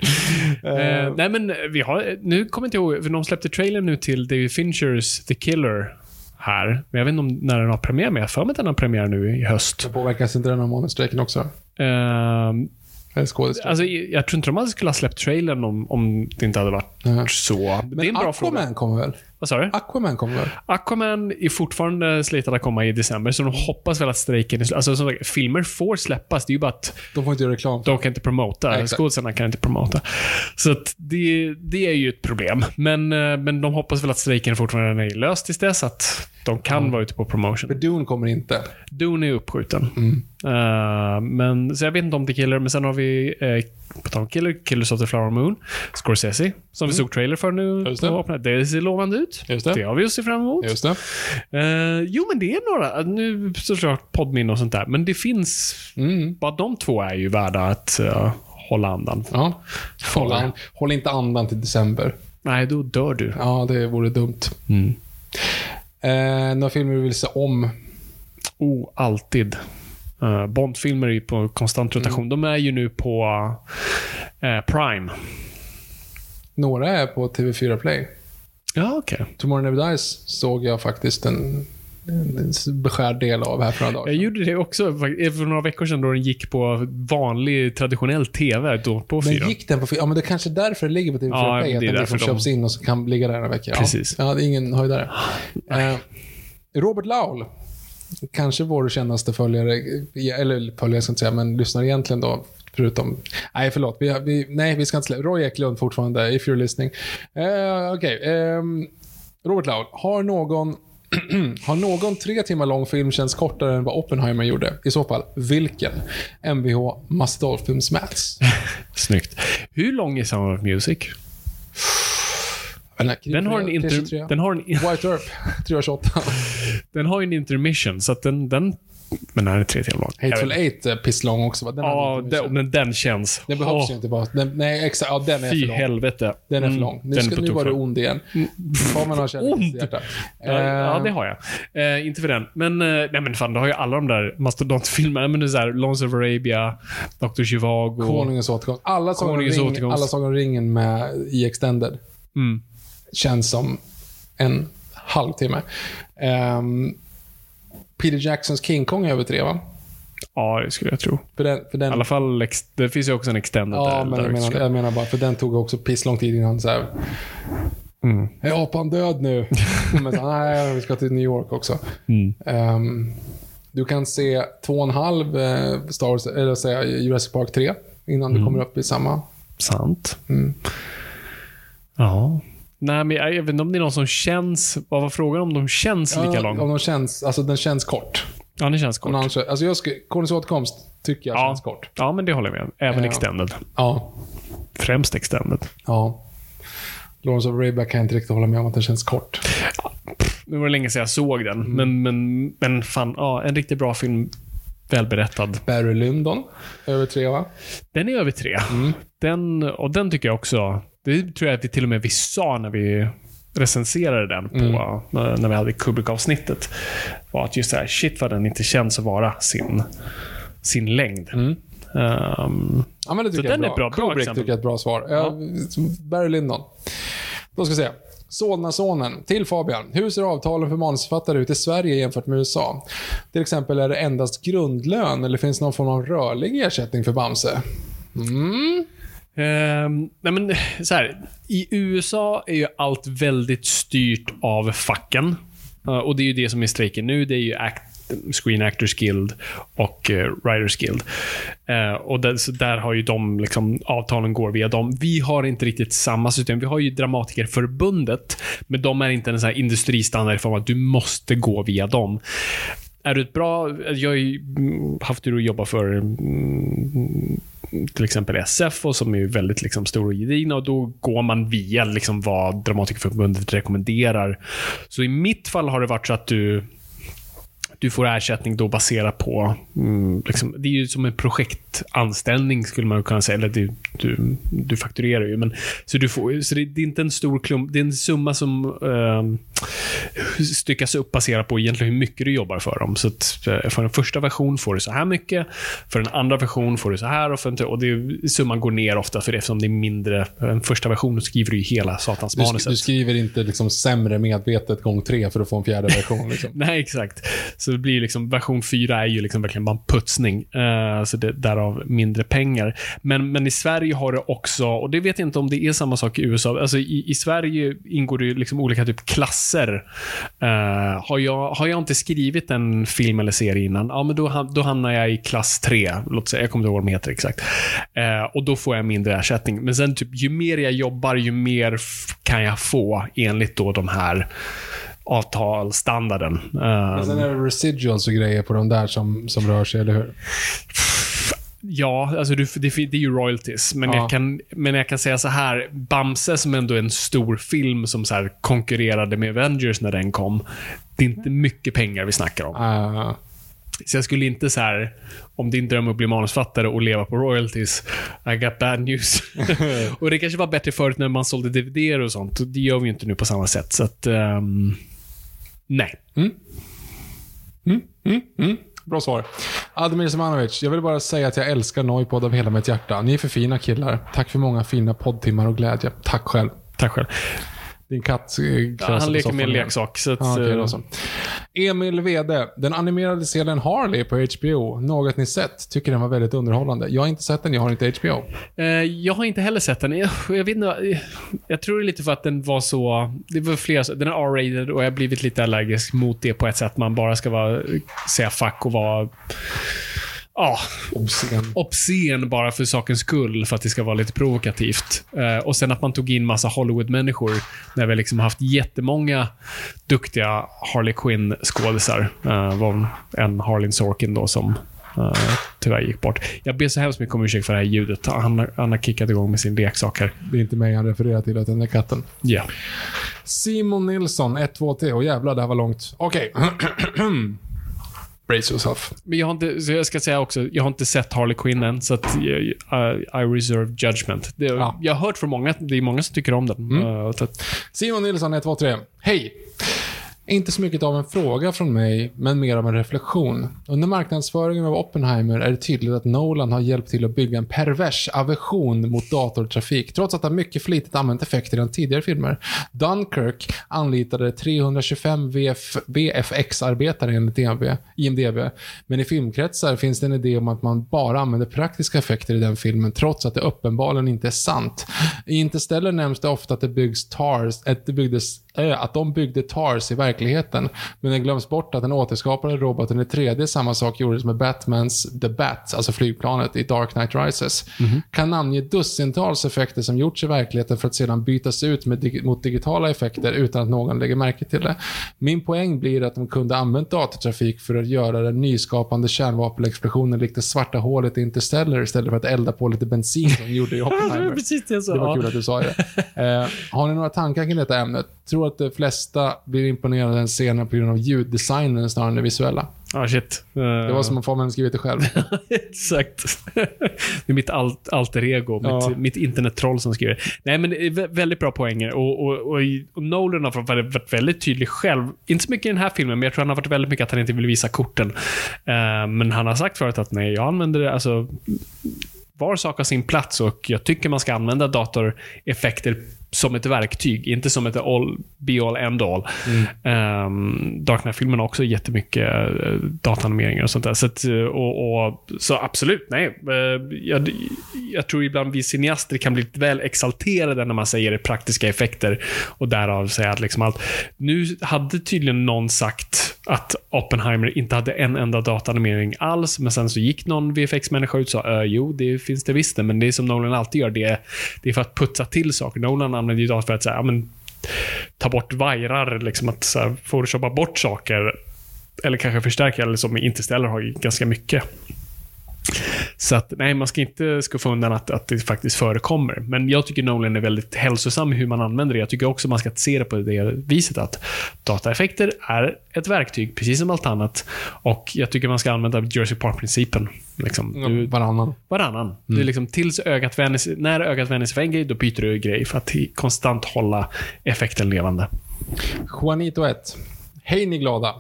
D: Eh, nej, men vi har... Nu kommer jag inte ihåg, för de släppte trailern nu till David Finchers The Killer här. Men jag vet inte om när den har premiär, men jag har för mig att den har premiär nu i höst.
C: Så påverkas inte den av månadsstrejken också? Skådespelare?
D: alltså, jag tror inte de hade skulle ha släppt trailern om, om det inte hade varit
C: Ja.
D: så. det är
C: Men
D: en bra
C: Aquaman
D: fråga.
C: kommer väl?
D: Vad sa du?
C: Aquaman kommer väl?
D: Aquaman är fortfarande slätad att komma i december, så de hoppas väl att strejken. Alltså, som sagt, filmer får släppas. Det är ju bara att
C: De får inte göra reklam.
D: de kan inte promota.
C: Exakt.
D: Skådespelarna kan inte promota. Så att det, det är ju ett problem. Men, eh, men de hoppas väl att strejken fortfarande är löst tills dess, att de kan vara ute på promotion.
C: För Dune kommer inte.
D: Dune är uppskjuten.
C: Mm.
D: Eh, men, så jag vet inte om The Killer, men sen har vi, uh, på tal om Killer, Killers of the Flower Moon, Scorsese, som vi såg trailer för nu.
C: Mm. Just det.
D: det ser lovande ut.
C: Just det.
D: Det har vi att se fram emot.
C: Just det.
D: Eh, jo, men det är några. Nu såklart poddminne och sånt där. Men det finns...
C: Mm.
D: Bara de två är ju värda att eh, hålla andan.
C: Ja. Håll, an, håll inte andan till december.
D: Nej, då dör du.
C: Ja, det vore dumt.
D: Mm.
C: Eh, några filmer du vill se om?
D: Oh, alltid. Uh, Bondfilmer är ju på konstant rotation.
C: Mm.
D: De är ju nu på eh, Prime.
C: Några är på TV4 Play.
D: Ja, okej.
C: Tomorrow Never Dies såg jag faktiskt en, en beskärd del av här för några dagar
D: Jag
C: sedan.
D: gjorde det också fak- för några veckor sedan då den gick på vanlig traditionell TV. Då på fyra.
C: Men gick den på fyra? Ja, men det är kanske är därför det ligger på TV4
D: Ja,
C: Play. Att den liksom
D: de-
C: köps in och så kan ligga där veckor. Ja.
D: Precis.
C: Ja, det är ingen höjdare. Eh, Robert Laul. Kanske vår kändaste följare, eller följare ska jag inte säga, men lyssnar egentligen då. Förutom... Nej, förlåt. Vi, vi, nej, vi ska inte släppa. Roy Eklund fortfarande, if you're listening. Uh, Okej. ehm, Robert Laul. Har någon, har någon tre timmar lång film känts kortare än vad Oppenheimer gjorde? I så fall, vilken? Mvh Must Dolphins Mats.
D: Snyggt. Hur lång är Sound of Music? Den har en, inter, den har en,
C: White Earp, 328.
D: den har ju en intermission, så att den... den men den här är tre timmar lång.
C: Hateful Eight är pisslång också va? Den har
D: Ja, den, men den känns...
C: Den behövs ju inte bara. Den, nej, exakt. Ja, den är
D: Fy
C: för lång.
D: helvete.
C: Den är för
D: Mm,
C: lång. Nu, ska, nu var du ond igen. Kameran har kärlek i sitt hjärta.
D: Ja, ja,
C: Eh,
D: det har jag. Eh, inte för den. Men, eh, nej men fan, du har ju alla de där mastodontfilmerna. Men det är såhär, Lawrence of Arabia, Dr. Zhivago.
C: Konungens. Alla Sagan ring,
D: återkomst.
C: alla Sagan om ringen med i Extended
D: Mm.
C: känns som en halvtimme. Um, Peter Jacksons King Kong är över tre, va?
D: Ja, det skulle jag tro.
C: För den, för den,
D: I alla fall, det finns ju också en extended
C: ja,
D: där.
C: men jag menar, jag menar bara, för den tog också pisslång tid innan så här.
D: Mm.
C: Är apan död nu? men så, nej, vi ska till New York också.
D: Mm.
C: Ehm, du kan se två och en halv eh, Star Wars, eller säga Jurassic Park 3 innan
D: Mm.
C: du kommer upp i samma.
D: Sant.
C: Mm.
D: Ja. Nej, men jag, vet inte om det är någon som känns... Vad var frågan om de känns lika
C: Ja,
D: lång?
C: Om de känns, alltså den känns kort.
D: Ja, det känns kort.
C: Annan- Alltså jag ska, Konens återkomst tycker jag
D: Ja.
C: känns kort.
D: Ja, men det håller jag med. Även
C: Ja.
D: extended.
C: Ja.
D: Främst extended.
C: Ja. Lawrence of Arabia kan jag inte riktigt hålla med om att den känns kort.
D: Nu var det länge sedan jag såg den,
C: Mm.
D: men, men, men fan, ja, en riktigt bra film. Välberättad.
C: Barry Lyndon, över tre va?
D: Den är över tre.
C: Mm.
D: Den, och den tycker jag också, det tror jag att vi till och med vi sa när vi recenserade den på,
C: Mm.
D: när vi hade Kubrick-avsnittet. Var att just det här, shit vad den inte känns att vara sin, sin längd.
C: Mm.
D: Ehm,
C: Ja, men det tycker
D: Så
C: jag
D: den
C: är
D: är
C: bra.
D: bra, bra
C: Kubrick
D: exempel.
C: tycker jag är ett bra svar. Ja. Barry Lyndon. Då ska vi se. Solnasonen. Till Fabian. Hur ser avtalen för manusförfattare ut i Sverige jämfört med USA? Till exempel, är det endast grundlön eller finns det någon form av rörlig ersättning för Bamse? Mm.
D: Ehm, nej men, så här, I USA är ju allt väldigt styrt av facken. Eh, och det är ju det som är strejken nu. Det är ju act, Screen Actors Guild och uh, Writers Guild. Eh, och där, så där har ju de, liksom, avtalen går via dem. Vi har inte riktigt samma system. Vi har ju Dramatikerförbundet, men de är inte en sån här industristandard i form av att du måste gå via dem. Är du ett bra... Jag har ju haft tur att jobba för mm, till exempel SF, och som är väldigt liksom, stor och gedigna. Och då går man via liksom, vad Dramatikerförbundet rekommenderar. Så i mitt fall har det varit så att du du får ersättning då baserat på... Mm, liksom, det är ju som en projektanställning, skulle man kunna säga. Eller du, du, du fakturerar ju. Men, så du får, så det, det är inte en stor klump. Det är en summa som eh, styckas upp baserat på egentligen hur mycket du jobbar för dem. Så att, eh, för en första version får du så här mycket. För en andra version får du så här. Och, för en, och det, summan går ner ofta, för det, eftersom det är mindre. En första version skriver du ju hela satans
C: Du,
D: manuset.
C: du skriver inte liksom sämre medvetet gång tre för att få en fjärde version. Liksom.
D: Nej, exakt. Så det blir liksom, version 4 är ju liksom verkligen bara en putsning. Uh, så det, därav mindre pengar. Men, men i Sverige har det också, och det vet jag inte om det är samma sak i USA. Alltså i, i Sverige ingår det ju liksom olika typ klasser. Uh, har, jag, har jag inte skrivit en film eller serie innan, ja men då, då hamnar jag i klass 3. Låt säga, jag kommer inte ihåg vad de heter exakt. Uh, och då får jag mindre ersättning. Men sen typ, ju mer jag jobbar, ju mer kan jag få enligt då de här avtalsstandarden.
C: Men sen
D: Um,
C: är det residuals och grejer på de där som, som rör sig, eller hur?
D: ja, alltså det, är ju royalties. Men,
C: Ja.
D: jag kan, men jag kan säga så här. Bamse som ändå är en stor film som så konkurrerade med Avengers när den kom. Det är inte mycket pengar vi snackar om.
C: Uh,
D: Så jag skulle inte så här, om din dröm är att bli manusfattare och leva på royalties, I got bad news. och det kanske var bättre förut när man sålde DVD och sånt. Det gör vi ju inte nu på samma sätt. Så att, ehm, nej.
C: Bra svar. Admir Semanovic, jag vill bara säga att jag älskar Noipod av hela mitt hjärta. Ni är för fina killar. Tack för många fina poddtimmar och glädje. Tack själv.
D: Tack själv.
C: Din katt eh,
D: Ja, han leker med en leksak. Så att,
C: Ja, okej,
D: eh,
C: så. Emil Wede. Den animerade serien Harley på HBO. Något ni sett? Tycker den var väldigt underhållande. Jag har inte sett den, jag har inte HBO.
D: Eh, Jag har inte heller sett den. Jag, jag vet inte, eh, jag tror det är lite för att den var så... Det var flera, den är R-rated och jag har blivit lite allergisk mot det på ett sätt. Man bara ska vara, säga fuck och vara... Ja,
C: Obscen.
D: obscen bara för sakens skull, för att det ska vara lite provokativt. Eh, och sen att man tog in massa Hollywood-människor, när vi liksom haft jättemånga duktiga Harley Quinn-skådisar. Uh, var en Harlin Sorkin då som uh, tyvärr gick bort. Jag ber så hemskt mycket om ursäkt för det här ljudet. Han, har- han har kickat igång med sin leksak här.
C: Det är inte mig han refererar till, utan det är katten.
D: Ja.
C: Simon Nilsson, 1, 2, 3. Åh jävlar, det här var långt. Okej. Brace yourself.
D: Men jag har inte, så jag ska säga också, jag har inte sett Harley Quinn än, så att jag, I, I reserve judgment. Det,
C: Ja.
D: Jag har hört från många, det är många som tycker om den. Eh, så att,
C: Simon Nilsson, 1, 2, 3. Hej! Inte så mycket av en fråga från mig, men mer av en reflektion. Under marknadsföringen av Oppenheimer är det tydligt att Nolan har hjälpt till att bygga en pervers aversion mot datortrafik, trots att han mycket flitigt använt effekter i hans tidigare filmer. Dunkirk anlitade 325 VF, VFX-arbetare enligt IMDb, IMDb, men i filmkretsar finns det en idé om att man bara använder praktiska effekter i den filmen, trots att det uppenbarligen inte är sant. I Interstellar nämns det ofta att det byggs TARS, att, det byggdes, äh, att de byggde TARS i verkligheten. Men det glöms bort att den återskapade roboten i 3D samma sak gjordes med Batmans The Bat, alltså flygplanet i Dark Knight Rises. Kan namnge dussintals effekter som gjorts i verkligheten för att sedan bytas ut med dig- mot digitala effekter utan att någon lägger märke till det. Min poäng blir att de kunde använt datortrafik för att göra den nyskapande kärnvapenexplosionen likt det svarta hålet i Interstellar istället för att elda på lite bensin som de gjorde i Oppenheimer.
D: Precis det jag sa.
C: Det var kul att du sa det. Eh, har ni några tankar kring detta ämne? Tror att de flesta blir imponerade av den scenen på grund av ljuddesignen snarare än det visuella.
D: Ah, shit.
C: Det var som om Fabian skrivit det själv.
D: Exakt. det är mitt alt, alter ego,
C: Ja.
D: mitt, mitt internettroll som skriver. Nej, men det är vä- väldigt bra poänger. Och, och, och, och Nolan har varit, väldigt tydlig själv. Inte så mycket i den här filmen, men jag tror han har varit väldigt mycket att han inte vill visa korten. Eh, men han har sagt förut att nej, jag använder det, alltså var sak har sin plats och jag tycker man ska använda datoreffekter som ett verktyg, inte som ett all, be all, end all. Um, Dark Knight-filmen har också jättemycket uh, dataanimeringar och sånt där. Så, att, eh, och, och, så absolut, nej. Eh, jag, jag tror ibland vi cineaster kan bli lite väl exalterade när man säger praktiska effekter och därav säga att liksom allt. Nu hade tydligen någon sagt att Oppenheimer inte hade en enda dataanimering alls, men sen så gick någon VFX-människa ut och sa "Ö, jo, det finns det visst men det är som Nolan alltid gör, det är, det är för att putsa till saker. Nolan använder ju för att så här, men, ta bort vajrar, liksom att så här, photoshoppa bort saker. Eller kanske förstärka, eller som Interstellar har ju ganska mycket. Så att, nej, man ska inte skuffa undan att, att det faktiskt förekommer. Men jag tycker Nolan är väldigt hälsosam i hur man använder det. Jag tycker också man ska se det på det viset att dataeffekter är ett verktyg, precis som allt annat. Och jag tycker man ska använda Jersey Park-principen. Liksom, du,
C: Varannan.
D: varannan. Det är liksom tills ögat vänjer sig, när ögat vänjer sig för en grej, då byter du grej för att konstant hålla effekten levande.
C: Juanito 1. Hej ni glada.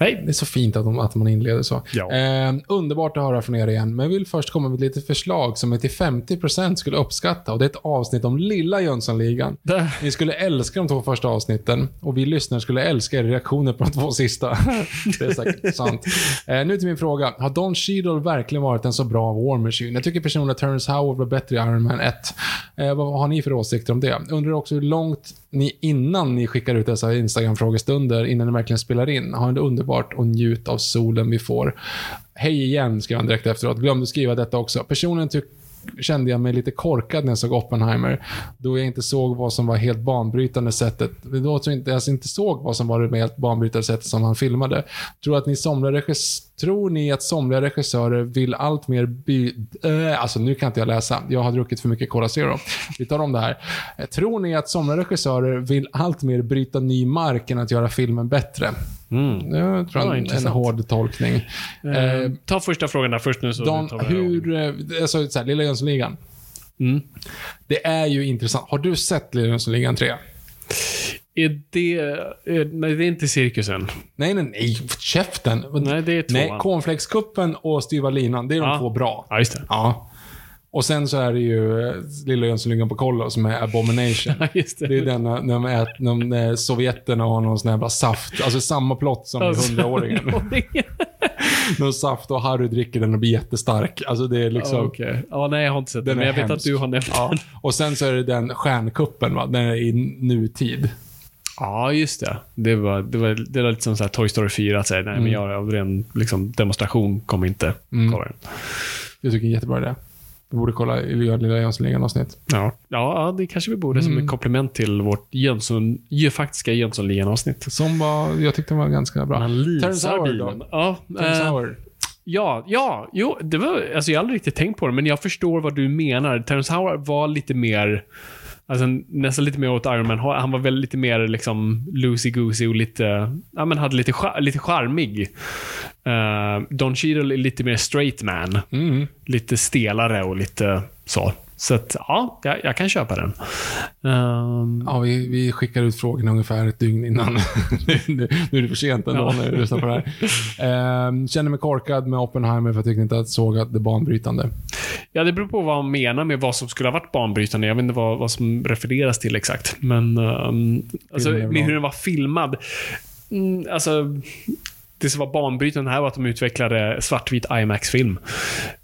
D: Hej.
C: Det är så fint att, de, att man inleder så.
D: Ja.
C: Eh, underbart att höra från er igen, men jag vill först komma med ett litet förslag som jag till 50% skulle uppskatta. Och Det är ett avsnitt om lilla Jönssonligan.
D: Där.
C: Ni skulle älska de två första avsnitten och vi lyssnare skulle älska era reaktioner på de två sista. det är säkert sant. Eh, nu till min fråga. Har Don Cheadle verkligen varit en så bra War Machine? Jag tycker personligen att Terrence Howard var bättre i Iron Man 1. Eh, vad har ni för åsikter om det? Undrar också hur långt ni innan ni skickar ut dessa Instagram-frågestunder, innan ni verkligen spelar in, har det underbart och njut av solen vi får. Hej igen, skrev han direkt efteråt. Glömde skriva detta också. Personen tycker kände jag mig lite korkad när jag såg Oppenheimer. Då jag inte såg vad som var helt banbrytande sättet. Då jag inte, alltså inte såg vad som var det helt banbrytande sättet som han filmade. Tror, att ni somliga tror ni att somliga regissörer vill allt mer by... Äh, alltså nu kan inte jag läsa. Jag har druckit för mycket Cola Zero. Vi tar om det här. Tror ni att somliga regissörer vill allt mer bryta ny mark än att göra filmen bättre?
D: Mm.
C: Jag tror
D: Ja,
C: en
D: intressant.
C: hård tolkning.
D: Eh, ta första frågan där först nu så
C: Don, hur, eh, alltså så här, Lilla Jönssonligan.
D: Mm.
C: Det är ju intressant. Har du sett Lilla Jönssonligan 3?
D: Är det... eh, Nej, det är inte cirkusen.
C: Nej, nej, nej. Käften.
D: Nej, det är tvåan.
C: Nej, cornflakeskuppen och styva linan. Det är de
D: Ja.
C: två bra.
D: Ja, just det.
C: Ja. Och sen så är det ju eh, Lilla Jönssonligan på kollo som är Abomination.
D: Det.
C: Är den när de äter, när sovjeterna har någon sån här saft. Alltså samma plott som
D: Alltså,
C: hundraåringen. någon saft och Harry dricker den och blir jättestark. Alltså det är liksom...
D: Ja, Okej. Ja, nej, jag har inte sett den, men jag vet
C: hemsk.
D: att du har nämnt
C: Ja.
D: den.
C: Och sen så är det den stjärnkuppen, va? Den är i nutid.
D: Ja, just det. Det var, det var, det var lite som så Toy Story 4, att säga nej,
C: Mm.
D: men jag av ren liksom, demonstration kommer inte kolla den.
C: Jag tycker det är en jättebra idé. Vi borde kolla göra Lilla Jönssonligan-avsnitt.
D: Ja. Ja, det kanske vi borde som
C: Mm.
D: ett komplement till vårt Jönsson, faktiska Jönssonligan-avsnitt.
C: Som var, jag tyckte var ganska bra.
D: Man lisar bilen. Ja,
C: Terrence
D: eh,
C: Howard.
D: Ja, ja, jo, det var, alltså jag har aldrig riktigt tänkt på det, men jag förstår vad du menar. Terrence Howard var lite mer, alltså nästan lite mer åt Iron Man. Han var väl lite mer liksom loosey-goosey och lite, ja men hade lite, lite charmig. Eh, Don Cheadle är lite mer straight man.
C: Mm.
D: Lite stelare och lite så. Så att, ja, jag, jag kan köpa den. Ehm,
C: Ja, vi, vi skickar ut frågorna ungefär ett dygn innan. nu, nu är det för sent ändå
D: Ja.
C: när vi lyssnar på det här. Ehm, känner mig korkad med Oppenheimer för jag tyckte inte att såg att det banbrytande.
D: Ja, det beror på vad man menar med vad som skulle ha varit banbrytande. Jag vet inte vad, vad som refereras till exakt. Men um, alltså,
C: är
D: med hur den var filmad. Mm, alltså, det som var banbrytande här var att de utvecklade svartvit IMAX-film.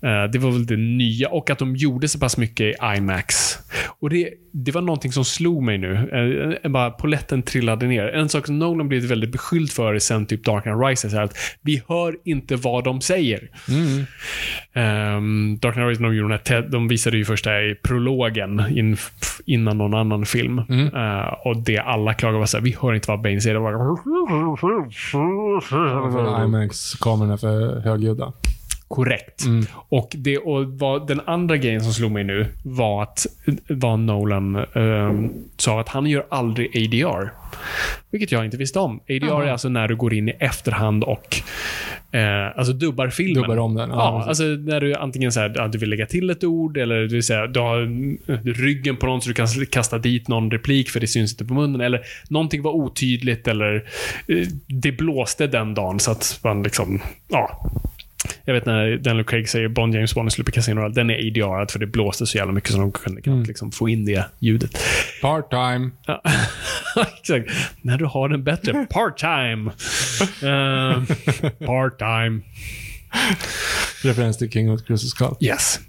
D: Eh, det var väl det nya. Och att de gjorde så pass mycket i IMAX. Och det, det var någonting som slog mig nu. Eh, bara poletten trillade ner. En sak som Nolan blivit väldigt beskylld för sen typ Dark Knight Rises är att vi hör inte vad de säger. Um, Dark Knight Rises, de, gjorde den här, de visade ju första i prologen in, innan någon annan film. Eh, och det alla klagade var såhär, vi hör inte vad Bane säger. Det var
C: För IMAX-kamerorna för högljudda.
D: Korrekt. Och, det, och vad, den andra grejen som slog mig nu var att vad Nolan ehm, sa att han gör aldrig ADR. Vilket jag inte visste om. ADR är alltså när du går in i efterhand och eh, alltså dubbar filmen.
C: Dubbar om den, ja,
D: Ja, alltså när du antingen säger att du vill lägga till ett ord eller du vill säga du har ryggen på någon så du kan kasta dit någon replik för det syns inte på munnen. Eller någonting var otydligt eller eh, det blåste den dagen så att man liksom, ja. Jag vet när Daniel Craig säger Bond James Bond i Super Casino Royale, den är ADR för det blåste så jävla mycket så de kunde knappt liksom få in det ljudet.
C: Part-time.
D: Ja, exakt. När du har den bättre. Part-time. Uh, part-time.
C: Referens till King of Cruises Skull.
D: Yes.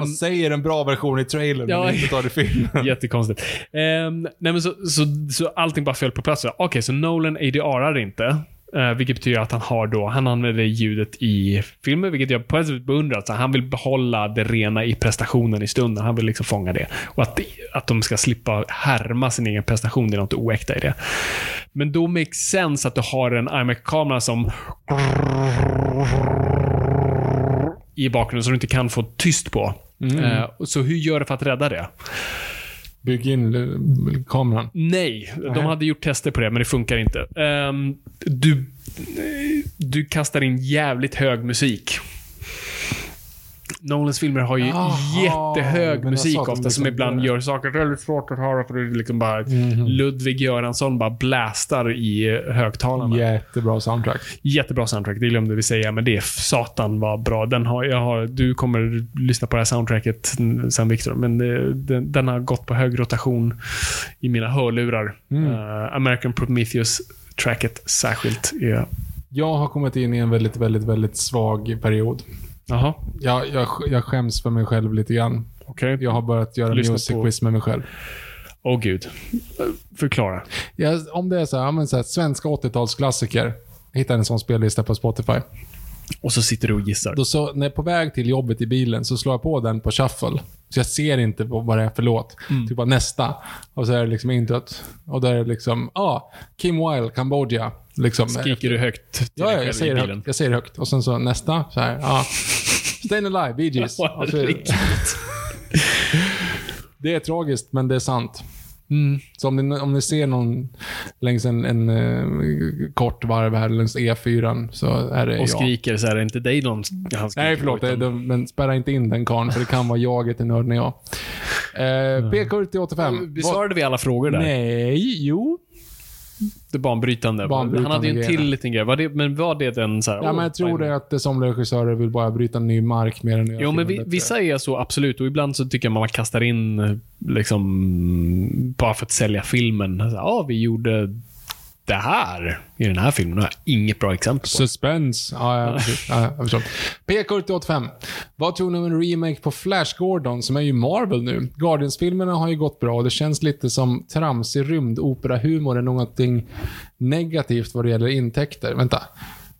D: Um,
C: säger en bra version i trailern,
D: Ja.
C: men inte tar det i filmen.
D: Jättekonstigt. Um, nej men så, så, så allting bara föll på plats. Okej, så Nolan ADRar inte. Eh, vilket betyder att han har då, han använder ljudet i filmen, vilket jag på ett sätt beundrar. Så han vill behålla det rena i prestationen i stunden. Han vill liksom fånga det. Och att, att de ska slippa härma sin egen prestation, det är något oäkta i det. Men då makes sense att du har en iMac-kamera som i bakgrunden så du inte kan få tyst på. Eh, så hur gör du för att rädda det?
C: Bygg in kameran.
D: Nej, de hade gjort tester på det, men det funkar inte. Ehm, du, du kastar in jävligt hög musik. Nolans filmer har ju
C: Jaha,
D: jättehög musik ofta som
C: liksom-
D: ibland gör saker väldigt svårt att höra för det är liksom bara
C: Mhm.
D: Ludvig Göransson bara blästar i högtalarna.
C: Jättebra soundtrack.
D: Jättebra soundtrack, det glömde vi säga, men det är satan vad bra. Den har, jag har, du kommer lyssna på det här soundtracket sen Victor, men det, den, den har gått på hög rotation i mina hörlurar. Eh, American Prometheus-tracket särskilt. Är,
C: Jag har kommit in i en väldigt, väldigt, väldigt svag period.
D: Jaha,
C: Jag, jag, jag skäms för mig själv lite grann.
D: okej.
C: Jag har börjat göra
D: Lyssna
C: music
D: på-
C: quiz med mig själv.
D: Åh gud. Eh, Förklara.
C: Jag, om det är så här, ja, men så här svenska 80-talsklassiker. Jag hittade en sån spellista på Spotify.
D: Och så sitter du och gissar.
C: Då så, när jag är på väg till jobbet i bilen så slår jag på den på shuffle. Så jag ser inte på vad det är för låt.
D: Mm.
C: Typ bara nästa. Och så är det liksom introt. Och där är det liksom, ja, ah, Kim Wilde, Kambodja. Liksom,
D: Skriker du högt till
C: Ja, ja jag, säger högt, jag säger högt. Och sen så nästa, så här, ja. Stayin' Alive, Bee Gees. Och så är det, det är tragiskt, men det är sant.
D: Mm.
C: Så om ni, om ni ser någon längs en, en eh, kort varv här längs E4 så är det
D: Och
C: jag.
D: skriker så är det inte dig någon han skriker
C: Nej, förlåt.
D: på,
C: Det, men spärra inte in den karln för det kan vara jaget i nörden jag. Eh, P4085.
D: Besvarade vi alla frågor där?
C: Nej, jo.
D: Det banbrytande.
C: Banbrytande
D: Han hade ju en till
C: grejer.
D: liten grej. Var det, men var det den så här,
C: Ja, men jag tror det är att det som regissörer vill bara bryta ny mark mer än
D: Jo, men vi, vissa är så absolut och ibland så tycker jag man kastar in liksom bara för att sälja filmen. Ja, vi gjorde det här i den här filmen. Har jag inget bra exempel på.
C: Suspense. Ja, jag förstår. P4085. Vad tror ni om en remake på Flash Gordon, som är ju Marvel nu? Guardians-filmerna har ju gått bra och det känns lite som tramsig rymdopera-humor är någonting negativt vad det gäller intäkter. Vänta.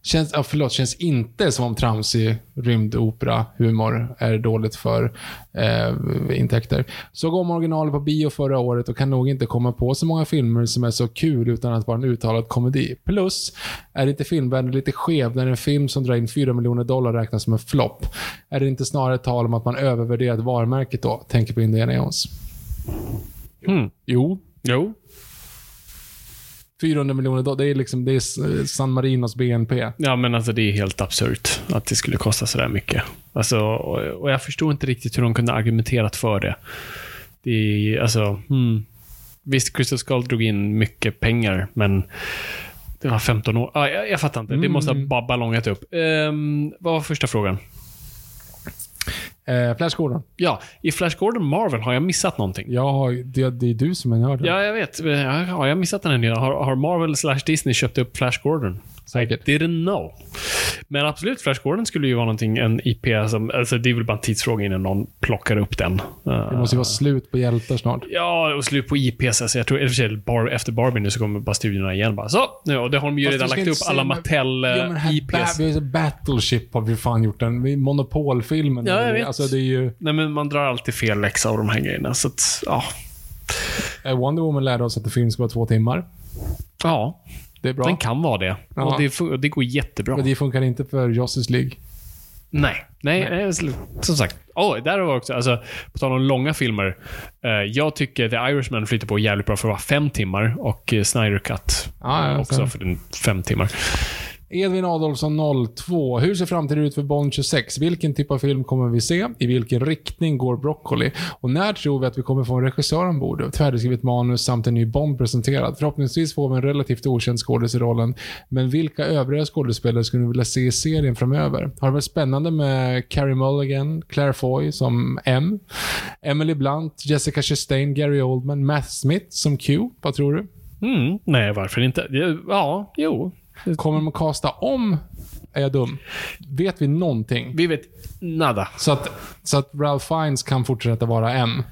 C: Känns, ja, förlåt, känns inte som om tramsig rymdopera-humor är dåligt för eh, intäkter. Såg om originalet på bio förra året och kan nog inte komma på så många filmer som är så kul utan att vara en uttalad komedi. Plus, är inte filmvärlden lite skev när en film som drar in 4 miljoner dollar räknas som en flopp? Är det inte snarare tal om att man övervärderat varumärket då? Tänker på Indiana Jones.
D: Hmm.
C: Jo,
D: Jo.
C: 400 miljoner dollar, det är liksom det är San Marinos BNP.
D: Ja, men alltså det är helt absurt att det skulle kosta sådär mycket. Alltså, och, och jag förstår inte riktigt hur de kunde argumenterat för det. Det är, alltså, hmm. Visst, Crystal Skull drog in mycket pengar, men det var 15 år. Ah, jag, jag fattar inte. Det måste ha bara ballongat upp. Ehm, vad var första frågan?
C: Eh, Flash Gordon.
D: Ja, i Flash Gordon Marvel har jag missat någonting.
C: Har, det, det är du som är nörden.
D: Ja, jag vet. Ja, Har jag missat den här nyheten? Har, har Marvel slash Disney köpt upp Flash Gordon?
C: Säkert.
D: Didn't know. Men absolut, Flash Gordon skulle ju vara någonting, en IP som... Alltså det är väl bara en tidsfråga innan någon plockar upp den.
C: Det måste ju vara slut på hjältar snart.
D: Ja, och slut på IPs. Alltså jag tror, i och för sig, bar, efter Barbie nu så kommer bara studierna igen bara. Så, nu, och det har de ju
C: Fast
D: redan lagt upp alla
C: säga-
D: Mattel
C: Ja, men
D: eh,
C: här
D: IPs.
C: Battleship har vi fan gjort den. Monopolfilmen.
D: Ja, jag vet.
C: Alltså det är ju...
D: Nej, men man drar alltid fel läxa av de här grejerna. Så att, ja.
C: eh, Wonder Woman lärde oss att film ska vara två timmar.
D: Ja,
C: Det är bra.
D: den kan vara det.
C: Ja.
D: Och det, det går jättebra.
C: Men det funkar inte för Justice League.
D: Nej, nej, nej. som sagt. Oh, där var också, alltså, på tal om långa filmer. Eh, jag tycker The Irishman flyter på jävligt bra för att vara fem timmar och uh, Snyder Cut
C: Ja, ja,
D: också
C: så.
D: för den fem timmar.
C: Edvin Adolfsson 02. Hur ser framtiden ut för Bond 26? Vilken typ av film kommer vi se? I vilken riktning går Broccoli? Och när tror vi att vi kommer få en regissör ombord? Ett färdigskrivet manus samt en ny Bond presenterad. Förhoppningsvis får vi en relativt okänd skådis i rollen. Men vilka övriga skådespelare skulle ni vilja se i serien framöver? Har det varit spännande med Carrie Mulligan, Claire Foy som M, Emily Blunt, Jessica Chastain, Gary Oldman, Matt Smith som Q? Vad tror du?
D: Mm, nej, varför inte? Ja, jo.
C: Kommer de att kasta om? Är jag dum? Vet vi någonting?
D: Vi vet nada.
C: Så att, så att Ralph Fiennes kan fortsätta vara M.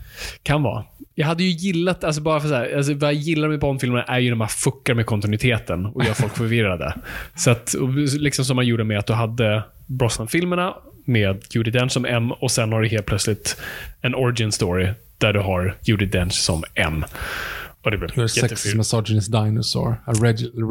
D: Kan vara. Jag hade ju gillat, alltså bara för så här, alltså vad jag gillar med Bond-filmerna är ju när man fuckar med kontinuiteten och gör folk förvirrade. Så att, liksom som man gjorde med att du hade Brosnan-filmerna med Judi Dench som M och sen har du helt plötsligt en origin story där du har Judi Dench som M. Och det blev
C: sexist
D: jättefult.
C: misogynist dinosaur. A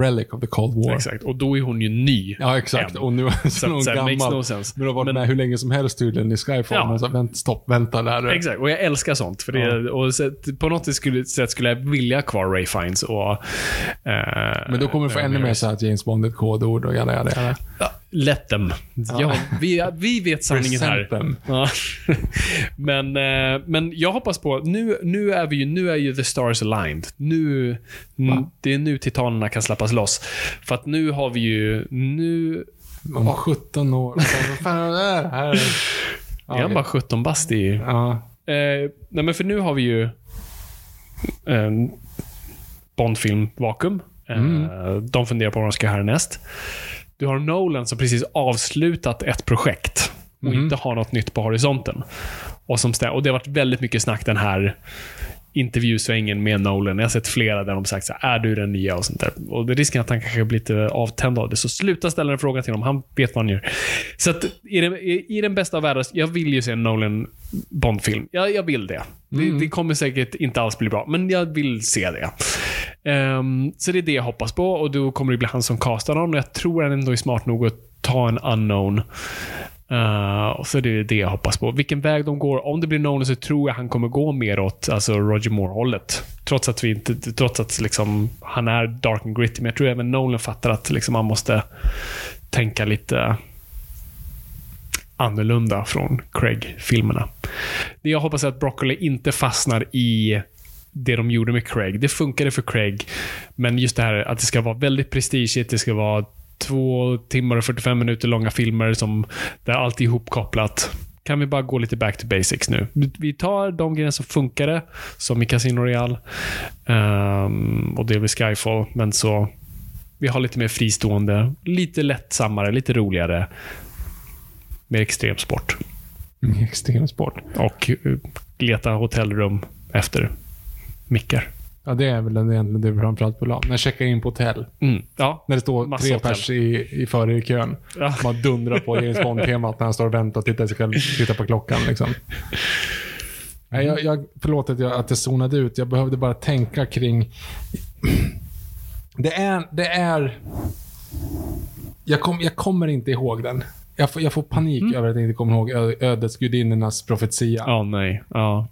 C: relic of the Cold War.
D: Exakt. Och då är hon ju ny.
C: Ja, exakt.
D: M.
C: Och nu är
D: Så,
C: hon
D: så
C: gammal.
D: makes no sense.
C: Men har varit
D: Men-
C: med hur länge som helst tydligen i Skyfall.
D: Ja.
C: Men så, vänt, stopp, vänta där.
D: Exakt, och jag älskar sånt. För det, och så, på något sätt skulle, sätt skulle jag vilja kvar Ray Fiennes och... eh,
C: Men då kommer du få
D: eh,
C: ännu mer så att James Bond är ett kodord och jada, jada, jada.
D: Let them. Ja, vi, vi vet sanningen här. Ja. men, eh, men jag hoppas på, nu, nu, är vi ju, nu är ju the stars aligned. Nu, det är nu titanerna kan släppas loss. För att nu har vi ju, nu
C: Om 17 år. Vad fan är det? Här.
D: är
C: Ja,
D: han bara 17 bast i...
C: Ja.
D: Eh, nej men för nu har vi ju en Bondfilm vakuum. Eh, De funderar på vad de ska göra härnäst. Du har Nolan som precis avslutat ett projekt och inte har något nytt på horisonten. Och, som och det har varit väldigt mycket snack den här intervjusvängen med Nolan. Jag har sett flera där de sagt så här, är du den nya och sånt där. Och det är risken att han kanske blir lite avtänd av det. Så sluta ställa en fråga till honom. Han vet vad han gör. Så att i den, i, den bästa av världar, jag vill ju se en Nolan Bond-film. Jag, jag vill det. det. Det kommer säkert inte alls bli bra, men jag vill se det. Ehm, så det är det jag hoppas på och då kommer det bli han som castar honom. Jag tror han ändå är smart nog att ta en unknown. Uh, så det är det jag hoppas på. Vilken väg de går, om det blir Nolan så tror jag han kommer gå mer åt alltså Roger Moore-hållet. Trots att vi inte, trots att liksom, han är dark and gritty. Men jag tror även Nolan fattar att liksom, man måste tänka lite annorlunda från Craig-filmerna. Det jag hoppas är att Broccoli inte fastnar i det de gjorde med Craig. Det funkade för Craig, men just det här att det ska vara väldigt prestigigt, det ska vara två timmar och 45 minuter långa filmer som där allt är ihopkopplat. Kan vi bara gå lite back to basics nu? Vi tar de grejerna som funkade, som i Casino Royale ehm, och delvis Skyfall, men så vi har lite mer fristående, lite lättsammare, lite roligare, mer extremsport.
C: Extremsport.
D: Och eh, leta hotellrum efter mickar.
C: Ja, det är väl egentligen det vi framförallt vill ha. När jag checkar in på hotell.
D: Mm. Ja,
C: När det står
D: Massa
C: tre
D: hotell.
C: pers i, i före i kön.
D: Ja.
C: Man dundrar på James Bond-temat när han står och väntar och tittar, sig själv, tittar på klockan. Liksom. Nej, jag, jag, förlåt att jag, att jag zonade ut. Jag behövde bara tänka kring... Det är... Det är jag, kom, jag kommer inte ihåg den. Jag får, jag får panik över att jag inte kommer ihåg ö, ödets gudinnornas profetia.
D: Ja, nej. Ja.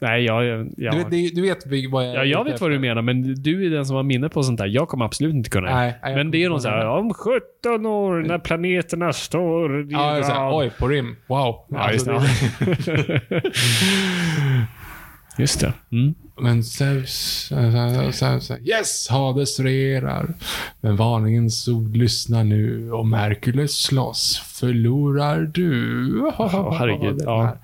D: Nej, jag... jag,
C: Du, vet, du vet vad jag
D: Ja, jag vet vad du menar, men du är den som har minne på sånt där. Jag kommer absolut inte kunna.
C: Nej, nej,
D: men det är
C: kommer
D: någon så
C: inte
D: här,
C: ihåg.
D: om 17 år när planeterna står...
C: Ja, jag
D: rad."
C: oj, på rim. Wow.
D: Ja, just
C: Alltså,
D: det. Just det. Mm.
C: Men Zeus... Zeus- Yes! Hades regerar. Men varningens ord lyssnar nu. Om Herkules slåss förlorar du.
D: Åh, herregud. Ja,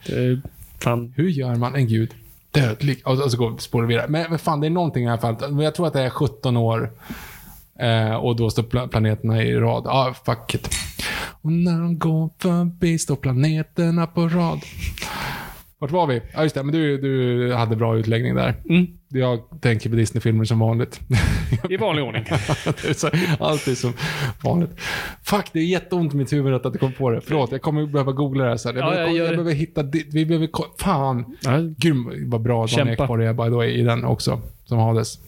D: fan.
C: Hur gör man en gud dödlig? Och så går spårar vidare. Men, men fan, det är någonting i alla fall. Jag tror att det är 17 år. Eh, och då står pla- planeterna i rad. Ja, ah, fuck it. Och när de går förbi står planeterna på rad. Vart var vi? Ja, just det. Men du, du hade bra utläggning där.
D: Mm.
C: Jag tänker på Disney-filmer som vanligt.
D: I vanlig ordning.
C: det är som vanligt. Fuck, det är jätteont i mitt huvud att jag kom på det. Förlåt, jag kommer behöva googla det här sen. Jag,
D: Ja,
C: behöver,
D: jag
C: jag,
D: gör det.
C: behöver hitta... Vi behöver... Fan!
D: Ja,
C: Grym vad bra Dan
D: Kämpa.
C: Ekborg är by the way i den också. Som Hades.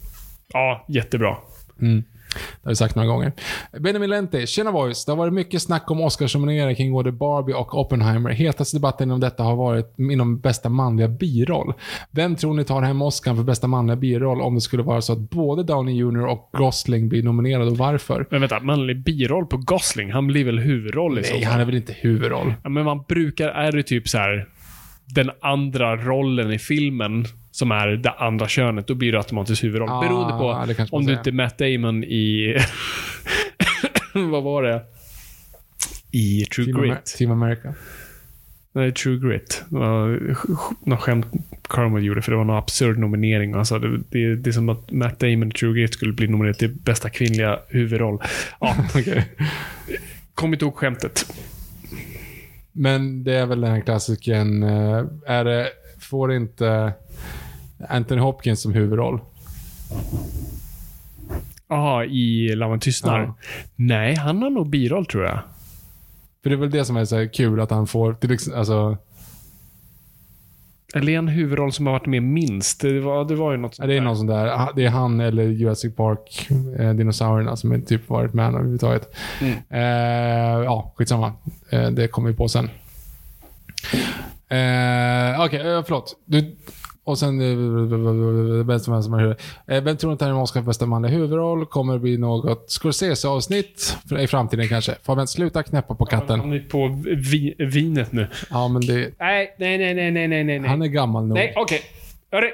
D: ja jättebra.
C: Mm. Det har vi sagt några gånger. Benjamin Lenti, tjena boys. Det har varit mycket snack om Oscarsnomineringar kring både Barbie och Oppenheimer. Hetaste debatten inom detta har varit inom bästa manliga biroll. Vem tror ni tar hem Oscar för bästa manliga biroll om det skulle vara så att både Downey Jr och Gosling blir nominerade och varför?
D: Men vänta, manlig biroll på Gosling. Han blir väl huvudroll i så
C: Nej,
D: fall?
C: han är väl inte huvudroll?
D: Ja, men man brukar, är det typ så här den andra rollen i filmen som är det andra könet, då blir det automatiskt huvudroll.
C: Ah,
D: Beroende på om du inte är Matt Damon i... vad var det? I True
C: Team, Amer-
D: Grit.
C: Team America.
D: Nej, True Grit. Något skämt Carmel gjorde, för det var någon absurd nominering. Alltså, det, det, det är som att Matt Damon i True Grit skulle bli nominerad till bästa kvinnliga huvudroll. Ja,
C: Okej.
D: kom inte ihåg skämtet.
C: Men det är väl den här klassiken. eh, Är det, får inte Anthony Hopkins som huvudroll?
D: Jaha, i Lavan tystnar?
C: Ja.
D: Nej, han har nog biroll tror jag.
C: För det är väl det som är så kul att han får, till exempel, alltså,
D: Eller en huvudroll som har varit med minst. Det var, det var ju något sånt
C: det är
D: där.
C: någon sån där, ah, det är han eller Jurassic Park, eh, dinosaurierna som är typ varit med överhuvudtaget.
D: Mm.
C: Eh, ja, skitsamma. Eh, det kommer vi på sen. Eh, Okej, eh, förlåt. Du, och sen, eh, bästa man som är huvud. Eh, vem tror ni tar en Oscar för bästa manliga huvudroll? Kommer det bli något Scorsese-avsnitt i framtiden kanske? Fabian, sluta knäppa på katten.
D: Han är på vi, vinet nu.
C: Ja, men det,
D: Nej, nej, nej, nej, nej, nej,
C: han är gammal nog.
D: Nej, okej. Hörru.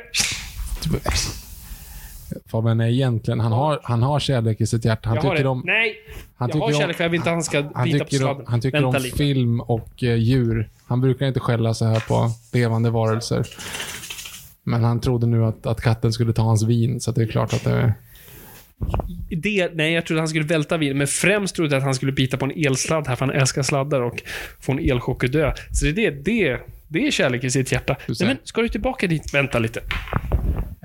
C: Fabian är egentligen, han har, han har kärlek i sitt hjärta. Han
D: Jag
C: tycker om...
D: Nej!
C: Han
D: jag har
C: om-
D: kärlek för jag vill inte att han ska
C: Han
D: bita på sladden.
C: han tycker
D: Vänta
C: om
D: lite.
C: film och eh, djur. Han brukar inte skälla så här på levande varelser. Men han trodde nu att, att katten skulle ta hans vin, så det är klart att det...
D: Det, nej, jag trodde han skulle välta vin, men främst trodde jag att han skulle bita på en elsladd här, för han älskar sladdar och få en elchock och dö. Så det är det, det, det är kärlek i sitt hjärta. Nej, men ska du tillbaka dit? Vänta lite.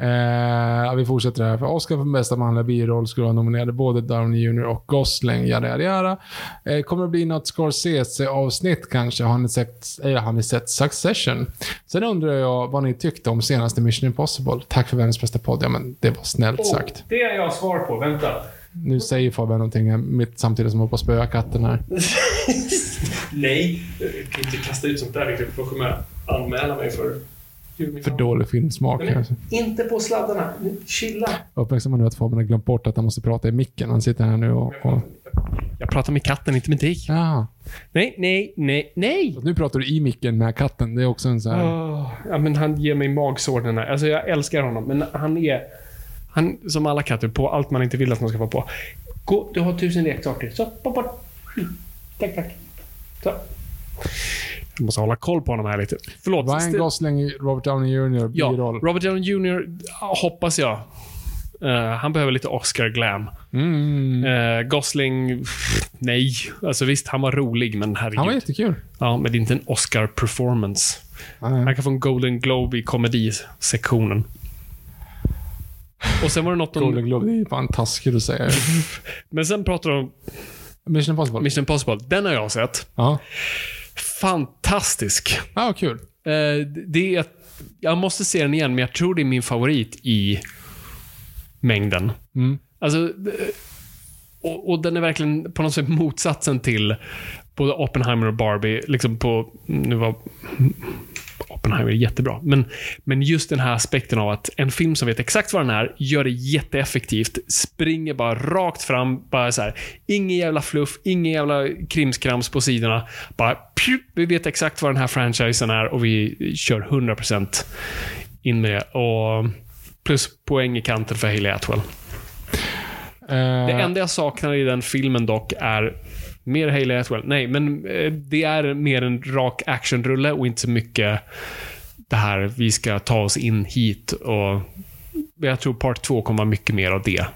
C: Eh, vi fortsätter här. För Oscar för bästa manliga biroll skulle vara nominerade både Downey Jr och Gosling. Yada, yada, yada. Eh, kommer det bli något Scorsese-avsnitt kanske? Har ni, sett, eh, har ni sett Succession? Sen undrar jag vad ni tyckte om senaste Mission Impossible. Tack för världens bästa podd. Ja, men det var snällt sagt.
D: det har jag svar på. Vänta.
C: Nu säger Fabian någonting här mitt, samtidigt som jag på att spöa katten här.
D: Nej, jag kan inte kasta ut sånt där. Då kommer jag anmäla mig för...
C: För dålig filmsmak.
D: Nej,
C: Alltså.
D: Inte på sladdarna. Chilla.
C: Uppmärksamma nu att Fabian har glömt bort att han måste prata i micken. Han sitter här nu och... och
D: Jag pratar med katten, inte med dig.
C: ja.
D: Nej, nej, nej, nej!
C: Så nu pratar du i micken med katten. Det är också en så här...
D: Åh, ja, men han ger mig magsår den här. Alltså jag älskar honom, men han är... Han, som alla katter, på allt man inte vill att man ska vara på. Gå, du har tusen leksaker. Så, bort, bort. Mm. Tack, tack. Så. Jag måste hålla koll på honom här lite. Förlåt.
C: Ryan Gosling, Robert Downey Jr.
D: Ja,
C: biroll.
D: Robert Downey Jr. hoppas jag. Eh, han behöver lite Oscar-glam.
C: Mm.
D: Eh, Gosling, pff, nej. Alltså visst, han var rolig, men herregud.
C: Han var jättekul.
D: Ja, men det är inte en Oscar-performance. Han kan få en Golden Globe i komedisektionen. Och sen var det något
C: Golden
D: om...
C: Globe, det är fan taskigt att säga.
D: Men sen pratar de om
C: Mission Impossible.
D: Mission Impossible. Den har jag sett.
C: Ja.
D: Fantastisk.
C: Ja, kul.
D: Eh, det är... Jag måste se den igen, men jag tror det är min favorit i mängden.
C: Mm.
D: Alltså... det- Och, och den är verkligen på något sätt motsatsen till både Oppenheimer och Barbie. Liksom på... Nu var Oppenheimer jättebra. Men, men just den här aspekten av att en film som vet exakt vad den är, gör det jätteeffektivt, springer bara rakt fram, bara så här. Ingen jävla fluff, ingen jävla krimskrams på sidorna. Bara, pju, vi vet exakt vad den här franchisen är och vi kör 100% in med det. Och plus poäng i kanten för Hailey Atwell.
C: Eh,
D: Det enda jag saknar i den filmen dock är mer Hailey Atwell. Nej, men eh, det är mer en rak actionrulle och inte så mycket det här, vi ska ta oss in hit och jag tror part två kommer vara mycket mer av det.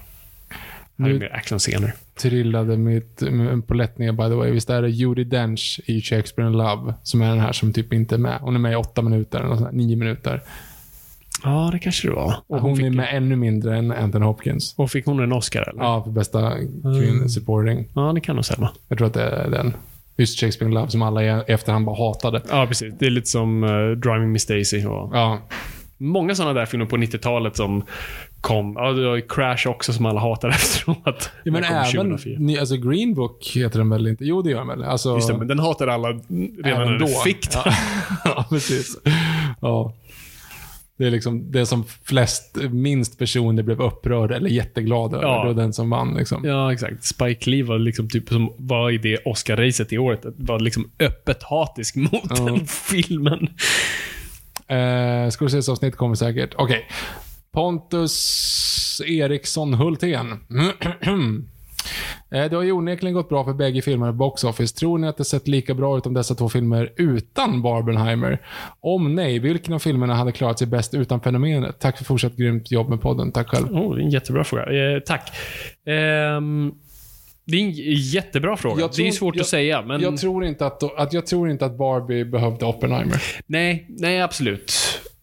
D: Här är mer actionscener.
C: trillade mitt en polett ner by the way. Visst är det Judi Dench i Shakespeare in Love som är den här som typ inte är med. Hon är med i åtta minuter, eller nio minuter.
D: Ja, det kanske det var.
C: Och hon
D: fick,
C: är med ännu mindre än Anthony Hopkins.
D: och fick hon en Oscar eller?
C: Ja, för bästa kvinn supporting.
D: Ja, det kan nog stämma.
C: Jag tror att det är den. Just Shakespeare in Love som alla i efterhand bara hatade.
D: Ja, precis. Det är lite som eh, Driving Miss Daisy. Och
C: Ja,
D: många sådana där filmer på 90-talet som kom. Ja, det var Crash också som alla hatade efteråt.
C: ja men även,
D: 2004.
C: ny, alltså Green Book heter den väl inte? Jo, det gör den väl? Alltså,
D: Just det, men den hatade alla redan
C: även
D: när
C: då.
D: den fick den.
C: Ja, ja precis. Ja. Det är liksom det som flest, minst personer blev upprörda eller jätteglada över.
D: Ja.
C: Det var den som vann liksom.
D: Ja, exakt. Spike Lee var liksom typ som var i det Oscar-racet i året. Var liksom öppet hatisk mot
C: Ja.
D: den filmen.
C: Eh, Scorsese-avsnitt kommer säkert. Okej. Pontus Eriksson Hultén. Eh, Det har ju onekligen gått bra för bägge filmerna i Box Office. Tror ni att det sett lika bra ut om dessa två filmer utan Barbenheimer? Om nej, vilken av filmerna hade klarat sig bäst utan fenomenet? Tack för fortsatt grymt jobb med podden. Tack själv.
D: Oh, det är en jättebra fråga. Eh, tack. Ehm, det är en jättebra fråga.
C: Jag
D: det är
C: tror-
D: svårt
C: jag-
D: att säga, men...
C: Jag tror, inte att, att, jag tror inte att Barbie behövde Oppenheimer.
D: Nej, nej absolut.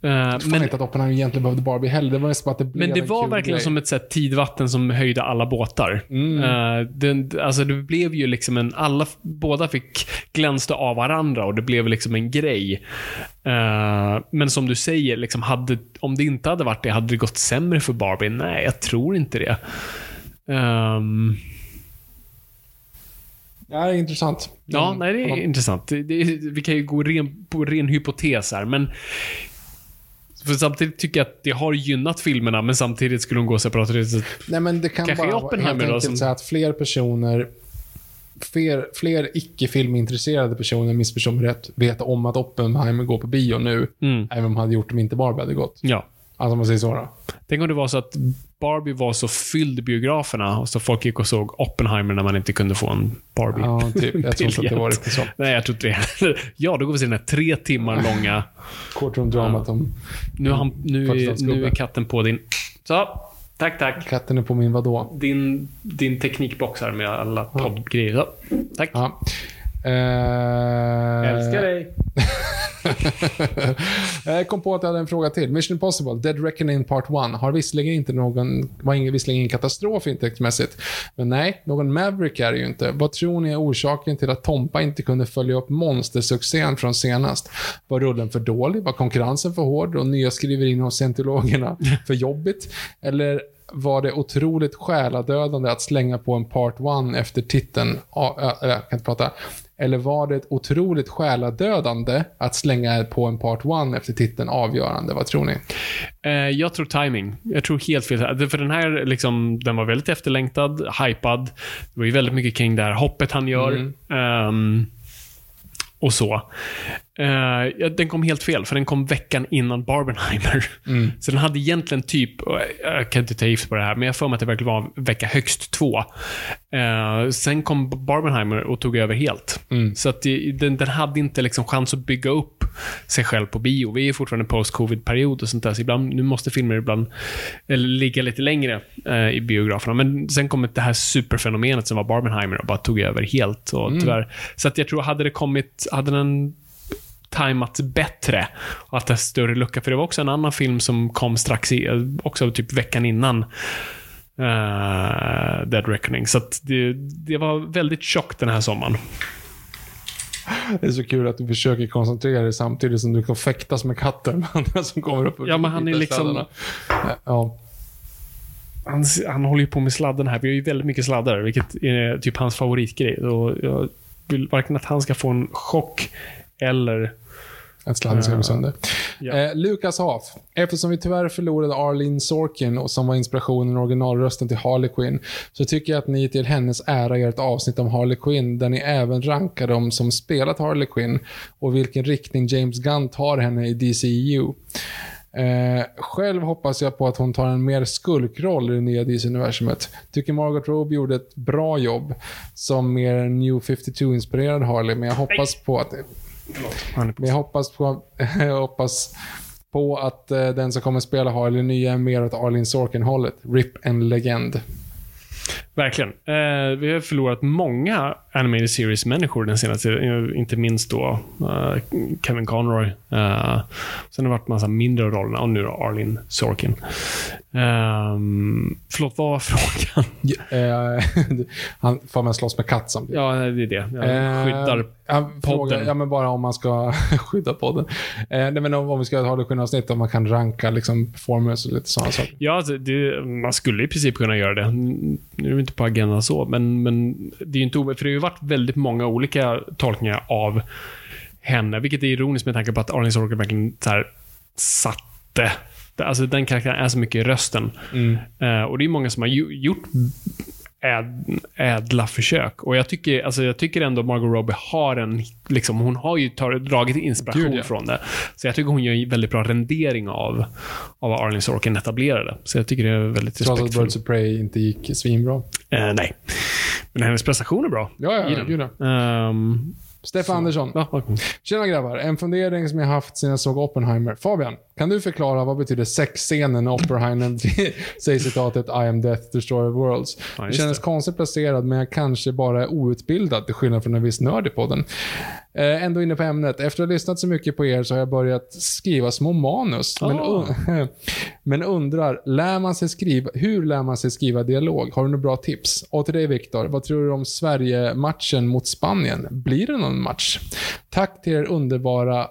D: Eh,
C: Jag tror
D: men,
C: inte att Oppenheimer egentligen behövde Barbie heller. Det var bara att det blev
D: men det
C: en
D: var verkligen
C: grej.
D: som ett så här, tidvatten som höjde alla båtar.
C: Mm.
D: Eh, den, alltså det blev ju liksom en... Alla, båda fick glänste av varandra och det blev liksom en grej. Eh, men som du säger, liksom hade, om det inte hade varit det, hade det gått sämre för Barbie? Nej, jag tror inte det. Ehm,
C: Ja, det är intressant.
D: Ja,
C: Mm.
D: nej, det är intressant. Det, det, vi kan ju gå ren, på ren hypotes här, men för samtidigt tycker jag att det har gynnat filmerna, men samtidigt skulle de gå separat resor.
C: Nej, men det kan
D: Kanske
C: bara
D: Oppenheimer
C: helt enkelt
D: som-
C: säga att fler personer Fler, fler icke-filmintresserade personer, missförstå mig rätt, vet om att Oppenheimer går på bio nu.
D: Mm.
C: Även om de hade gjort det om inte Barbie hade gått.
D: Ja.
C: Alltså om man säger så då.
D: Tänk om det var så att Barbie var så fylld i biograferna, och så folk gick och såg Oppenheimer när man inte kunde få en Barbie.
C: Ja, typ. Jag tror inte att det var riktigt så.
D: Nej, jag tror inte det. Ja, då går vi till den här tre timmar långa...
C: Courtroom-dramat om
D: Nu, han, nu, är, nu är katten på din... Så. Tack, tack.
C: katten är på min vadå?
D: Din, din teknikbox här med alla poddgrejer. Tack.
C: Ja. Eh,
D: Älskar dig.
C: Jag kom på att jag hade en fråga till. Mission Impossible, Dead Reckoning Part 1, har visserligen inte någon, var ingen, visserligen ingen katastrof intäktsmässigt. Men nej, någon Maverick är det ju inte. Vad tror ni är orsaken till att Tompa inte kunde följa upp monstersuccén från senast? Var rullen för dålig? Var konkurrensen för hård och nya skriverin hos scientologerna för jobbigt? Eller var det otroligt själadödande att slänga på en Part 1 efter titeln, äh, jag kan inte prata. Eller var det otroligt själadödande att slänga på en Part 1 efter titeln avgörande? Vad tror ni?
D: Eh, jag tror timing. Jag tror helt fel. För den här, liksom, den var väldigt efterlängtad, hypad. Det var ju väldigt mycket kring det här hoppet han gör.
C: Mm.
D: Ehm, och så. Eh, ja, den kom helt fel, för den kom veckan innan Barbenheimer.
C: Mm.
D: Så den hade egentligen typ, och jag kan inte ta gift på det här, men jag för mig att det verkligen var vecka högst två. Eh, sen kom Barbenheimer och tog över helt.
C: Mm.
D: Så att den, den hade inte liksom chans att bygga upp sig själv på bio. Vi är fortfarande post-covid-period och sånt där, så ibland, nu måste filmer ibland eller, ligga lite längre eh, i biograferna. Men sen kom det här superfenomenet som var Barbenheimer och bara tog över helt. Och
C: Mm.
D: tyvärr, så att jag tror, hade det kommit, hade den tajmats bättre och att det är större lucka. För det var också en annan film som kom strax i, också typ veckan innan eh, Dead Reckoning. Så att det, det var väldigt tjockt den här sommaren.
C: Det är så kul att du försöker koncentrera dig samtidigt som du kan fäktas med katten som kommer upp
D: Ja, men han är liksom-
C: sladdarna. Ja.
D: Han, han håller ju på med sladden här. Vi har ju väldigt mycket sladdar, vilket är typ hans favoritgrej. Och jag vill varken att han ska få en chock eller...
C: Att sladden ska gå sönder.
D: Ja.
C: Eh, Lukas Haf. Eftersom vi tyvärr förlorade Arlene Sorkin, och som var inspirationen och originalrösten till Harley Quinn, så tycker jag att ni till hennes ära gör ett avsnitt om Harley Quinn, där ni även rankar dem som spelat Harley Quinn och vilken riktning James Gunn tar henne i DCEU. Eh, själv hoppas jag på att hon tar en mer skurkroll i det nya DC-universumet. Tycker Margot Robbie gjorde ett bra jobb som mer New 52-inspirerad Harley, men jag hoppas på att... Men jag hoppas på, jag hoppas på att eh, den som kommer spela Harley nya är mer åt Arlin Sorkin-hållet. RIP en legend.
D: Verkligen. Eh, vi har förlorat många animated series-människor den senaste eh, Inte minst då eh, Kevin Conroy. Eh, sen har det varit massa mindre roller och nu då Arlene Sorkin. Um, förlåt, vad var frågan?
C: Eh, han får man slåss med katt samtidigt.
D: Ja, det är det. Jag
C: Eh,
D: skyddar
C: frågar-
D: podden.
C: Ja, men bara om man ska skydda podden. Eh, nej, men om, om vi ska ha det skilda avsnitt, om man kan ranka liksom, performance och lite sådana saker.
D: Ja, alltså, det, man skulle i princip kunna göra det. Nu det inte på agendan så, men, men det är ju inte o- För det har ju varit väldigt många olika tolkningar av henne, vilket är ironiskt med tanke på att Arlene Sorkin verkligen så här, satte Alltså den karaktären är så mycket i rösten. Eh, och det är många som har gjort äd, ädla försök. Och jag tycker, alltså jag tycker ändå Margot Robbie har en, liksom, hon har ju tar, dragit inspiration
C: Gud, ja.
D: från det. Så jag tycker hon gör en väldigt bra rendering av, av vad Arlene Sorkin etablerade. Så jag tycker det är väldigt
C: Trots att
D: respektfullt.
C: Birds of Prey inte gick svinbra.
D: Eh, nej. Men hennes prestation är bra.
C: Ja, ja,
D: I
C: ja,
D: den.
C: gud ja.
D: Ehm,
C: Stefan Andersson.
D: ja, okej.
C: Tjena grabbar. En fundering som jag haft sedan jag såg Oppenheimer. Fabian, kan du förklara vad betyder sexscenen när Oppenheimer säger citatet I am death, destroyer of worlds?
D: Ja,
C: det kändes
D: det.
C: konstigt placerad, men jag kanske bara är outbildad till skillnad från en viss nörd i podden. Eh, ändå inne på ämnet. Efter att ha lyssnat så mycket på er så har jag börjat skriva små manus. Men,
D: Ah.
C: un- men undrar, lär man sig skriva, hur lär man sig skriva dialog? Har du några bra tips? Och till dig Viktor, vad tror du om Sverige-matchen mot Spanien? Blir det någon match? Tack till er underbara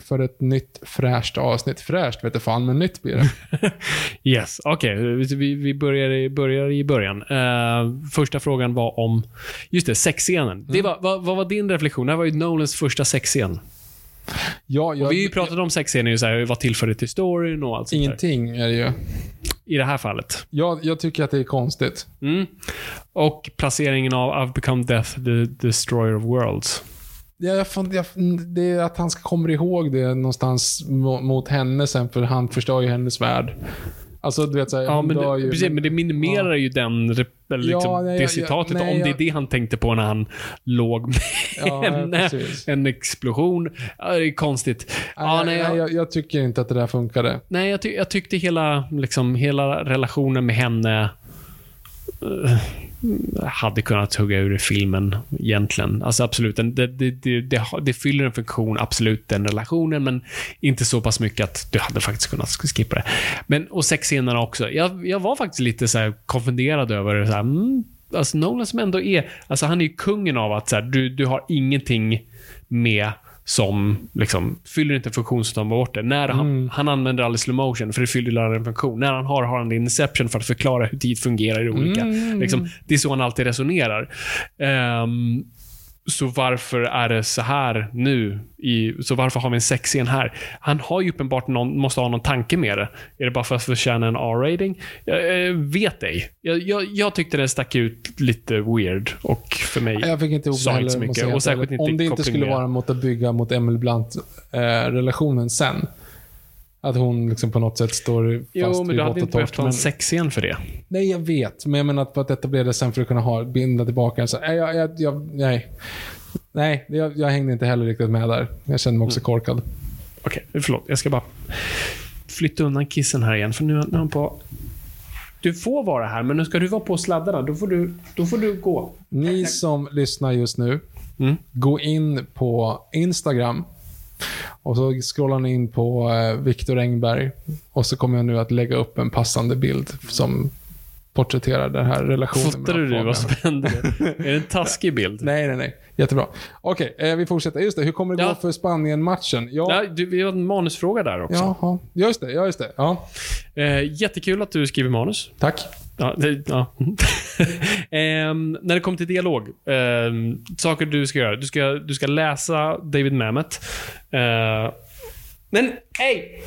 C: för ett nytt fräscht avsnitt. Fräscht vet jag fan, men nytt blir det.
D: Yes, okej. Vi, vi börjar, i, börjar i början. Eh, första frågan var om, just det, sexscenen.
C: Mm.
D: Det var, vad, vad var din reflektion? Det här var ju Nolans första sexscen.
C: Ja, jag,
D: Och vi har ju pratat om sexscener, så här, vad tillför det till storyn och allt sånt där.
C: Ingenting är det ju.
D: I det här fallet.
C: Jag, jag tycker att det är konstigt.
D: Mm. Och placeringen av I've become death, the destroyer of worlds.
C: Ja, jag, jag, det är att han ska komma ihåg det någonstans mo- mot henne sen, för han förstör ju hennes värld. Alltså, du vet såhär,
D: Ja,
C: hon
D: men det,
C: ju.
D: precis, men det minimerar ju den, liksom
C: Ja, nej,
D: det citatet,
C: nej,
D: om det är det han tänkte på när han låg med
C: Ja,
D: henne. En explosion. Ja, det är konstigt. Ja, nej, jag,
C: jag, jag tycker inte att det där funkade.
D: nej, jag, ty, jag tyckte hela, liksom, hela relationen med henne eh, hade kunnat hugga ur filmen egentligen. Alltså absolut, den- det, det, det, det, det fyller en funktion, absolut, den relationen, men inte så pass mycket att du hade faktiskt kunnat skippa det. Men, och sexscenerna också. Jag, jag var faktiskt lite så här konfunderad över, så här, mm, alltså Nolan som ändå är, alltså han är ju kungen av att så här, du, du har ingenting med som liksom, fyller inte en funktion som tar bort det. När han, han använder aldrig slow motion för det fyller aldrig en funktion. När han har, har han inception för att förklara hur tid fungerar i olika... Liksom, det är så han alltid resonerar. Ehm, så varför är det så här nu? I, så varför har vi en sexscen här? Han har ju uppenbart någon, måste ha någon tanke med det. Är det bara för att förtjäna en R-rating? Jag, eh, vet ej. Jag, jag, jag tyckte den stack ut lite weird och för mig
C: Jag fick inte ihop
D: sa inte så mycket.
C: jag
D: Och särskilt inte
C: Om det inte skulle
D: med-
C: vara mot att bygga mot Emily Blunt-relationen sen. Att hon liksom på något sätt står fast
D: Jo, men
C: vid
D: du hade inte behövt ha en sexscen för det.
C: Nej, jag vet. Men jag menar att, att etablera det sen för att kunna ha, binda tillbaka. Så, nej, jag, jag, jag, nej. Nej, jag, jag hängde inte heller riktigt med där. Jag kände mig också korkad.
D: Okej, förlåt. Jag ska bara flytta undan kissen här igen, för nu, nu är han på... Du får vara här, men nu ska du vara på sladdarna. Då får du, då får du gå.
C: Ni som lyssnar just nu,
D: Mm.
C: gå in på Instagram och så scrollar ni in på eh, Viktor Engberg och så kommer jag nu att lägga upp en passande bild som porträtterar den här relationen. Mellan
D: du det? Vad
C: Fabian.
D: spännande. är det en taskig bild?
C: Nej, nej, nej. Jättebra. Okej, eh, vi fortsätter. Just det, hur kommer det
D: Ja.
C: gå för Spanien-matchen? Ja,
D: Ja, du, vi har en manusfråga där också.
C: Jaha, just det. Ja, just det. Ja,
D: Eh, jättekul att du skriver manus.
C: tack.
D: Ja, ja. Ehm, när det kommer till dialog. ehm, saker du ska göra. Du ska, du ska läsa David Mamet. Eh, men, hej!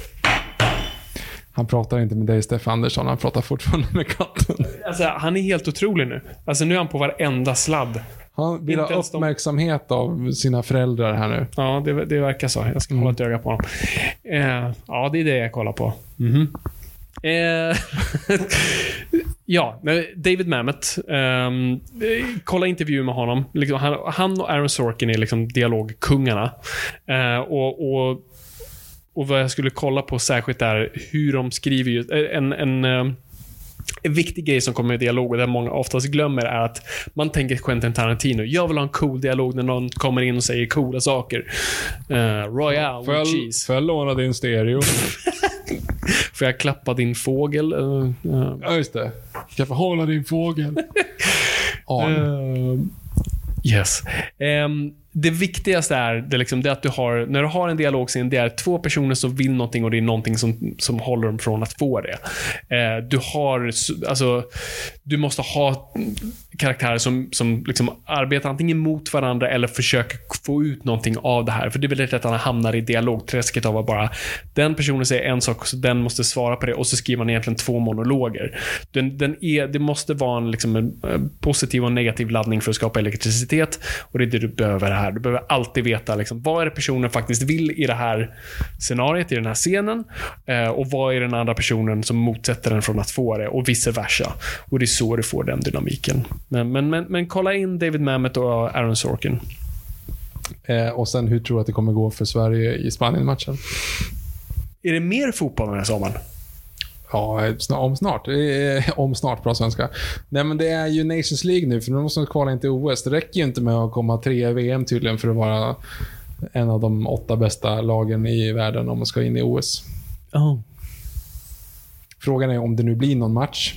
C: Han pratar inte med dig, Stefan Andersson. Han pratar fortfarande med katten.
D: Alltså, han är helt otrolig nu. Alltså, nu är han på varenda sladd.
C: Han vill ha
D: ens de-
C: uppmärksamhet av sina föräldrar här nu.
D: Ja, det, det verkar så. Jag ska hålla ett öga på honom. Eh, ja, det är det jag kollar på. Eh, ja, David Mamet. eh, kolla intervju med honom. Liksom, han, han och Aaron Sorkin är liksom dialogkungarna. Eh, och, och, och vad jag skulle kolla på särskilt är hur de skriver just, eh, en, en eh, en viktig grej som kommer med dialog och det många oftast glömmer är att man tänker Quentin Tarantino. Jag vill ha en cool dialog när någon kommer in och säger coola saker. Uh,
C: Får jag,
D: cheese.
C: får jag låna din stereo?
D: Får jag klappa din fågel? Uh, uh,
C: ja, just det. Kan jag få hålla din fågel? Ja.
D: Eh, yes. Ehm, det viktigaste är, det, liksom, det är att du har, när du har en dialogscen, det är två personer som vill någonting och det är någonting som, som håller dem från att få det. Eh, du har, alltså, du måste ha karaktärer som, som liksom arbetar antingen mot varandra eller försöker få ut någonting av det här. För det är väldigt lätt att man hamnar i dialogträsket av att bara, den personen säger en sak, så den måste svara på det och så skriver man egentligen två monologer. Den, den är, det måste vara en, liksom, en eh, positiv och negativ laddning för att skapa elektricitet. Och det är det du behöver här. Du behöver alltid veta liksom, vad är det personen faktiskt vill i det här scenariet, i den här scenen. Eh, och vad är den andra personen som motsätter den från att få det och vice versa. Och det är så du får den dynamiken. Men, men, men, men kolla in David Mamet och Aaron Sorkin.
C: Eh, och sen, hur tror du att det kommer gå för Sverige i Spanien-matchen?
D: Är det mer fotboll den här sommaren?
C: Ja, om snart. Om snart, bra svenska. Nej, men det är ju Nations League nu, för nu måste de kvala in till OS. Det räcker ju inte med att komma tre i VM tydligen för att vara en av de åtta bästa lagen i världen om man ska in i OS.
D: Oh.
C: Frågan är om det nu blir någon match.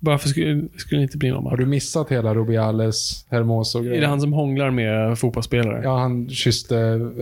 D: Varför skulle, skulle det inte bli någon
C: Har
D: match?
C: du missat hela Rubiales, Hermoso
D: Är det
C: grejen?
D: han som hånglar med fotbollsspelare?
C: Ja, han kysste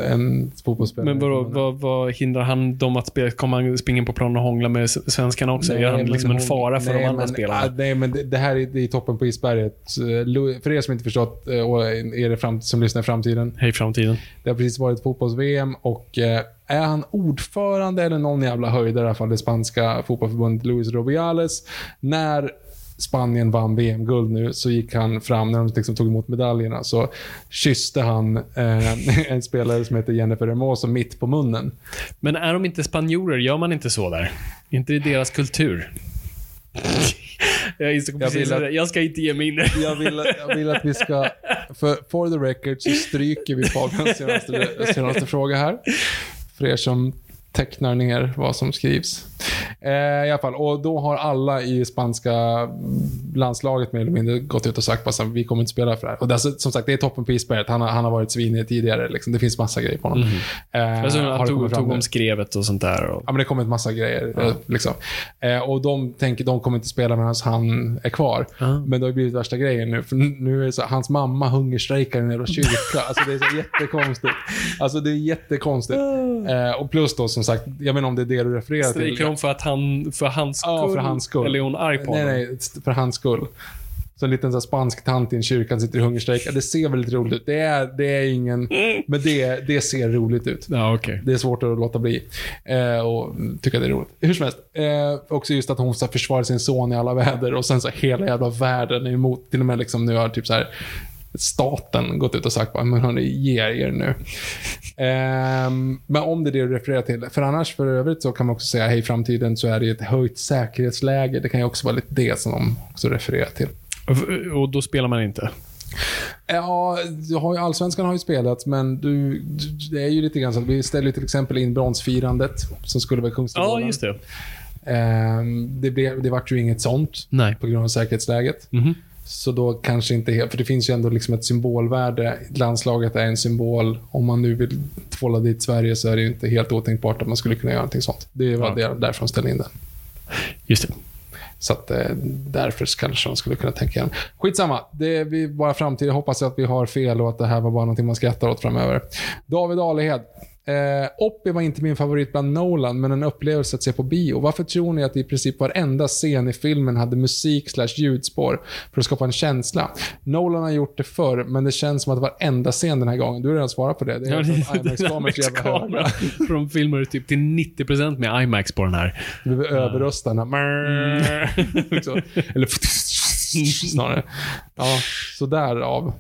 C: en fotbollsspelare.
D: Men vadå, vad, vad hindrar han dem att spela? Kommer han springa på planen och hångla med svenskarna också? är han liksom en fara för
C: nej,
D: de andra
C: men,
D: spelarna?
C: ah, Nej, men det, det här är, det är toppen på isberget. Eh, För er som inte förstått, eh, och är det fram, som lyssnar i framtiden.
D: Hej framtiden.
C: Det har precis varit fotbolls-VM och eh, är han ordförande eller någon jävla höjdare i alla fall, det spanska fotbollsförbundet Luis Rubiales. När Spanien vann VM-guld nu så gick han fram, när de liksom tog emot medaljerna, så kysste han eh, en spelare som heter Jennifer Hermoso mitt på munnen.
D: Men är de inte spanjorer? Gör man inte så där? Är inte det deras kultur? jag, insåg
C: Jag vill att-
D: jag ska inte ge mig in.
C: Jag vill, jag vill att vi ska, för for the record så stryker vi Fabians senaste, senaste fråga här. För er som tecknar ner vad som skrivs. Eh, I alla fall, och då har alla i spanska landslaget mer eller mindre gått ut och sagt att vi kommer inte spela för det här. Och det, är alltså, som sagt, det är toppen på isberget. Han har, han har varit svinig tidigare. Liksom. Det finns massa grejer på honom. Eh,
D: Alltså, han tog, tog om skrevet och sånt där. Och,
C: Ja, men det kommer ett massa grejer. eh, Liksom. Eh, och de tänker de kommer inte spela medan han är kvar. Men det har blivit värsta grejen nu. För nu är det så, hans mamma hungerstrejkar i en jävla kyrka. Alltså det är så jättekonstigt. Alltså det är jättekonstigt. Eh, och plus då som sagt, jag inte om det är det du refererar till.
D: De för, att han, för hans skull?
C: Ja, för hans skull.
D: Eller är hon arg på
C: Nej,
D: honom?
C: nej, för hans skull. Så en liten så här spansk tant i en kyrka sitter i hungerstrejk. Det ser väldigt roligt ut. Det är, det är ingen... Men det, det ser roligt ut.
D: Ja, okej.
C: Det är svårt att låta bli. Eh, och tycka det är roligt. Hur som helst. Eh, också just att hon så här, försvarar sin son i alla väder och sen så hela jävla världen är emot. Till och med liksom nu har typ så här staten gått ut och sagt bara, men hörni, ge er nu. Ehm, men om det är det du refererar till. För annars för övrigt så kan man också säga, hej framtiden så är det ett höjt säkerhetsläge. Det kan ju också vara lite det som de också refererar till.
D: Och då spelar man inte?
C: Ja, du har ju, allsvenskan har ju spelat, men du, du, det är ju lite grann så att vi ställer till exempel in bronsfirandet, som skulle vara
D: Ja,
C: Kungsträdgården.
D: just det.
C: Ehm, det, blev, det vart ju inget sånt
D: Nej.
C: på grund av säkerhetsläget.
D: Mhm.
C: Så då kanske inte helt, för det finns ju ändå liksom ett symbolvärde. Landslaget är en symbol. Om man nu vill tvåla dit Sverige så är det ju inte helt otänkbart att man skulle kunna göra någonting sånt. Det var
D: Ja.
C: därför de ställde in den.
D: Just det.
C: Så att, eh, därför kanske de skulle kunna tänka igen. Skitsamma. Det är vi bara framtid. Jag hoppas att vi har fel och att det här var bara någonting man skrattar åt framöver. David Alehed. Eh, Oppi var inte min favorit bland Nolan, men en upplevelse att se på bio. Varför tror ni att i princip varenda scen i filmen hade musik slash ljudspår för att skapa en känsla? Nolan har gjort det förr, men det känns som att varenda scen den här gången, du har redan svarat på det. Det är för att IMAX-kameror är så jävla höga.
D: För de filmar typ till 90% med IMAX på den här.
C: Du behöver överrösta här. Liksom. Eller snarare. Ja, så därav.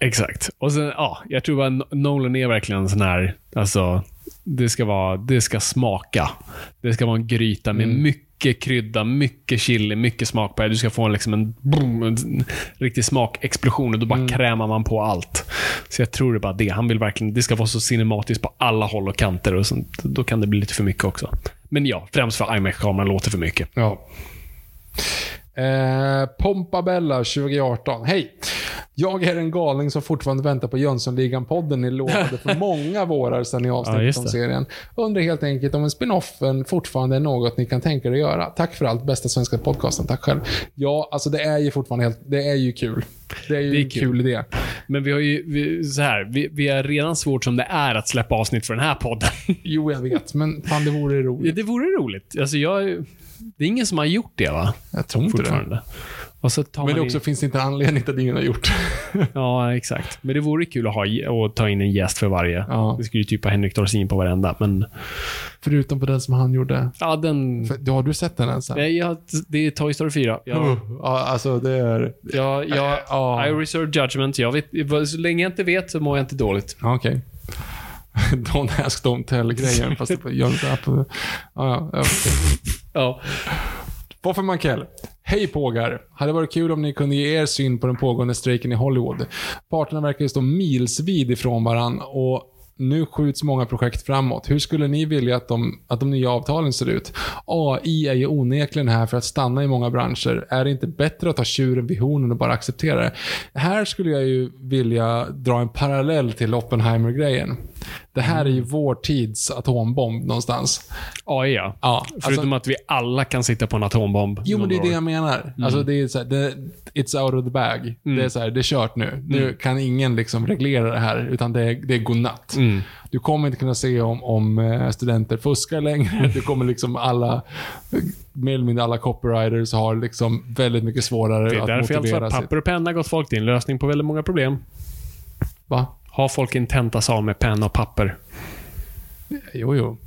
D: Exakt. Och sen, ja, jag tror att Nolan är verkligen en sån här, alltså, det ska vara, det ska smaka. Det ska vara en gryta med
C: Mm.
D: mycket krydda, mycket chili, mycket smak på det. Du ska få en, liksom en, boom, en riktig smakexplosion och då bara krämar man på allt. Så jag tror det är bara det. Han vill verkligen, det ska vara så cinematiskt på alla håll och kanter och sånt. Då kan det bli lite för mycket också. Men ja, främst för IMAX-kameran låter för mycket.
C: Ja. Eh, Pompabella 2018. Hej! Jag är en galning som fortfarande väntar på Jönssonligan-podden ni lovade för många vårar sedan i
D: Ja,
C: avsnittet
D: just
C: om serien. Undrar helt enkelt om en spin-offen fortfarande är något ni kan tänka er att göra. Tack för allt, bästa svenska podcasten. Tack själv. Ja, alltså det är ju fortfarande helt, det är ju kul. Det är ju
D: Det är
C: en
D: kul.
C: kul idé.
D: Men vi har ju, vi, så här, vi, vi är redan svårt som det är att släppa avsnitt för den här podden.
C: Jo, jag vet, men fan det vore
D: Ja,
C: roligt.
D: det vore roligt. Alltså jag, det är ingen som har gjort det va?
C: Jag tror inte det.
D: Och så tar
C: Men det också
D: in,
C: finns det inte anledning till att ingen har gjort.
D: Ja, exakt. Men det vore kul att ha och ta in en gäst för varje.
C: Ja.
D: Vi skulle ju typ ha Henrik Dorsin på varenda, men
C: Förutom på den som han gjorde.
D: ja, den...
C: För, har du sett den ens?
D: Nej, jag, det är Toy Story 4. Jag,
C: Ja, alltså det är...
D: jag, jag,
C: Ja.
D: I reserve judgment. Jag vet, så länge jag inte vet så mår jag inte dåligt.
C: Ja, Okej. Don't ask, don't tell-grejen. fast det gör inte app. Ja, ja, okej.
D: Ja.
C: Voffer Mankell. Hej pågar. Hade varit kul om ni kunde ge er syn på den pågående strejken i Hollywood. Parterna verkar ju stå milsvid ifrån varann och nu skjuts många projekt framåt. Hur skulle ni vilja att de, att de nya avtalen ser ut? AI är ju onekligen här för att stanna i många branscher. Är det inte bättre att ta tjuren vid hornen och bara acceptera det? Här skulle jag ju vilja dra en parallell till Oppenheimer-grejen. Det här är ju vår tids atombomb någonstans.
D: AI ja.
C: Ja,
D: Förutom att vi alla kan sitta på en atombomb.
C: Jo, men det är det jag menar. Alltså, det är så här, det, it's out of the bag. Det är så här, det är kört nu. Nu kan ingen liksom reglera det här, utan det är, det är godnatt. Du kommer inte kunna se om, om eh, studenter fuskar längre. Du kommer liksom alla, mer eller mindre alla copywriters har liksom väldigt mycket svårare
D: Det är
C: att
D: därför jag
C: motivera
D: att
C: sitt...
D: papper och penna gott folk. Det är en lösning på väldigt många problem.
C: Va?
D: Ha folk en tentasal med penna och papper.
C: Jo, jo.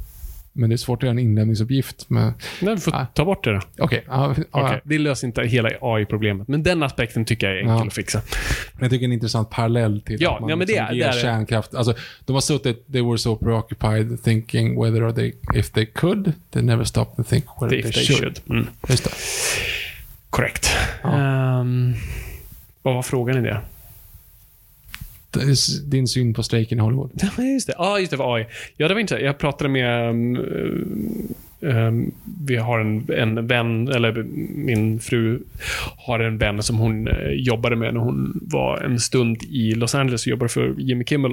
C: Men det är svårt att göra en inlämningsuppgift med...
D: Nej, vi får
C: Ah.
D: ta bort det då.
C: Okej. ja, ja,
D: Okej, Det löser inte hela AI-problemet. Men den aspekten tycker jag är enkel att fixa.
C: Men jag tycker det är en intressant parallell till
D: Ja,
C: att man
D: ja, men det
C: liksom ger
D: det är det.
C: kärnkraft. Alltså, de har suttit, they were so preoccupied thinking whether they, if they could, they never stopped to think whether
D: If
C: they,
D: they
C: should.
D: should. Mm.
C: Just det.
D: Korrekt.
C: Ja.
D: Ehm, vad var frågan i det?
C: Eh, din syn på strejken i Hollywood.
D: Ja, just det. Ja, just det. Var AI. Ja, det var inte Jag pratade med... um, um, vi har en, en vän, eller min fru har en vän som hon jobbade med när hon var en stund i Los Angeles och jobbade för Jimmy Kimmel.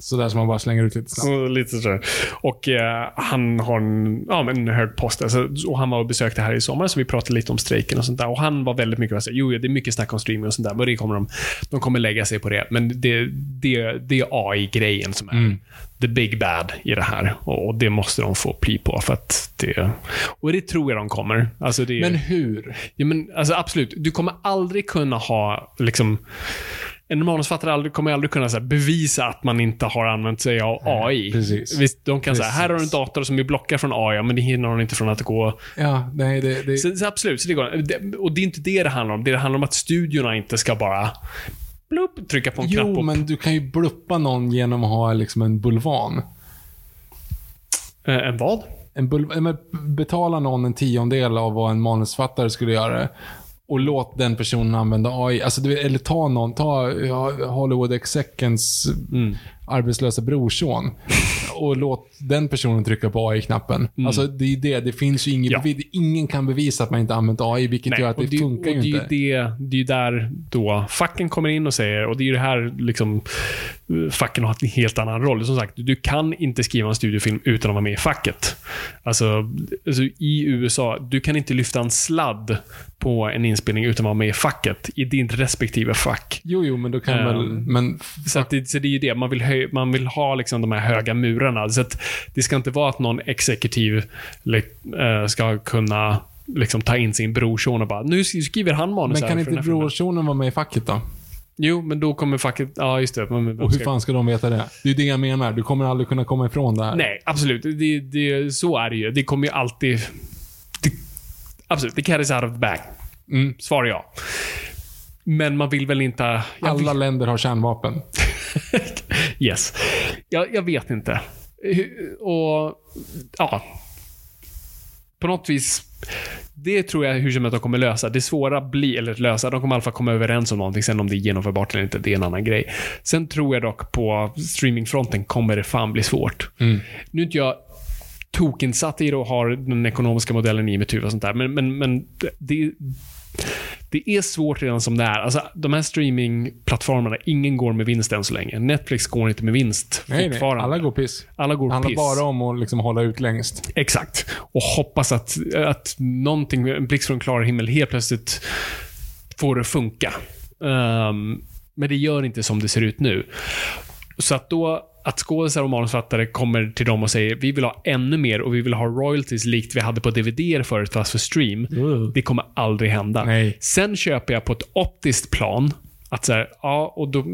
C: Sådär som man bara slänger ut lite snabbt.
D: Och lite sådär. Och eh, han har en, ja, men en hög post. Alltså, och han var och besökte här i sommar, så vi pratade lite om strejken och sånt där. Och han var väldigt mycket såhär, jo, det är mycket snack om streaming och sånt där, men det kommer de, de kommer lägga sig på det. Men det, det, det är AI-grejen som är
C: Mm.
D: the big bad i det här. Och, och det måste de få pli på, för att det... Och det tror jag de kommer. Alltså det,
C: Men hur?
D: Ja, men, alltså, absolut. Du kommer aldrig kunna ha liksom, en manusförfattare aldrig, kommer aldrig kunna här, bevisa att man inte har använt sig av AI.
C: precis.
D: Visst, de kan säga, här har du en dator som är blockad från AI, men det hindrar hon inte från att gå...
C: Ja, nej, det... det
D: Så, så absolut, så det går. Det, och det är inte det det handlar om. Det handlar om att studiorna inte ska bara blupp, trycka på en knapp
C: jo, men du kan ju bluppa någon genom att ha liksom en bulvan.
D: Eh, en vad?
C: En bul- eh, betala någon en tiondel av vad en manusförfattare skulle göra. Och låt den personen använda AI. Alltså, eller ta någon, ta ja, Hollywood Execens
D: Mm
C: arbetslösa brorson. Och låt den personen trycka på AI-knappen. Alltså, det är det. Det finns ju ingen
D: Mm. Ja.
C: Ingen kan bevisa att man inte använt AI, vilket gör att
D: och
C: det, funkar ju
D: det,
C: inte.
D: är ju det, det är ju där då facken kommer in och säger, och det är ju det här liksom, eh, facken har en helt annan roll. Som sagt, du kan inte skriva en studiofilm utan att vara med i facket. Alltså, alltså i USA, du kan inte lyfta en sladd på en inspelning utan att vara med i facket. I din respektive fack.
C: Jo, jo, men då kan
D: Ehm,
C: väl... Men
D: Så, det, så det är ju det. Man vill, höj, man vill ha liksom de här höga murarna. Så att det ska inte vara att någon exekutiv eh, ska kunna liksom ta in sin brorson och bara, nu skriver han manus
C: Men kan inte
D: den här filmen."
C: brorsonen vara med i facket då?
D: Jo, men då kommer facket... Ja, just det. Men,
C: Och hur fan ska de veta det? Det är det jag menar. Du kommer aldrig kunna komma ifrån det här.
D: Nej, absolut. Det, det, så är det ju. Det kommer ju alltid... Det, absolut, the cat is out of the bag.
C: Mm.
D: Svar ja. Men man vill väl inte...
C: Alla länder har kärnvapen.
D: Yes. Jag, jag vet inte. Och, ja. På något vis, det tror jag hur som helst de kommer lösa. Det svåra blir, eller lösa, de kommer i alla fall komma överens om någonting. Sen om det är genomförbart eller inte, det är en annan grej. Sen tror jag dock på streamingfronten kommer det fan bli svårt. Nu är inte jag tokinsatt i det och har den ekonomiska modellen i mitt huvud och sånt där. Men, men, men det, det är svårt redan som det är. Alltså, de här streamingplattformarna, ingen går med vinst än så länge. Netflix går inte med vinst
C: Nej, nej.
D: fortfarande.
C: Alla går piss.
D: Alla går
C: Det handlar
D: piss.
C: bara om att liksom hålla ut längst.
D: Exakt. Och hoppas att, att någonting, en blixt från klar himmel, helt plötsligt får det funka. Ehm, men det gör inte som det ser ut nu. Så att då, att skådisar och manusförfattare kommer till dem och säger vi vill ha ännu mer och vi vill ha royalties likt vi hade på DVD förut fast för stream. Det kommer aldrig hända.
C: Nej.
D: Sen köper jag på ett optiskt plan att så här, ja, och då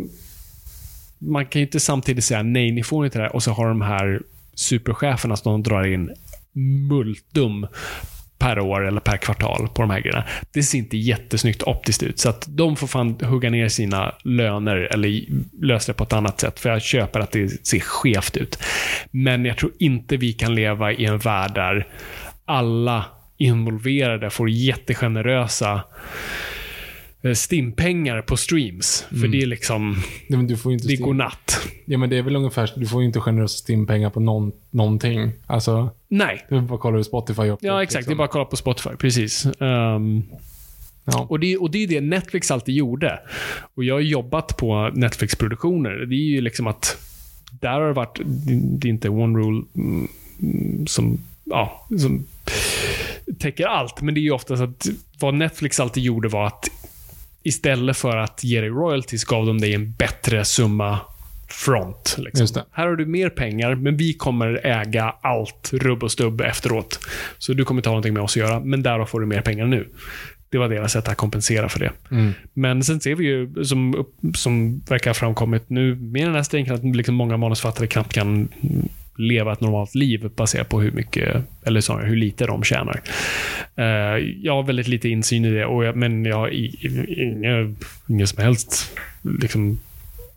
D: man kan ju inte samtidigt säga nej, ni får inte det här och så har de här supercheferna som de drar in multum per år eller per kvartal på de här grejerna. Det ser inte jättesnyggt optiskt ut. Så att de får fan hugga ner sina löner eller lösa det på ett annat sätt. För jag köper att det ser skevt ut. Men jag tror inte vi kan leva i en värld där alla involverade får jättegenerösa stimpengar på streams. För det är liksom,
C: Nej, men du får inte
D: det
C: Steam-
D: godnatt.
C: Ja, men det är väl ungefär, du får ju inte generösa Steam-pengar på någon, någonting. Alltså,
D: Nej.
C: du bara kollar hur Spotify upp
D: Ja, exakt.
C: liksom.
D: Det är bara att kolla på Spotify. Precis. Ehm,
C: Ja.
D: och, det, och det är det Netflix alltid gjorde. Och jag har jobbat på Netflix-produktioner. Det är ju liksom att där har det varit, det är inte One Rule mm, som, ja, som täcker allt. Men det är ju oftast att vad Netflix alltid gjorde var att istället för att ge dig royalties gav de dig en bättre summa front. Liksom. Här har du mer pengar, men vi kommer äga allt rubb och stubb efteråt. Så du kommer inte ha någonting med oss att göra, men därav får du mer pengar nu. Det var deras sätt att kompensera för det. Men sen ser vi ju, som, som verkar ha framkommit nu med den här strejken, att liksom många manusförfattare knappt kan leva ett normalt liv baserat på hur mycket, eller snarare hur lite de tjänar. Eh, jag har väldigt lite insyn i det, och jag, men jag har inga, ingen som helst liksom,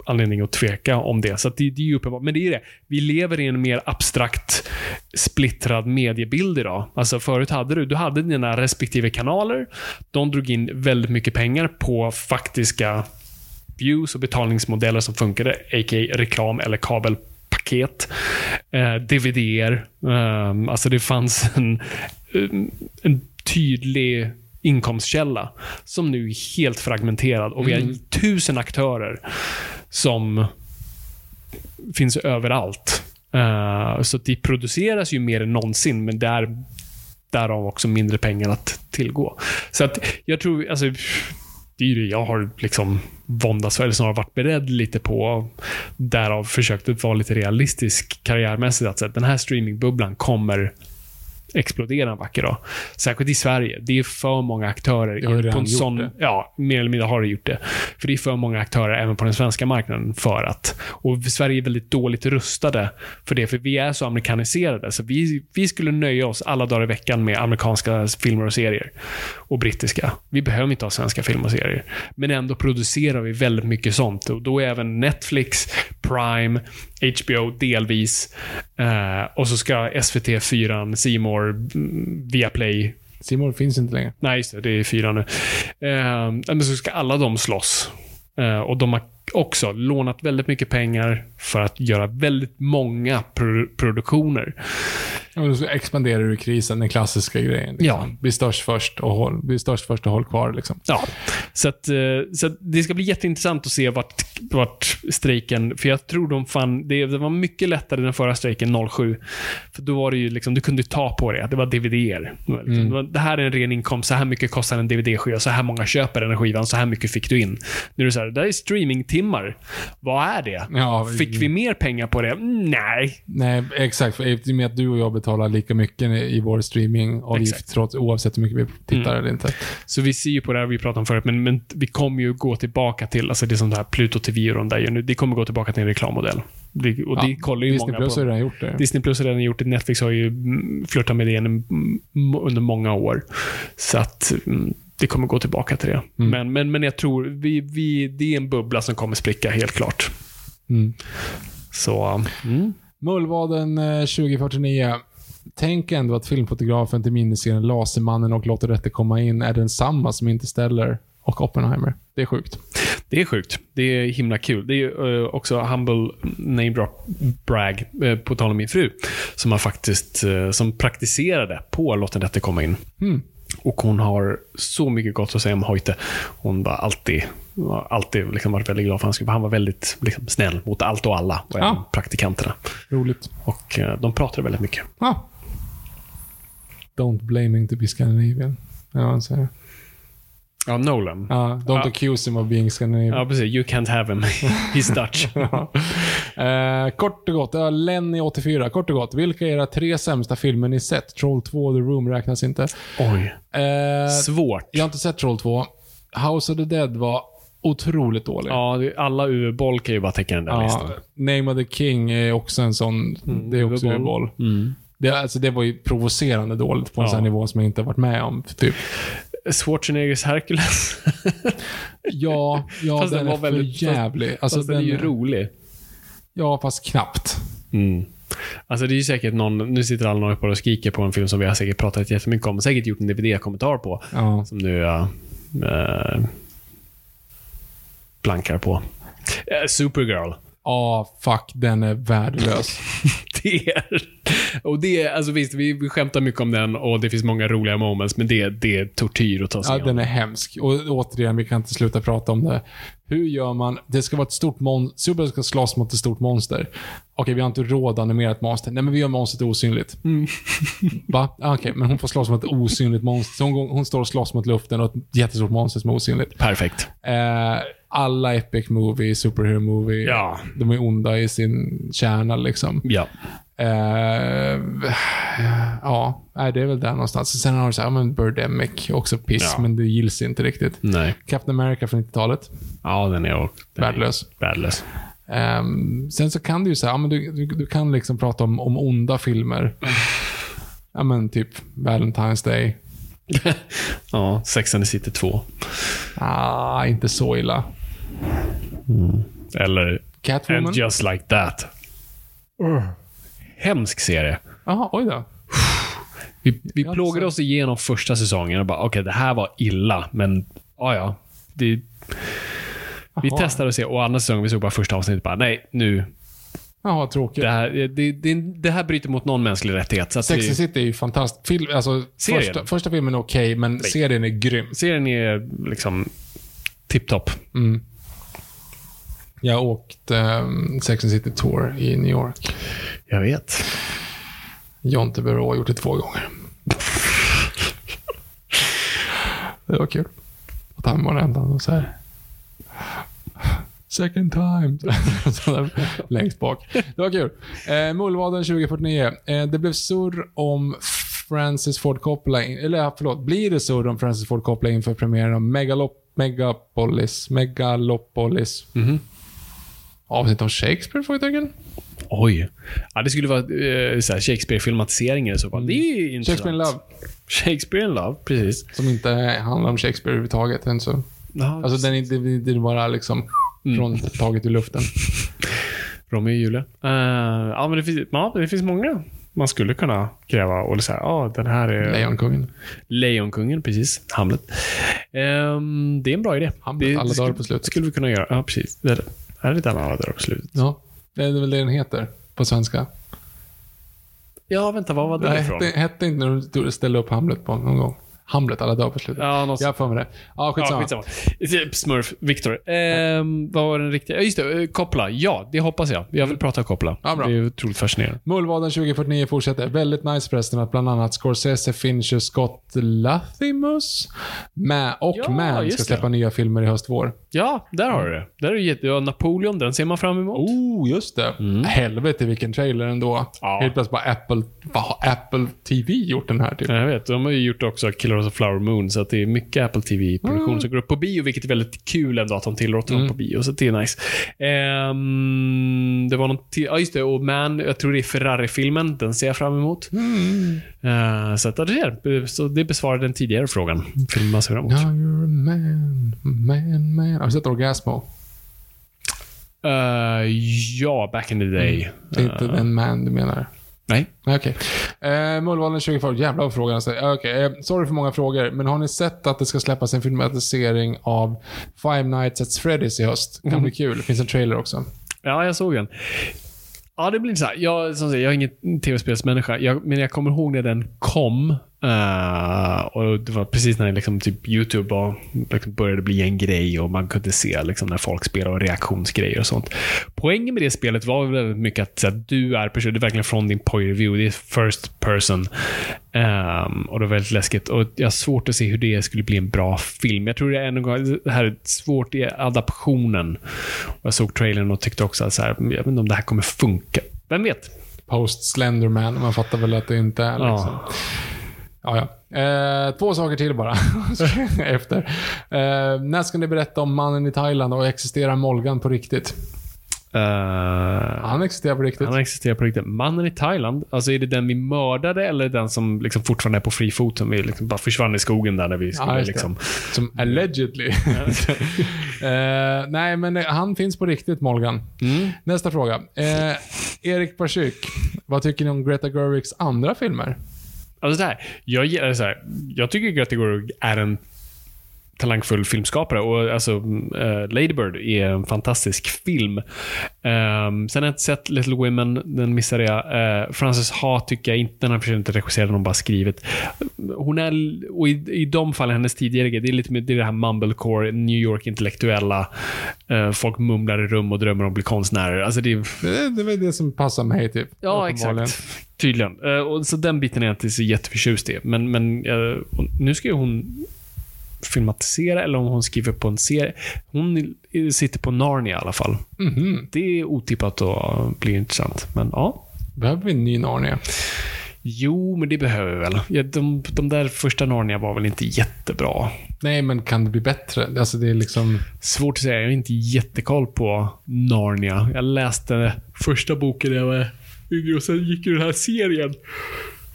D: anledning att tveka om det. Så att det, det är ju uppenbart. Men det är det. Vi lever i en mer abstrakt, splittrad mediebild idag. Alltså förut hade du, du hade dina respektive kanaler. De drog in väldigt mycket pengar på faktiska views och betalningsmodeller som funkade, a.k.a. reklam eller kabel kabelpaket. Eh, DVD-er. Um, alltså det fanns en, en tydlig inkomstkälla som nu är helt fragmenterad och vi har tusen aktörer som finns överallt. Eh, så det produceras ju mer än någonsin, men där därav också mindre pengar att tillgå. Så att jag tror, alltså, det är ju det jag har liksom våndats för, eller snarare varit beredd lite på. Därav försökt att vara lite realistisk karriärmässigt. Att säga, den här streamingbubblan kommer explodera en vacker dag. Särskilt i Sverige. Det är för många aktörer.
C: Ju
D: på en sån,
C: det.
D: Ja, mer eller mindre har det gjort det. För det är för många aktörer även på den svenska marknaden för att. Och Sverige är väldigt dåligt rustade för det, för vi är så amerikaniserade. Så vi, vi skulle nöja oss alla dagar i veckan med amerikanska filmer och serier. Och brittiska. Vi behöver inte ha svenska filmer och serier. Men ändå producerar vi väldigt mycket sånt. Och då är även Netflix, Prime, HBO delvis. Eh, och så ska SVT 4, C More, mm, Viaplay
C: Simon finns inte längre.
D: Nej, just det. Det är fyra nu. Eh, men så ska alla de slåss. Eh, och de har också lånat väldigt mycket pengar för att göra väldigt många pro- produktioner.
C: Då så expanderar du i krisen, den klassiska grejen. Liksom.
D: Ja.
C: Bli störst först och håll, bli störst först och håll kvar. Liksom.
D: Ja, så, att, eh, så att det ska bli jätteintressant att se vart, vart strejken... För jag tror de fann... Det, det var mycket lättare den förra strejken 07. För då var det ju liksom, du kunde ta på det. Det var DVD-er. Liksom, det, var, det här är en ren inkomst. Så här mycket kostar en DVD-skiva. Så här många köper den här skivan. Så här mycket fick du in. Nu är det så här, det här är streamingtimmar. Vad är det?
C: Ja,
D: Fick vi mer pengar på det? Mm, Nej.
C: Nej, exakt. För I och med att du och jag betalar lika mycket i vår streamingavgift, trots, oavsett hur mycket vi tittar
D: Mm.
C: eller inte.
D: Så vi ser ju på det här vi pratade om förut, men, men vi kommer ju gå tillbaka till, alltså det som det här Pluto TV och de där gör nu, det kommer gå tillbaka till en reklammodell. Det, och det
C: Ja,
D: kollar ju
C: Disney
D: många
C: Plus
D: på.
C: har redan gjort det.
D: Disney Plus har redan gjort det. Netflix har ju mm, flörtat med det under många år. Så att mm, det kommer gå tillbaka till det.
C: Mm.
D: Men, men, men jag tror, vi, vi, det är en bubbla som kommer spricka helt klart.
C: Mm.
D: Så, mm.
C: Mullvaden eh, 2049. Tänk ändå att filmfotografen till miniserien Lasermannen och Låter detta komma in är densamma som Interstellar och Oppenheimer. Det är sjukt.
D: Det är sjukt. Det är himla kul. Det är eh, också humble name drop brag, eh, på tal om min fru, som har faktiskt eh, som praktiserade på Låt detta komma in.
C: Mm.
D: Och hon har så mycket gott att säga om Hoyte. Hon var alltid, var alltid liksom varit väldigt glad för hans skull. Han var väldigt liksom, snäll mot allt och alla. Och även
C: Ja.
D: praktikanterna.
C: Roligt.
D: Och de pratade väldigt mycket.
C: Ah. Don't blaming to be Scandinavian. Eller vad han säger.
D: Ja, Nolan.
C: Ja, don't
D: Ja.
C: accuse him of being Scandinavian.
D: Ja, precis. You can't have him. He's Dutch.
C: Eh, kort och gott, ja, Lenny84. Kort och gott, vilka är era tre sämsta filmer ni sett? Troll 2 och The Room räknas inte.
D: Oj.
C: Eh,
D: Svårt.
C: jag har inte sett Troll 2. House of the Dead var otroligt dålig.
D: Ja, alla UV-boll kan ju bara täcka den där
C: Ja,
D: listan.
C: Name of the King är också en sån, det är också
D: UV-boll.
C: boll.
D: Mm.
C: Det, alltså, det var ju provocerande dåligt på en
D: Ja.
C: sån här nivå som jag inte har varit med om. Typ.
D: Schwarzeneggers Hercules.
C: Ja, ja
D: Fast
C: den,
D: den
C: är
D: var väldigt-
C: för jävlig. Alltså,
D: Fast den är ju rolig.
C: Ja, fast knappt.
D: Mm. Alltså det är ju säkert någon, nu sitter alla uppe och skriker på en film som vi har säkert pratat jättemycket om, och säkert gjort en DVD-kommentar på,
C: Ja.
D: som nu jag eh, blankar på. Eh, Supergirl.
C: Ja, fuck, den är värdelös.
D: Det är, och det är, alltså visst, vi, vi skämtar mycket om den och det finns många roliga moments, men det, det är tortyr att ta sig
C: Ja,
D: igenom.
C: den är hemsk. Och återigen, vi kan inte sluta prata om det. Hur gör man? Det ska vara ett stort monster. Super ska slåss mot ett stort monster. Okej, vi har inte råd att animera ett monster. Nej, men vi gör monstret osynligt. Va? Ah, Okej, men hon får slåss mot ett osynligt monster. Så hon, hon står och slåss mot luften och ett jättestort monster som är osynligt.
D: Perfekt.
C: Eh, alla epic movie, superhero movie,
D: Ja.
C: de är onda i sin kärna liksom.
D: Ja.
C: Eh, ja, det är väl där någonstans. Sen har du så här, men Birdemic, också piss,
D: Ja.
C: men det gills inte riktigt.
D: Nej.
C: Captain America från 90-talet,
D: Ja, den är också...
C: värdelös.
D: Värdelös.
C: Ehm, sen så kan du ju säga, ja, men du, du, du kan liksom prata om, om onda filmer. Ja, men typ Valentine's Day.
D: Ja, Sex and the City 2.
C: Ah, inte så illa.
D: Eller
C: Catwoman?
D: And just like that. Hemsk serie.
C: Jaha, oj då.
D: Vi, vi plågade oss igenom första säsongen och bara, okej, det här var illa, men ja, ja. Det, vi testade att se, och andra säsongen, vi såg bara första avsnittet, bara, nej, nu.
C: Jaha, tråkigt.
D: Det här, det, det, det här bryter mot någon mänsklig rättighet. Så
C: Sex and City är ju fantastisk. Film, alltså,
D: Serien?
C: första, första filmen är okej, men serien är grym.
D: serien är liksom tipptopp.
C: Mm. Jag har åkt um, Sex and City Tour i New York.
D: Jag vet.
C: Jontebro har gjort det två gånger. det var kul. Att han var ända och så här. Second time. Längst bak. Det var kul. Eh, Mullvaden 2049. Eh, det blev surr om Francis Ford Coppola, in, eller förlåt, blir det surr om Francis Ford Coppola inför premiären av Megalop, Megapolis, Megalopolis?
D: Mhm.
C: Avsnitt om Shakespeare? Frågetecken.
D: Oj. Ja, det skulle vara eh, så här Shakespeare-filmatiseringar i så fall. Det är ju intressant.
C: Shakespeare in Love.
D: Shakespeare in Love, precis.
C: Som inte handlar om Shakespeare överhuvudtaget. än så.
D: Ja,
C: Alltså den är det är bara liksom från taget ur luften.
D: Romeo och Julia. Eh, ja, men det finns, ja, det finns många man skulle kunna kräva och säga, ja, den här är...
C: Lejonkungen.
D: Lejonkungen, precis. Hamlet. Ehm, det är en bra idé.
C: Hamlet,
D: det,
C: alla dagar på slutet.
D: skulle vi kunna göra. Ja, precis. Det är, det. Är det den alla dagar på slutet?
C: Ja. Det är väl det den heter på svenska.
D: Ja, vänta, vad var det ifrån?
C: hette, hette inte när du ställde upp Hamlet på någon gång. Hamlet, alla dagar på slutet.
D: Ja, något
C: Jag har för mig det. Ja, skitsamma.
D: Ja, skitsamma. Smurf, Victor. Ehm, vad var den riktiga? Just det. eh, Koppla. Ja, det hoppas jag. Jag vill prata Koppla.
C: Ja, bra.
D: Det är otroligt fascinerande.
C: Mullvaden 2049 fortsätter. Väldigt nice förresten att bland annat Scorsese, Fincher, Scott Lathimus med, och
D: Ja,
C: Man ska släppa
D: det.
C: nya filmer i höst-vår.
D: Ja, där har du det. Där är det jätte... Ja, Napoleon, den ser man fram emot.
C: Oh, just det. Helvete vilken trailer ändå.
D: Mm. Ja.
C: Helt plötsligt bara Apple, vad har Apple TV gjort den här typ?
D: Ja, Jag vet, de har ju gjort också Killers of Flower Moon, så att det är mycket Apple TV-produktion
C: Mm.
D: som går upp på bio, vilket är väldigt kul ändå att de tillåter dem på bio, så det är nice. Om det var något till. Ja, just det. Och Man, jag tror det är Ferrari-filmen. Den ser jag fram emot. Eh, så att, ja, det, är, så det besvarar den tidigare frågan. Filmen man ser fram emot.
C: Now you're a man, man, man. Har du sett Orgasmo?
D: Eh, ja, back in the day.
C: Det är inte
D: Eh,
C: den man du menar?
D: Nej.
C: Okej. Uh, Mullvaden 24. Jävla vad frågan alltså. Uh, Okej, eh, sorry för många frågor. Men har ni sett att det ska släppas en filmatisering av Five Nights at Freddy's i höst? Kan bli kul. Det finns en trailer också.
D: Ja, jag såg den. Ja, det blir så här. Jag, som sagt, jag är ingen tv-spelsmänniska, jag, men jag kommer ihåg när den kom. Eh, och Det var precis när liksom, typ YouTube och, liksom, började bli en grej och man kunde se liksom, när folk spelade och reaktionsgrejer och sånt. Poängen med det spelet var väl väldigt mycket att, att du är person, det är verkligen från din point of view. Det är first person. Ehm, och det var väldigt läskigt. Och jag har svårt att se hur det skulle bli en bra film. Jag tror det är en gång, det här är svårt i adaptionen. Och jag såg trailern och tyckte också att så här, jag vet inte om det här kommer funka. Vem vet?
C: Post Slenderman. Man fattar väl att det inte är liksom. Ja, ja. Eh, två saker till bara. Efter. Eh, när ska ni berätta om mannen i Thailand och existerar Molgan på riktigt?
D: Uh,
C: Han existerar på riktigt.
D: han existerar på riktigt. Mannen i Thailand, alltså är det den vi mördade eller den som liksom fortfarande är på fri fot? Som vi liksom bara försvann i skogen där när vi skulle
C: Ja,
D: liksom...
C: Som allegedly. Eh, nej, men eh, han finns på riktigt, Molgan.
D: Mm.
C: Nästa fråga. Eh, Erik Parsyk. Vad tycker ni om Greta Gerwigs andra filmer?
D: Alltså det här, jag, gillar så här, jag tycker att det går är en talangfull filmskapare och alltså uh, Lady Bird är en fantastisk film. Um, sen har jag inte sett Little Women, den missade jag. Uh, Frances Ha tycker jag inte, den har inte regissera, den har bara skrivit. Hon är, och i, i de fallen, hennes tidigare det är lite mer det, är det här mumblecore, New York intellektuella, uh, folk mumlar i rum och drömmer om att bli konstnärer. Alltså det är
C: Det, det är väl det som passar mig, typ.
D: Ja, exakt. Tydligen. Eh, och så den biten är jag inte så jätteförtjust i. Men, men eh, hon- nu ska ju hon filmatisera, eller om hon skriver på en serie. Hon sitter på Narnia i alla fall.
C: Mhm.
D: Det är otippat och blir intressant. Men ja.
C: Behöver vi en ny Narnia?
D: Jo, men det behöver vi väl. Ja, de, de där första Narnia var väl inte jättebra.
C: Nej, men kan det bli bättre? Alltså, det är liksom...
D: Svårt att säga. Jag har inte jättekoll på Narnia. Jag läste första boken när jag var yngre och sen gick ju den här serien.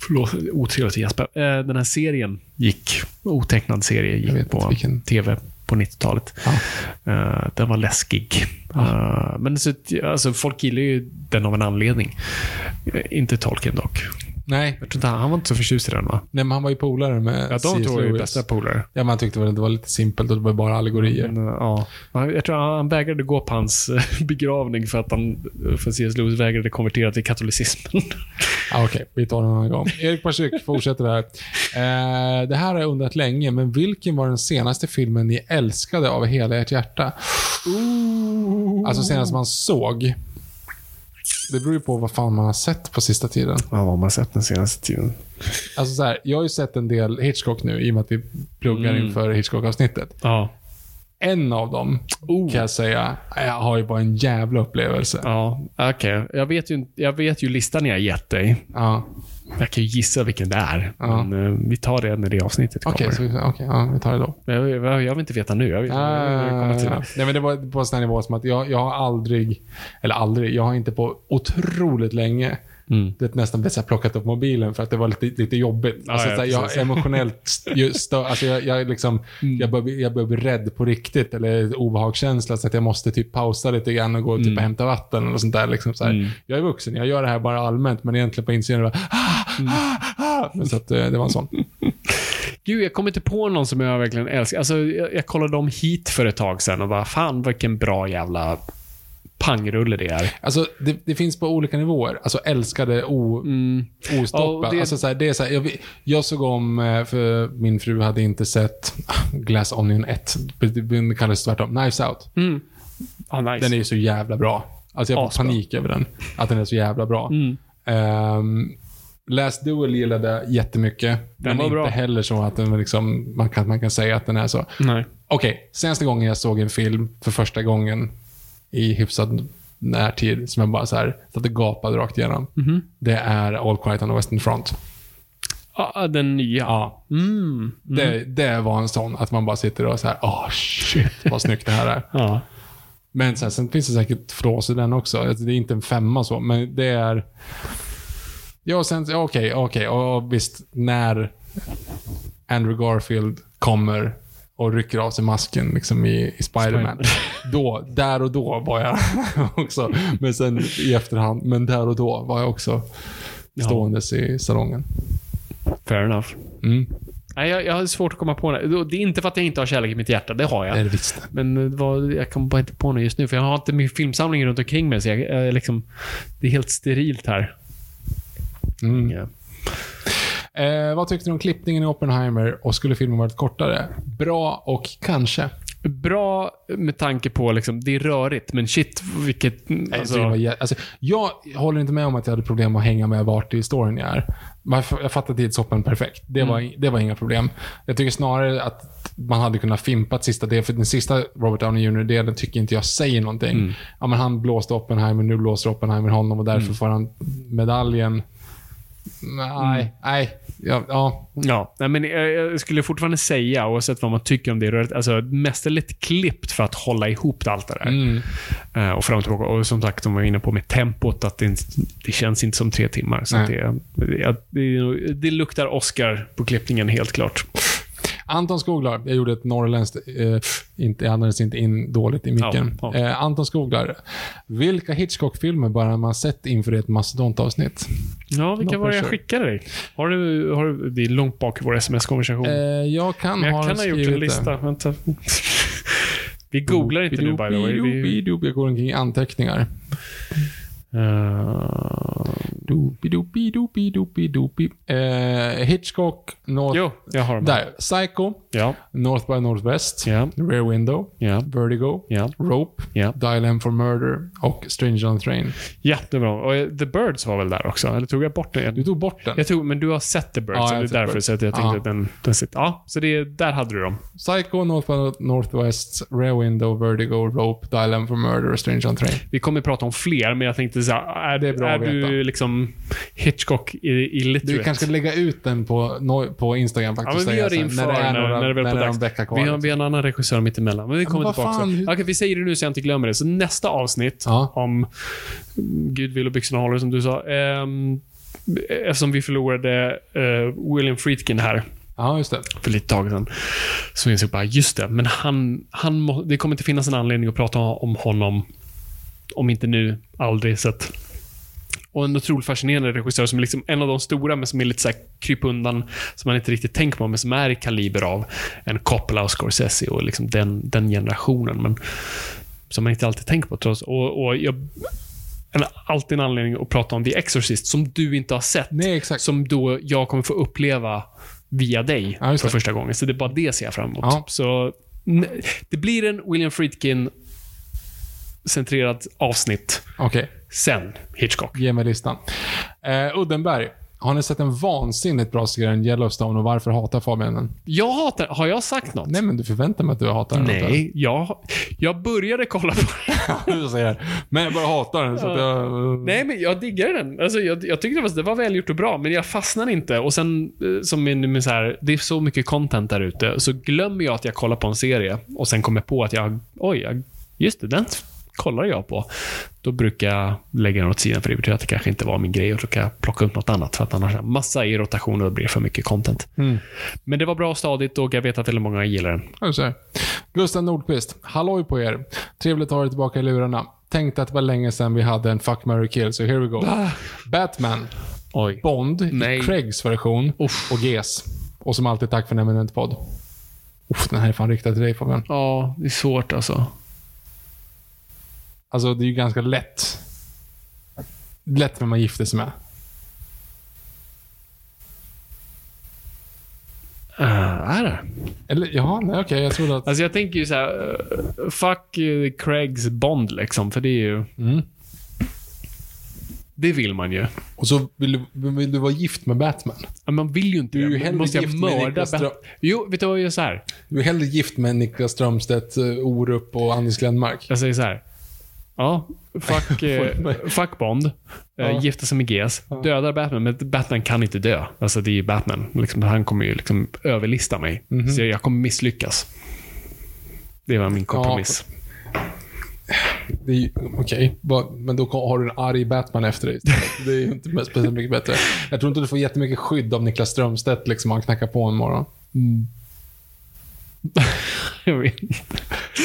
D: Förlåt, otrevligt gäspa. Eh, Den här serien gick, otecknad serie, gick på
C: vilken.
D: TV på 90-talet. Eh, Den var läskig. Eh, Men så, alltså, folk gillar ju den av en anledning. Inte Tolkien dock.
C: Nej.
D: Jag tror inte, han han var inte så förtjust i den va?
C: Nej, men han var ju polare med
D: Ja, de
C: C.S.
D: två är ju bästa polare.
C: Ja, man tyckte väl att det var lite simpelt och det var bara allegorier.
D: Men, ja. Han- Jag tror han vägrade gå på hans eh, begravning för att han, för C.S. Lewis vägrade konvertera till katolicismen.
C: Ah, Okej, vi tar det en annan gång. Erik Parsyk fortsätter här. Eh, det här har jag undrat länge, men vilken var den senaste filmen ni älskade av hela ert hjärta? Alltså senast man såg. Det beror ju på vad fan man har sett på sista tiden.
D: Ja, vad har man sett den senaste tiden?
C: Alltså så här, jag har ju sett en del Hitchcock nu, i och med att vi pluggar
D: Mm.
C: inför Hitchcock-avsnittet.
D: Ja.
C: En av dem, kan jag säga, jag har ju bara en jävla upplevelse.
D: Ja, okej. Jag, vet ju, jag vet ju listan jag har gett dig.
C: Ja.
D: Jag kan ju gissa vilken det är.
C: Ja.
D: Men eh, vi tar det när det avsnittet
C: Okej,
D: kommer.
C: så vi, okej, ja, vi tar det då.
D: Jag, jag, jag vill inte veta nu. Jag vet, jag vill komma till det.
C: nej, men det var på en sån här nivå som att jag, jag har aldrig, eller aldrig, jag har inte på otroligt länge
D: Mm.
C: det nästan så här plockat upp mobilen för att det var lite, lite jobbigt.
D: Ja,
C: Alltså,
D: ja,
C: här, jag emotionellt stö, alltså jag, jag, liksom,
D: Mm.
C: jag, börjar, bli- jag börjar bli rädd på riktigt eller obehagskänsla så att jag måste typ pausa lite grann och gå typ och hämta vatten eller sånt där. Liksom, så här.
D: Mm.
C: Jag är vuxen, jag gör det här bara allmänt men egentligen på insidan bara, ah, ah, ah. Men så att eh, det var en sån.
D: Gud, jag kommer inte på någon som jag verkligen älskar. Alltså, jag, jag kollade om hit för ett tag sedan och bara, fan vilken bra jävla pangrulle det är.
C: Alltså, det, det finns på olika nivåer. Alltså älskade o.
D: Ja, och det-
C: Alltså, så här, det är så här, jag, jag såg om, eh, för min fru hade inte sett Glass Onion 1. Det kallas tvärtom. Knives Out.
D: Mm. Ah, nice.
C: Den är ju så jävla bra. Alltså jag får
D: Asbra.
C: panik över den. Att den är så jävla bra.
D: Mm.
C: Um, Last Duel gillade jag jättemycket. men
D: var
C: inte
D: bra.
C: heller så att den liksom, man, kan, man kan säga att den är så. Okej, senaste gången jag såg en film för första gången i hyfsad närtid, som jag bara så här, satt och gapade rakt igenom.
D: Mhm.
C: Det är All Quiet on the Western Front.
D: Ah, den nya.
C: Ja.
D: Mm.
C: Det, det var en sån, att man bara sitter och så här, åh shit, vad snyggt det här är.
D: Ja.
C: Men sen, sen finns det säkert flås i den också. Alltså, Det är inte en femma så, men det är... Ja, sen, okej, okej. Och visst, när Andrew Garfield kommer och rycker av sig masken liksom i, i Spider-Man. Då, där och då var jag också. Men sen i efterhand, men där och då var jag också ståendes i salongen.
D: Fair enough.
C: Mm.
D: Nej, jag, jag har svårt att komma på det. Det är inte för att jag inte har kärlek i mitt hjärta, det har jag.
C: Det är det visst.
D: Men det var, jag kommer bara inte på det just nu, för jag har inte min filmsamling runt omkring mig, så jag, jag liksom, det är helt sterilt här.
C: Mm.
D: Ja.
C: Eh, vad tyckte du om klippningen i Oppenheimer och skulle filmen varit kortare? Bra och kanske.
D: Bra med tanke på, liksom, det är rörigt, men shit vilket... Alltså,
C: var jä- alltså, jag håller inte med om att jag hade problem att hänga med vart i storyn jag är. Jag jag fattar tidshoppen perfekt. Det,
D: Mm.
C: var, det var inga problem. Jag tycker snarare att man hade kunnat fimpa sista delen. För den sista Robert Downey Jr-delen tycker inte jag säger någonting.
D: Mm.
C: Ja, men han blåste Oppenheimer, nu blåser Oppenheimer honom och därför
D: Mm.
C: får han medaljen. Nej, nej. Ja, ja.
D: Ja, men jag, jag skulle fortfarande säga, oavsett vad man tycker om det, rörigt, alltså mästerligt klippt för att hålla ihop allt det där.
C: Mm.
D: Eh, och fram och tillbaka. Och som sagt, de var inne på med tempot, att det, inte- det känns inte som tre timmar. Så det, det, det, det luktar Oscar på klippningen, helt klart.
C: Anton Skoglar, jag gjorde ett norrländskt, eh, inte, jag andades inte in dåligt i micken.
D: Ja, ja.
C: Eh, Anton Skoglar, vilka Hitchcock-filmer bör man sett inför ett mastodontavsnitt?
D: Ja, vilka
C: No
D: var det jag skickade dig? Har du, har du, det är långt bak i vår sms-konversation.
C: Eh, jag kan
D: men jag
C: ha
D: kan ha gjort en
C: det.
D: lista. Vänta. Vi googlar inte nu, by the way. Vi,
C: Jag går omkring i anteckningar.
D: Uh,
C: Doobidoobidoobidoobidoobidoobi. Eh, Hitchcock, North...
D: jo, jag har dem.
C: Där. Psycho,
D: Ja,
C: North by Northwest,
D: ja,
C: Rear Window,
D: ja,
C: Vertigo,
D: ja.
C: Rope,
D: Ja.
C: Dial M for Murder och Stranger on the Train.
D: Ja, det var Och eh, The Birds var väl där också? Eller tog jag bort den?
C: Du tog bort den.
D: Jag tog, men du har sett The Birds,
C: Ja,
D: så det är därför
C: Birds.
D: så att jag tänkte
C: Ja.
D: att den, den sitter. Ja, så det, är- där hade du dem.
C: Psycho, North by Northwest, Rear Window, Vertigo, Rope, Dial M for Murder och Stranger on the Train.
D: Vi kommer prata om fler, men jag tänkte så här, är,
C: Det är bra
D: är du liksom Hitchcock i- illiterate?
C: Du kanske ska lägga ut den på, no- på Instagram
D: Ja,
C: faktiskt.
D: men vi gör det inför när,
C: det är några,
D: när det väl
C: när
D: på
C: är
D: dags.
C: en vecka kvar.
D: Vi har,
C: liksom.
D: vi har en annan regissör mitt emellan, men vi kommer
C: vad
D: tillbaka
C: fan.
D: Okej, vi säger det nu så jag inte glömmer det. Så nästa avsnitt
C: Ja.
D: om Gud vill och byxorna håller, som du sa. Ehm, eftersom vi förlorade eh, William Friedkin här
C: Ja, just det.
D: för lite tag sedan. Så insåg jag bara, just det, men han, han må, det kommer inte finnas en anledning att prata om honom, om inte nu, aldrig. Så att, och en otroligt fascinerande regissör som är liksom en av de stora, men som är lite så här kryp undan, som man inte riktigt tänker på, men som är i kaliber av en Coppola och Scorsese och liksom den, den generationen. Men som man inte alltid tänker på. Trots, och, och jag, en, alltid en anledning att prata om The Exorcist, som du inte har sett.
C: Nej.
D: Som då jag kommer få uppleva via dig
C: Ja,
D: för första gången. Så det är bara det ser jag fram emot.
C: Ja.
D: Så det blir en William Friedkin centrerat avsnitt.
C: Okej,
D: Sen Hitchcock.
C: ge mig listan. Eh, Uddenberg. Har ni sett en vansinnigt bra serie än Yellowstone och varför hatar Fabian den?
D: Jag hatar... Har jag sagt något?
C: Nej, men du förväntar mig att du hatar den.
D: Nej, jag, jag började kolla på den.
C: du säger Men jag bara hatar den, så att jag...
D: Nej, men jag diggar den. Alltså, jag, jag tyckte det var, det var välgjort och bra, men jag fastnade inte. Och sen, eh, som med, med så här, det är så mycket content där ute, så glömmer jag att jag kollar på en serie och sen kommer på att jag, oj, jag, just det, den kollar jag på. Då brukar jag lägga den åt sidan, för det betyder att det kanske inte var min grej och då kan jag plocka upp något annat, för att annars är det massa i rotation och det blir för mycket content.
C: Mm.
D: Men det var bra och stadigt och jag vet att väldigt många gillar den.
C: Ser. Gustav Nordqvist. Halloj på er. Trevligt att ha er tillbaka i lurarna. Tänkte att det var länge sedan vi hade en Fuck, Mary kill, så here we go. Batman,
D: Oj.
C: Bond
D: Nej.
C: i Craigs version och GES. Och som alltid, tack för en eminent podd. Uff, den här är fan riktad till dig Fabian.
D: Ja, det är svårt alltså.
C: Alltså, det är ju ganska lätt. Lätt vem man gifter sig med.
D: Uh, är det?
C: Eller, jaha, nej okej, jag trodde att...
D: Alltså jag tänker ju så här, eh, fuck Craigs Bond liksom, för det är ju...
C: Mm.
D: Det vill man ju.
C: Och så vill du, vill du vara gift med Batman?
D: Men Man vill ju inte
C: Du är ju hellre
D: Måste
C: gift med Niklas Ström.
D: Jo, vet du vad jag gör så här?
C: Du är hellre gift med Niklas Strömstedt, eh, Orup och Anders Glenmark.
D: Jag säger så här. Ja, fuck, eh, fuck Bond.
C: Ja.
D: Eh, gifta sig med GS. Dödar Batman, men Batman kan inte dö. Alltså det är ju Batman. Liksom, han kommer ju liksom överlista mig.
C: Mhm.
D: Så jag kommer misslyckas. Det var min kompromiss.
C: Ju- Okej, va- men då har du en arg Batman efter dig. Det är ju inte speciellt mycket bättre. Jag tror inte du får jättemycket skydd av Niklas Strömstedt liksom, om han knackar på en morgon.
D: Jag vet.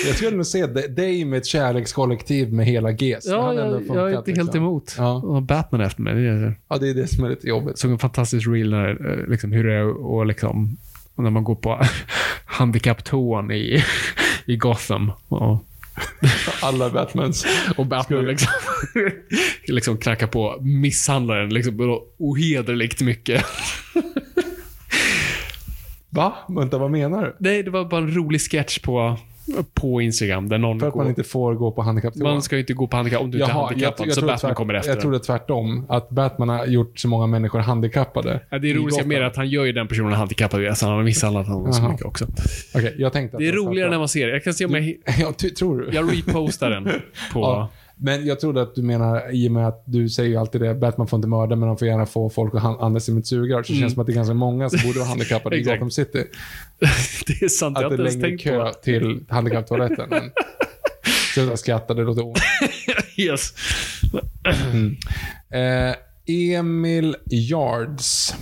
C: Jag skulle nog se dig- med ett kärlekskollektiv med hela GES.
D: Ja, jag,
C: funkat,
D: jag är inte helt
C: liksom.
D: emot.
C: Ja.
D: Och Batman efter mig. Det är,
C: Ja, det är det som är lite jobbigt.
D: såg en fantastisk reel när, eh, liksom, hur det är och liksom, när man går på handikapptoan i, i Gotham. Och,
C: Alla Batmans.
D: och Batman liksom, liksom knackar på misshandlaren liksom, ohederligt mycket.
C: Va? Vänta, vad menar du?
D: Nej, det var bara en rolig sketch på, på Instagram där någon
C: För att
D: går,
C: man inte får gå på handikapptoa?
D: man ska ju inte gå på handikapp om du inte är handikappad, så
C: tror
D: Batman
C: tvärt-
D: kommer efter.
C: Jag tror det är tvärtom. Att Batman har gjort så många människor handikappade.
D: Ja, det är
C: i
D: roligt
C: Gotham.
D: mer att han gör ju den personen handikappad, så han har misshandlat honom så
C: Jaha.
D: mycket också.
C: Okej, jag tänkte att
D: Det är roligare när man ser det. Jag kan se om jag,
C: Ja, ty- tror du?
D: jag repostar den på...
C: Ja. Men jag trodde att du menar, i och med att du säger ju alltid det, Batman får inte mörda, men de får gärna få folk att han- andas som ett sugrör. Så det känns som att det är ganska många som borde vara handikappade i
D: Mm.
C: Gotham City.
D: det är sant, jag
C: Att
D: har
C: det är
D: inte ens
C: längre
D: tänkt på
C: kö
D: det.
C: till handikapptoaletten. Sluta skratta, det låter ont.
D: Yes.
C: Eh, Emil Yards.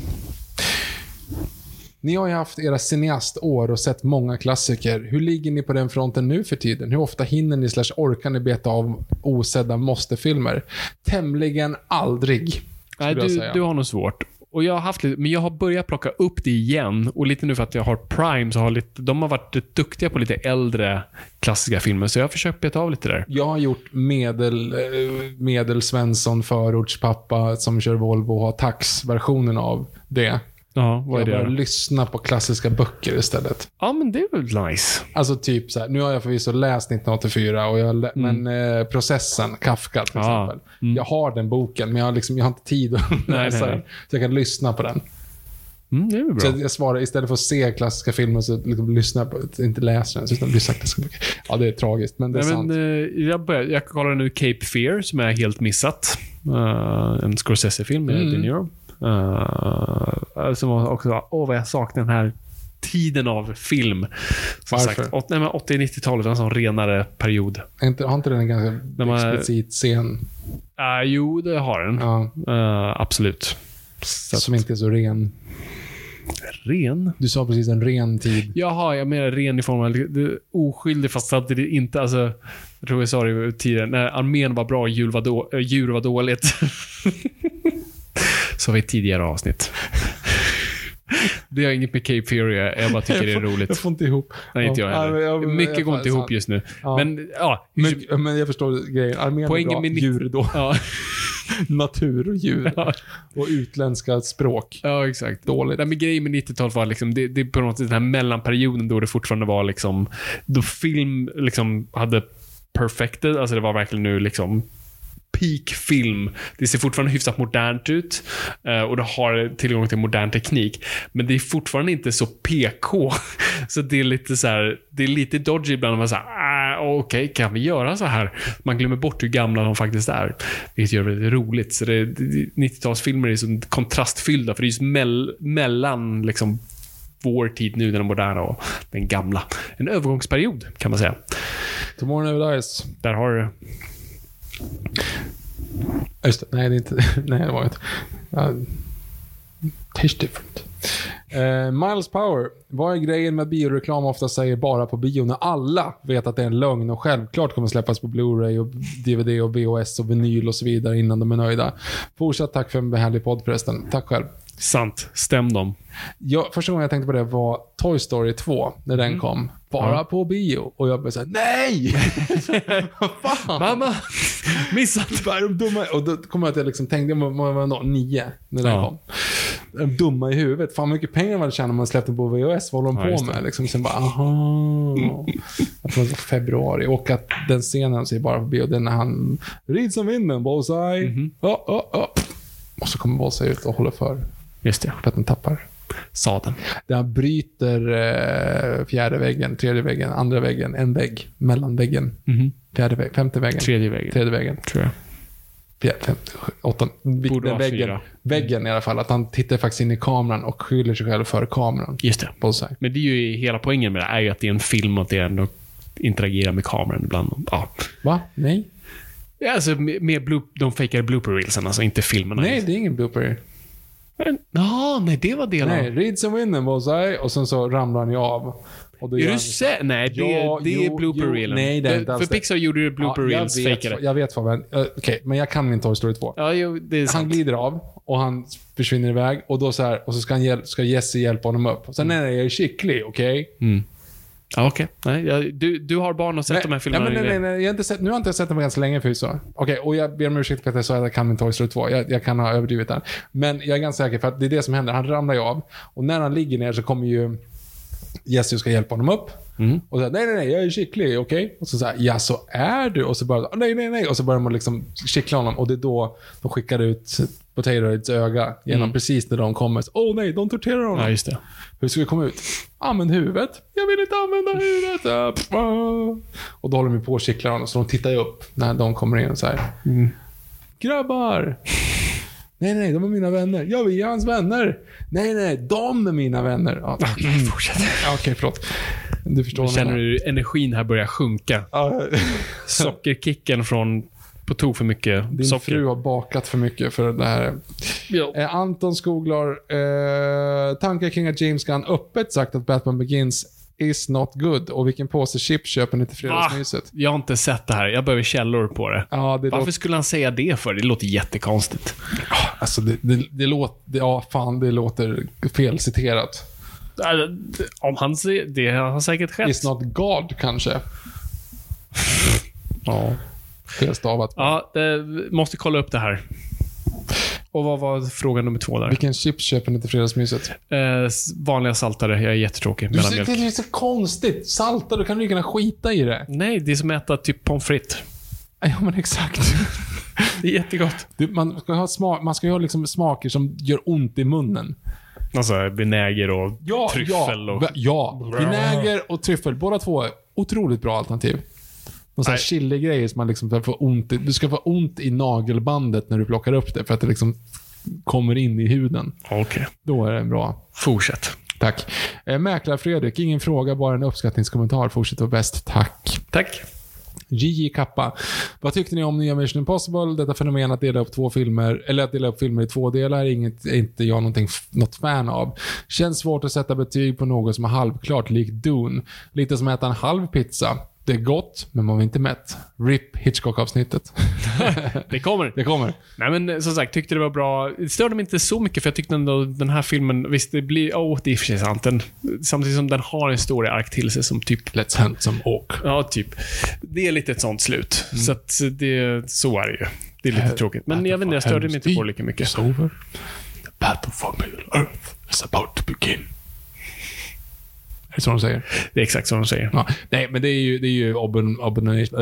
C: Ni har ju haft era cineastår och sett många klassiker. Hur ligger ni på den fronten nu för tiden? Hur ofta hinner ni slash orkar ni beta av osedda måste-filmer? Tämligen aldrig,
D: Nej, du, du har nog svårt. Och jag har haft lite, men jag har börjat plocka upp det igen. Och lite nu för att jag har Prime, så har lite, de har varit duktiga på lite äldre klassiska filmer. Så jag har försökt beta av lite där.
C: Jag har gjort medel, eh, medel Svensson, förortspappa som kör Volvo och har tax-versionen av det.
D: Ja, vad är
C: jag
D: det
C: börjar
D: då?
C: lyssna på klassiska böcker istället.
D: Ja, men det är väl nice.
C: Alltså typ så här, nu har jag förvisso läst 1984, och jag, lä- men eh, processen, Kafka till
D: Mm. Ja. Mm.
C: exempel. Jag har den boken, men jag har, liksom, jag har inte tid att
D: Nej,
C: läsa den.
D: nej.
C: Så jag kan lyssna på den.
D: Mm, det är väl
C: Så
D: bra.
C: jag svarar, istället för att se klassiska filmer, så liksom lyssnar jag på, inte läser den, så utan lyssnar på klassiska böcker. Ja, det är tragiskt, men det är
D: Nej,
C: sant.
D: men, eh, jag, börjar, jag kollar nu Cape Fear, som är helt missat. Eh, en Scorsese-film med
C: Mm.
D: De Niro. Uh, som var också, åh vad jag saknar den här tiden av film. Som
C: Varför?
D: sagt, åt- nej, men 80-90-talet var en sån renare period.
C: Inte, har inte den en ganska
D: När man-
C: explicit scen?
D: Uh, jo, det har den.
C: Ja,
D: Eh, absolut. Så att,
C: som inte är så ren.
D: ren?
C: Du sa precis en ren tid.
D: Jaha, jag menar ren i form av oskyldig fast samtidigt inte, alltså. Jag tror jag sa det tidigare, när armén var bra, djur var, då, djur var dåligt. Vi ett tidigare avsnitt. Det har inget med Cape göra, jag bara tycker det är roligt.
C: Jag får inte ihop.
D: Nej, inte jag
C: Ja,
D: heller.
C: men jag-
D: Mycket går inte ihop just nu.
C: Ja.
D: Men, ja.
C: Men, men jag förstår grejen. Armén
D: Poängen
C: är bra,
D: med
C: djur då.
D: Ja,
C: Natur och djur.
D: Ja.
C: Och utländska språk.
D: ja exakt.
C: Dåligt.
D: Nej, men grejen med 90-talet var liksom, det, det är på något sätt den här mellanperioden då det fortfarande var liksom, då film liksom hade perfected, alltså det var verkligen nu liksom peak film. Det ser fortfarande hyfsat modernt ut eh, och det har tillgång till modern teknik. Men det är fortfarande inte så PK. Så det är lite så här, det är lite dodgy ibland. Man säger, ah, okej, kan vi göra så här? Man glömmer bort hur gamla de faktiskt är. Vilket gör det väldigt roligt. Så det, det, 90-talsfilmer är så kontrastfyllda, för det är just mell, mellan liksom vår tid nu, den moderna och den gamla. En övergångsperiod, kan man säga.
C: Tomorrow Never Dies.
D: Där har du
C: Just det. Nej, det är inte... Nej, det var inte. Ja, Taste different. Eh, Miles Power. Vad är grejen med bioreklam ofta säger bara på bio när alla vet att det är en lögn och självklart kommer släppas på Blu-ray och DVD och VHS och vinyl och så vidare innan de är nöjda. Fortsatt tack för en behärlig podd förresten. Tack själv.
D: sant. Stäm dem.
C: Jag, första gången jag tänkte på det var Toy Story 2, när den kom. Bara
D: Ja.
C: på bio. Och jag blev såhär, nej!
D: Mamma! Missat!
C: Vad är de dumma? Och då kom jag att jag liksom tänkte, jag var, var nio när den
D: Ja.
C: kom. De är dumma i huvudet. Fan mycket pengar man hade tjänat om man släppte på VHS. Vad håller de
D: Ja,
C: på med?
D: det.
C: Liksom, sen bara, aha. Jag tror det var februari. Och att den scenen ser bara på bio, den när han rids som vinden, bullseye.
D: Mhm.
C: Ja, ja, ja. Och så kommer bullseye ut och håller för.
D: Just det.
C: För att den tappar.
D: Sadeln.
C: Där han bryter eh, fjärde väggen, tredje väggen, andra väggen, en vägg, mellanväggen,
D: Mhm.
C: fjärde väggen, femte väggen,
D: Tredje vägen.
C: tredje väggen,
D: Tror jag.
C: fjärde, femte, åttonde.
D: Borde
C: väggen,
D: fyra.
C: väggen i alla fall. Att han tittar faktiskt in i kameran och skyller sig själv för kameran.
D: Just det.
C: Bullseye.
D: Men det är ju hela poängen med det, är ju att det är en film och att det är ändå interagera med kameran ibland. Ja.
C: Va? Nej?
D: Ja, Alltså med, med blue, de fejkade blooper reelsen, alltså inte filmerna.
C: Nej, det är ingen blooper.
D: Ja, nej, det var delen.
C: Nej, Reeds and Winden var såhär och sen så ramlar han ju av. Och då
D: Är du
C: han-
D: säker? Nej, det,
C: Ja,
D: det är
C: jo,
D: blooper
C: jo,
D: reelen.
C: nej, det är
D: för,
C: inte alls
D: för
C: det.
D: Pixar gjorde ju blooper
C: Ja,
D: reels,
C: jag vet,
D: fejkade.
C: Jag vet Fabian. Uh, Okej, men jag kan min Toy Story 2.
D: Ja, jo, det är
C: Han
D: sant.
C: glider av och han försvinner iväg och då så här, och så ska, han hjäl- ska Jesse hjälpa honom upp. Sen, nej, nej, jag är skicklig, okej?
D: Ja, okej. Nej, jag, du, du har barn och sett de här filmerna.
C: Nej, nej, nej, nej, jag har inte sett, nu har jag inte sett dem ganska länge förvisso. Okej, och jag ber om ursäkt för att jag sa att jag kan min Toy Story 2. Jag, jag kan ha överdrivit där. Men jag är ganska säker för att det är det som händer. Han ramlar ju av. Och när han ligger ner så kommer ju Jesse ska hjälpa honom upp. Och så nej, nej, nej, jag är skicklig, okej? Och så säger ja, så är du? Och så börjar nej, nej, nej. Och så börjar man liksom kittla honom. Och det är då de skickar ut Potato Heads öga genom precis när de kommer. Åh nej, de torterar honom.
D: Ja, just det.
C: Hur ska vi komma ut? Använd huvudet. Jag vill inte använda huvudet. Ah. Och då håller de på och kittlar honom, så de tittar ju upp när de kommer in och säger Grabbar! Nej, nej, de är mina vänner. Ja, vi är hans vänner. Nej, nej, de är mina vänner. Ja,
D: Fortsätt.
C: ja, Okej, förlåt. Du förstår jag
D: Känner du energin här börjar sjunka?
C: Ja,
D: Sockerkicken från på tok för mycket
C: Din
D: socker.
C: fru har bakat för mycket för det här.
D: Ja.
C: Eh, Anton Skoglar, eh, tankar kring att James Gunn öppet sagt att Batman Begins is not good och vilken påse chips köper ni till fredagsmyset?
D: Jag har inte sett det här. Jag behöver källor på det.
C: Ja, det
D: Varför
C: låter,
D: skulle han säga det för? Det låter jättekonstigt.
C: alltså det, det, det låter, ja fan det låter felciterat.
D: Äh, Om han säger det har säkert skett.
C: Is not God kanske? ja, felstavat.
D: Ja, det, måste kolla upp det här. Och vad var fråga nummer två där?
C: Vilken chips köper ni till fredagsmyset?
D: Eh, vanliga saltare. Jag är jättetråkig.
C: Du, det är så konstigt. Salta, du kan lika gärna skita i det.
D: Nej, det är som att äta typ pommes frites.
C: Ja, men exakt.
D: Det är jättegott.
C: Du, man ska ha, smak, man ska ha liksom smaker som gör ont i munnen.
D: Alltså vinäger och
C: Ja,
D: tryffel
C: ja,
D: och...
C: ja. Vinäger och tryffel, båda två är otroligt bra alternativ. Någon sån här chili-grejer som man liksom får ont i, Du ska få ont i nagelbandet när du plockar upp det, för att det liksom kommer in i huden.
D: Okej.
C: Då är det bra.
D: Fortsätt.
C: Tack. Eh, Mäklare Fredrik, ingen fråga, bara en uppskattningskommentar. Fortsätt vara bäst. Tack.
D: Tack.
C: JJ Kappa. Vad tyckte ni om nya Mission Impossible? Detta fenomen att dela upp två filmer, eller att dela upp filmer i två delar, är inget, är inte jag någonting, något fan av. Känns svårt att sätta betyg på något som är halvklart, likt Dune. Lite som att äta en halv pizza. Det är gott, men man är inte mätt. RIP Hitchcock-avsnittet.
D: Det kommer.
C: Det kommer.
D: Nej men eh, som sagt, tyckte det var bra. Det störde mig inte så mycket för jag tyckte ändå den här filmen, visst det blir, åh det är i och för sig sant. Den, samtidigt som den har en story-ark till sig som typ,
C: Let's hunt some ork.
D: ja typ. Det är lite ett sånt slut. Så att det, så är det ju. Det är lite
C: Mm. Äh,
D: tråkigt. Men jag vet inte, jag störde mig inte på lika mycket.
C: Is over. The battle for Middle Earth is about to begin. Det så de säger?
D: Det är exakt som de säger.
C: Ja, nej, men det är ju, det är ju abomination,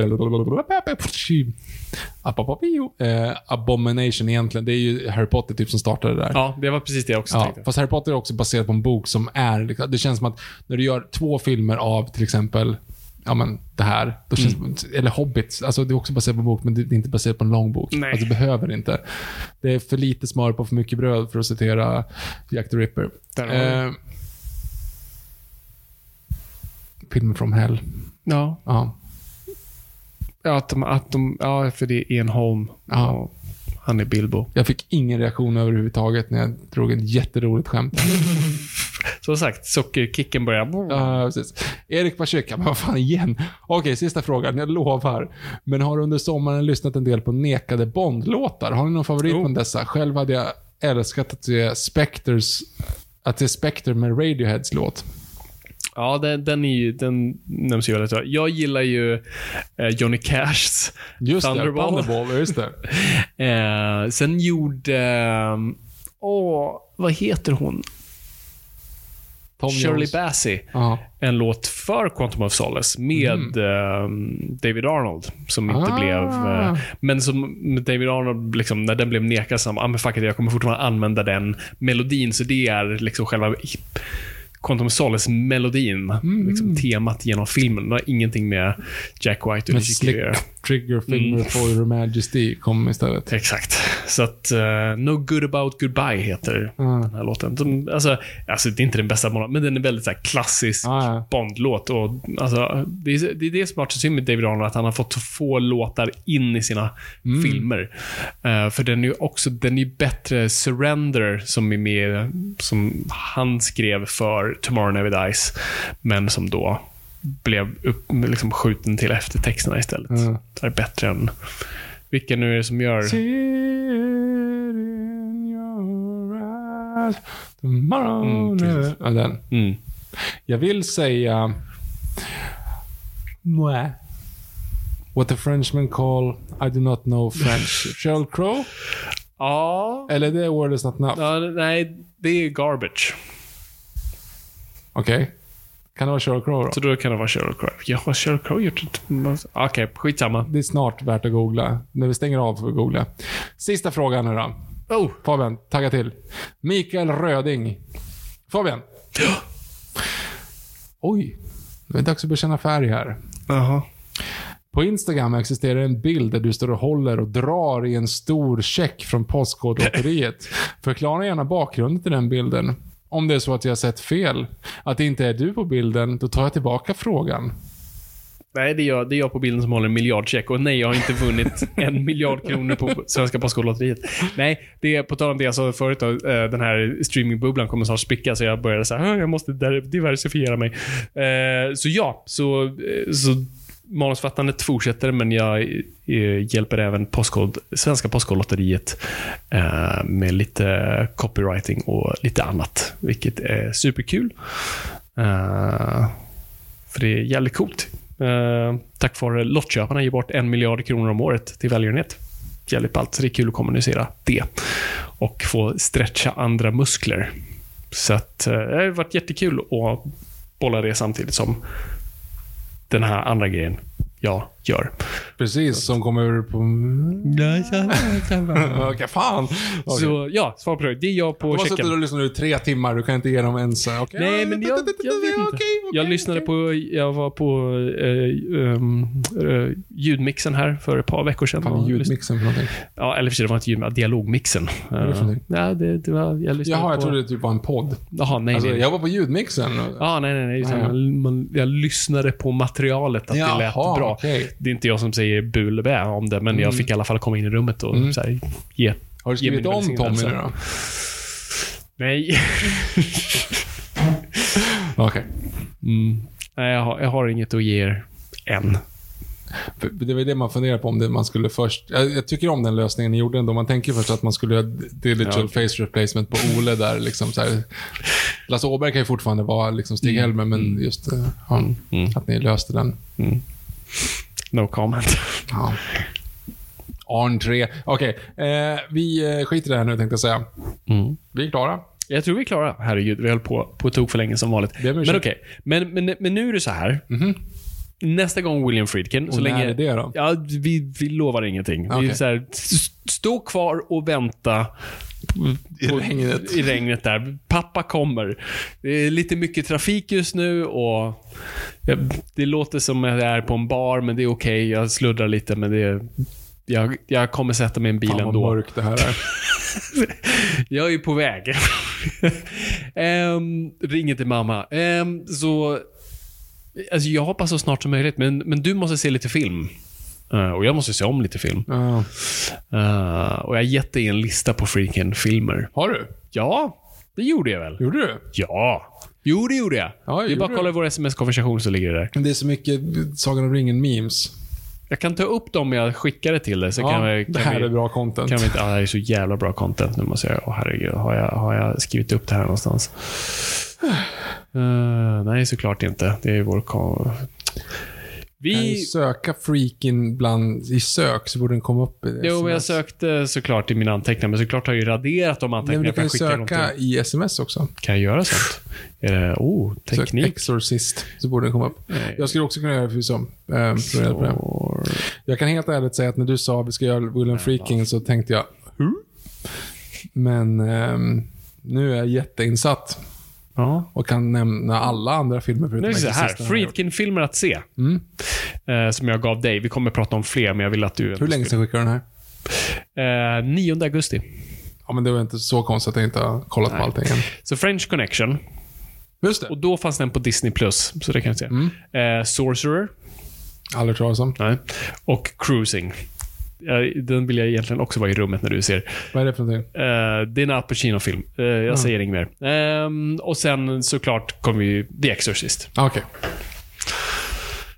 C: eh, abomination egentligen. Det är ju Harry Potter typ som startade det där.
D: Ja, det var precis det jag också
C: Ja,
D: tänkte.
C: fast Harry Potter är också baserat på en bok som är... liksom- Det känns som att när du gör två filmer av till exempel Ja men det här. Då känns,
D: Mm.
C: Eller Hobbit. Alltså det är också baserat på en bok, men det är inte baserat på en lång bok.
D: Nej.
C: Alltså det behöver inte. Det är för lite smör på för mycket bröd, för att citera Jack the Ripper. Eh, filmen from Hell.
D: Ja.
C: Ja.
D: Ja, att de, att de, ja, för det är Ian Holm.
C: Ja.
D: Och han är Bilbo.
C: Jag fick ingen reaktion överhuvudtaget när jag drog ett jätteroligt skämt.
D: Som sagt, sockerkicken börjar...
C: Ja, precis. Erik Pachuca, men vad fan igen? Okej, sista frågan. Jag lovar. Men har du under sommaren lyssnat en del på nekade Bond-låtar? Har ni någon favorit
D: Jo.
C: från dessa? Själv hade jag älskat att se Spectres att se Spectre med Radioheads låt.
D: Ja, den, den, är ju, den nämns ju väldigt bra. Jag gillar ju eh, Johnny Cashs
C: Just
D: Thunderball.
C: det, Thunderball. Just det.
D: Eh, sen gjorde... eh, Åh, vad heter hon?
C: Tom
D: Shirley
C: Jones.
D: Bassey.
C: Ja.
D: En låt för Quantum of Solace med eh, David Arnold. Som inte
C: Ah.
D: blev... Eh, men som David Arnold, liksom, när den blev nekad, så ah, men fuck it, jag kommer fortfarande använda den melodin. Så det är liksom själva Quantum Solace-melodin. Liksom temat genom filmen. Det har ingenting med Jack White och
C: Med
D: Alicia
C: Slick
D: Keys att göra.
C: Trigger Finger
D: Mm.
C: for Your Majesty kom istället.
D: Exakt. Så att uh, No Good About Goodbye heter
C: Mm.
D: den här låten. De, alltså, alltså, det är inte den bästa Bond, men den är väldigt så här, klassisk
C: Ja, ja.
D: Bond-låt. Och, alltså, det, är, det är det som har varit så synd med David Arnold, att han har fått så få låtar in i sina
C: Mm.
D: filmer. Eh, för den är ju också den är bättre Surrender, som är med, som han skrev för Tomorrow Never Dies, men som då blev upp, liksom skjuten till eftertexterna istället.
C: Mm.
D: Det är bättre än... Vilka nu är det som gör...
C: Tomorrow
D: Mm,
C: ja, den.
D: Mm.
C: Jag vill säga... Mwah. What the Frenchmen call I do not know French. Sheryl Crow?
D: Ja.
C: Eller det är Word is not enough?
D: ja. Nej, det är garbage.
C: Okej. Kan det vara Sheryl Crow då?
D: Så då kan det vara Sheryl Crow. Ja, har Sheryl Crow gjort ett... Okej, skitsamma.
C: Det är snart värt att googla. När vi stänger av får vi googla. Sista frågan nu då.
D: Oh.
C: Fabian, tagga till. Mikael Röding. Fabian. Oj. Det är dags att bekänna färg här.
D: Jaha.
C: På Instagram existerar en bild där du står och håller och drar i en stor check från Postkodlotteriet. Förklara gärna bakgrunden till den bilden. Om det är så att jag har sett fel, att det inte är du på bilden, då tar jag tillbaka frågan.
D: Nej, det är, jag, det är jag på bilden som håller en miljardcheck. Och nej, jag har inte vunnit en miljard kronor på Svenska Postkodlotteriet. Nej, det är på tal om det jag sa förut. Då, eh, den här streamingbubblan kommer snart spricka, så jag började säga jag måste diversifiera mig. Eh, Så ja, så, eh, så manusfattandet fortsätter, men jag eh, hjälper även postkod, Svenska Postkodlotteriet eh, med lite copywriting och lite annat, vilket är superkul. Eh, för det är jävligt coolt. Eh, tack vare lottköparna ger bort en miljard kronor om året till välgörenhet. Jävligt ballt, så det är kul att kommunicera det. Och få stretcha andra muskler. Så att, eh, det har varit jättekul att bolla det samtidigt som den här andra grejen ja gör.
C: Precis, som kommer på... Okej, fan. Okej.
D: Så ja, svar på det. Det är jag på
C: De har suttit
D: checken.
C: och lyssnat i tre timmar, du kan inte ge dem ens... okej.
D: Nej, men jag, jag vet inte.
C: Okej,
D: jag lyssnade på, jag var på eh, um, eh, ljudmixen här för ett par veckor sedan.
C: Fan, ljudmixen för någonting.
D: Ja, eller för sig, det var inte ljud, dialogmixen. Uh,
C: någonting?
D: ja, det, det var, jag lyssnade
C: Jaha,
D: på...
C: jag trodde det typ var en podd.
D: Jaha, nej,
C: Alltså,
D: nej.
C: jag var på ljudmixen.
D: Ja, nej, nej. nej.
C: Ja, ja.
D: Man, man, jag lyssnade på materialet, att det lät
C: Jaha,
D: bra.
C: okej.
D: Det är inte jag som säger bu eller bä om det, men jag fick i alla fall komma in i rummet och
C: Mm.
D: så här, ge
C: Har du skrivit om Tommy nu då?
D: Nej.
C: Okej.
D: Mm. Nej, jag har, jag har inget att ge er än.
C: För Det var det man funderar på om det man skulle först... Jag, jag tycker om den lösningen ni gjorde ändå. Man tänker först att man skulle göra digital
D: Ja, okej.
C: face replacement på Ole där liksom så här. Lasse Åberg kan ju fortfarande vara liksom Stig-Helmer, men just eh, ja,
D: Mm.
C: att ni löste den.
D: No comment.
C: Ja. Arn 3. Okej, eh, vi eh, skiter i det här nu tänkte jag säga.
D: Mm.
C: Vi är klara.
D: Jag tror vi är klara. Herregud, vi höll på på tok för länge som vanligt. Men okej. Men, men, men nu är det så här. Nästa gång William Friedkin, så
C: Och när
D: länge...
C: är det då?
D: Ja, vi, vi lovar ingenting. Vi
C: Okej.
D: är så här, stå kvar och vänta.
C: I regnet.
D: I regnet där. Pappa kommer. Det är lite mycket trafik just nu och ja, det låter som att jag är på en bar, men det är okej. Jag sluddrar lite, men det är, jag, jag kommer sätta mig i en bil
C: Fan vad
D: ändå.
C: mörkt det här är.
D: Jag är på väg. um, ringer till mamma. Ehm, så, alltså jag hoppas så snart som möjligt, men, men du måste se lite film. Eh, och jag måste se om lite film.
C: Ja.
D: Eh, och jag har gett dig en lista på Freakin-filmer.
C: Har du?
D: Ja, det gjorde jag väl?
C: Gjorde du?
D: Ja. Jo, det gjorde jag.
C: Ja,
D: det är bara att kolla i vår sms-konversation så ligger det där.
C: Det är så mycket Sagan om ringen-memes.
D: Jag kan ta upp dem jag skickade till dig. Så
C: Ja,
D: kan vi, kan
C: det här
D: vi,
C: är bra content.
D: Kan vi inte, ah, det här är så jävla bra content. Nu måste jag, åh herregud, har jag, har jag skrivit upp det här någonstans? Eh, nej, såklart inte. Det är vår... Vi...
C: söka freakin bland i sök så borde den komma upp i det.
D: Jo, men jag sökte såklart i mina anteckningar, men såklart har jag ju raderat de
C: Nej, men
D: anteckningarna.
C: du kan ju söka i sms också.
D: Kan jag göra sånt? Det, oh,
C: Sök
D: teknik.
C: Exorcist, så borde den komma upp.
D: Nej.
C: Jag skulle också kunna göra det för som. Eh. Jag kan helt ärligt säga att när du sa att vi ska göra William Freaking så tänkte jag, Hur? Men ehm, nu är jag jätteinsatt.
D: Ja.
C: Och kan nämna alla andra filmer förutom
D: Nu är det så här. Friedkin-filmer att se.
C: Mm.
D: Eh, som jag gav dig. Vi kommer prata om fler, men jag vill att du...
C: Hur länge sedan skickade du den här?
D: Eh, 9 augusti.
C: Ja, men det var inte så konstigt att jag inte har kollat på
D: Nej.
C: allting än.
D: Så French Connection.
C: Just det.
D: Och då fanns den på Disney+. Plus, Så det kan jag säga.
C: Mm.
D: Eh, Sorcerer.
C: Aldrig talas om.
D: Nej. Och Cruising. Den vill jag egentligen också vara i rummet när du ser.
C: Vad är det för någonting?
D: Eh, det är en Al Pacino-film. Eh, jag
C: Mm.
D: säger inget mer. Ehm, och sen såklart kommer ju The Exorcist.
C: Ah, Okej.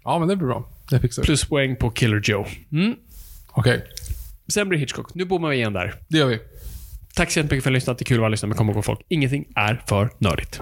C: Ja, men det blir bra. Det fixar.
D: Pluspoäng på Killer Joe. Mm.
C: Okej,
D: Sen blir Hitchcock. Nu bommar vi igen där.
C: det gör vi.
D: Tack så jättemycket för att ni har lyssnat. Det är kul att vara lyssna, men kom ihåg folk. Ingenting är för nördigt.